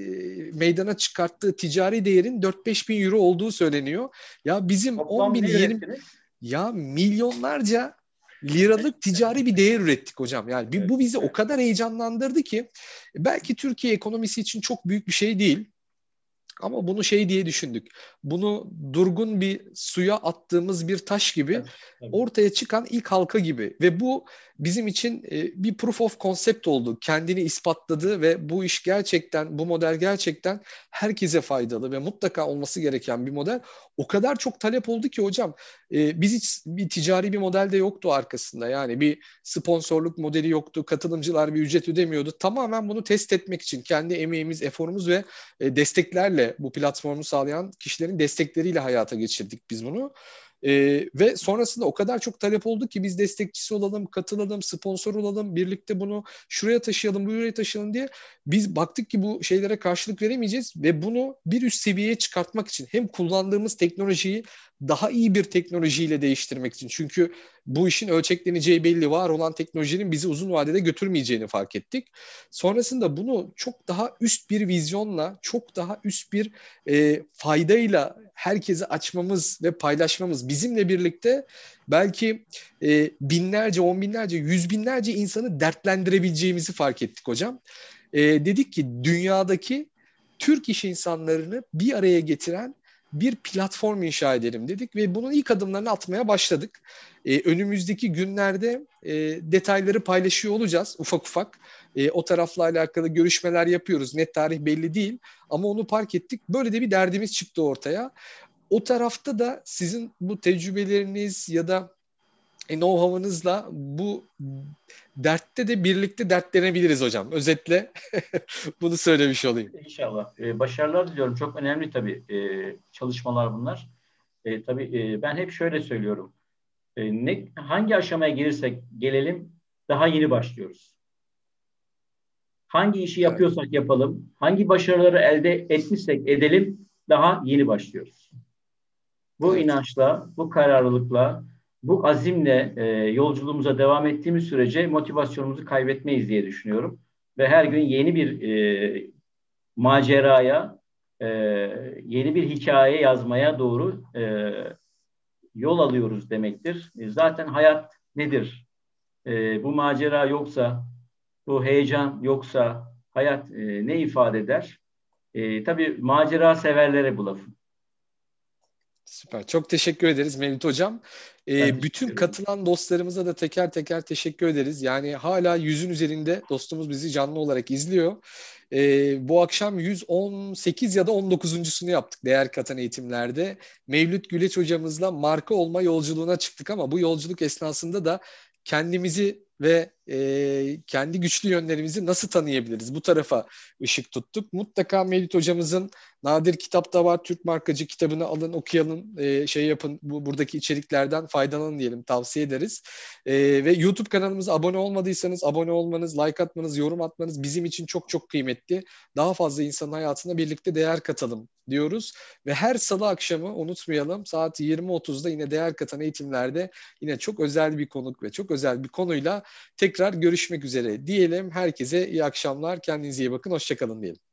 meydana çıkarttığı ticari değerin 4-5 bin euro olduğu söyleniyor. Ya bizim Toplam 10 bin 20 ya milyonlarca liralık ticari bir değer ürettik hocam. Yani bu bizi o kadar heyecanlandırdı ki belki Türkiye ekonomisi için çok büyük bir şey değil. Ama bunu şey diye düşündük. Bunu durgun bir suya attığımız bir taş gibi evet, evet. ortaya çıkan ilk halka gibi ve bu bizim için e, bir proof of concept oldu. Kendini ispatladı ve bu iş gerçekten bu model gerçekten herkese faydalı ve mutlaka olması gereken bir model. O kadar çok talep oldu ki hocam e, biz hiç bir ticari bir model de yoktu arkasında. Yani bir sponsorluk modeli yoktu. Katılımcılar bir ücret ödemiyordu. Tamamen bunu test etmek için kendi emeğimiz, eforumuz ve e, desteklerle bu platformu sağlayan kişilerin destekleriyle hayata geçirdik biz bunu. E, ve sonrasında o kadar çok talep oldu ki biz destekçisi olalım, katılalım, sponsor olalım, birlikte bunu şuraya taşıyalım, buraya taşıyalım diye biz baktık ki bu şeylere karşılık veremeyeceğiz ve bunu bir üst seviyeye çıkartmak için hem kullandığımız teknolojiyi daha iyi bir teknolojiyle değiştirmek için. Çünkü bu işin ölçekleneceği belli var olan teknolojinin bizi uzun vadede götürmeyeceğini fark ettik. Sonrasında bunu çok daha üst bir vizyonla, çok daha üst bir e, faydayla herkese açmamız ve paylaşmamız bizimle birlikte belki e, binlerce, on binlerce, yüz binlerce insanı dertlendirebileceğimizi fark ettik hocam. E, dedik ki dünyadaki Türk iş insanlarını bir araya getiren bir platform inşa edelim dedik ve bunun ilk adımlarını atmaya başladık. Ee, önümüzdeki günlerde e, detayları paylaşıyor olacağız ufak ufak. E, o tarafla alakalı görüşmeler yapıyoruz. Net tarih belli değil ama onu park ettik. Böyle de bir derdimiz çıktı ortaya. O tarafta da sizin bu tecrübeleriniz ya da e, know-how'ınızla bu dertte de birlikte dertlenebiliriz hocam. Özetle bunu söylemiş olayım. İnşallah. Ee, başarılar diliyorum. Çok önemli tabii e, çalışmalar bunlar. E, tabii e, ben hep şöyle söylüyorum. E, ne hangi aşamaya gelirsek gelelim daha yeni başlıyoruz. hangi işi yapıyorsak evet. yapalım, hangi başarıları elde etmişsek edelim, daha yeni başlıyoruz. Bu evet. inançla, bu kararlılıkla, bu azimle e, yolculuğumuza devam ettiğimiz sürece motivasyonumuzu kaybetmeyiz diye düşünüyorum. Ve her gün yeni bir e, maceraya, e, yeni bir hikaye yazmaya doğru e, yol alıyoruz demektir. E, zaten hayat nedir? E, bu macera yoksa, bu heyecan yoksa hayat e, ne ifade eder? E, tabii macera severlere bu lafı. Süper. Çok teşekkür ederiz Mevlüt Hocam. Ee, bütün katılan dostlarımıza da teker teker teşekkür ederiz. Yani hala yüzün üzerinde dostumuz bizi canlı olarak izliyor. Ee, bu akşam 118 ya da 19.sunu yaptık değer katan eğitimlerde. Mevlüt Güleç hocamızla marka olma yolculuğuna çıktık ama bu yolculuk esnasında da kendimizi ve e, kendi güçlü yönlerimizi nasıl tanıyabiliriz? Bu tarafa ışık tuttuk. Mutlaka Mevlüt hocamızın nadir kitapta var. Türk markacı kitabını alın, okuyalım, e, şey yapın. Bu buradaki içeriklerden faydalanın diyelim, tavsiye ederiz. E, ve YouTube kanalımıza abone olmadıysanız abone olmanız, like atmanız, yorum atmanız bizim için çok çok kıymetli. Daha fazla insanın hayatına birlikte değer katalım diyoruz. Ve her salı akşamı unutmayalım saat 20.30'da yine değer katan eğitimlerde yine çok özel bir konuk ve çok özel bir konuyla tekrar görüşmek üzere diyelim. Herkese iyi akşamlar. Kendinize iyi bakın. Hoşçakalın diyelim.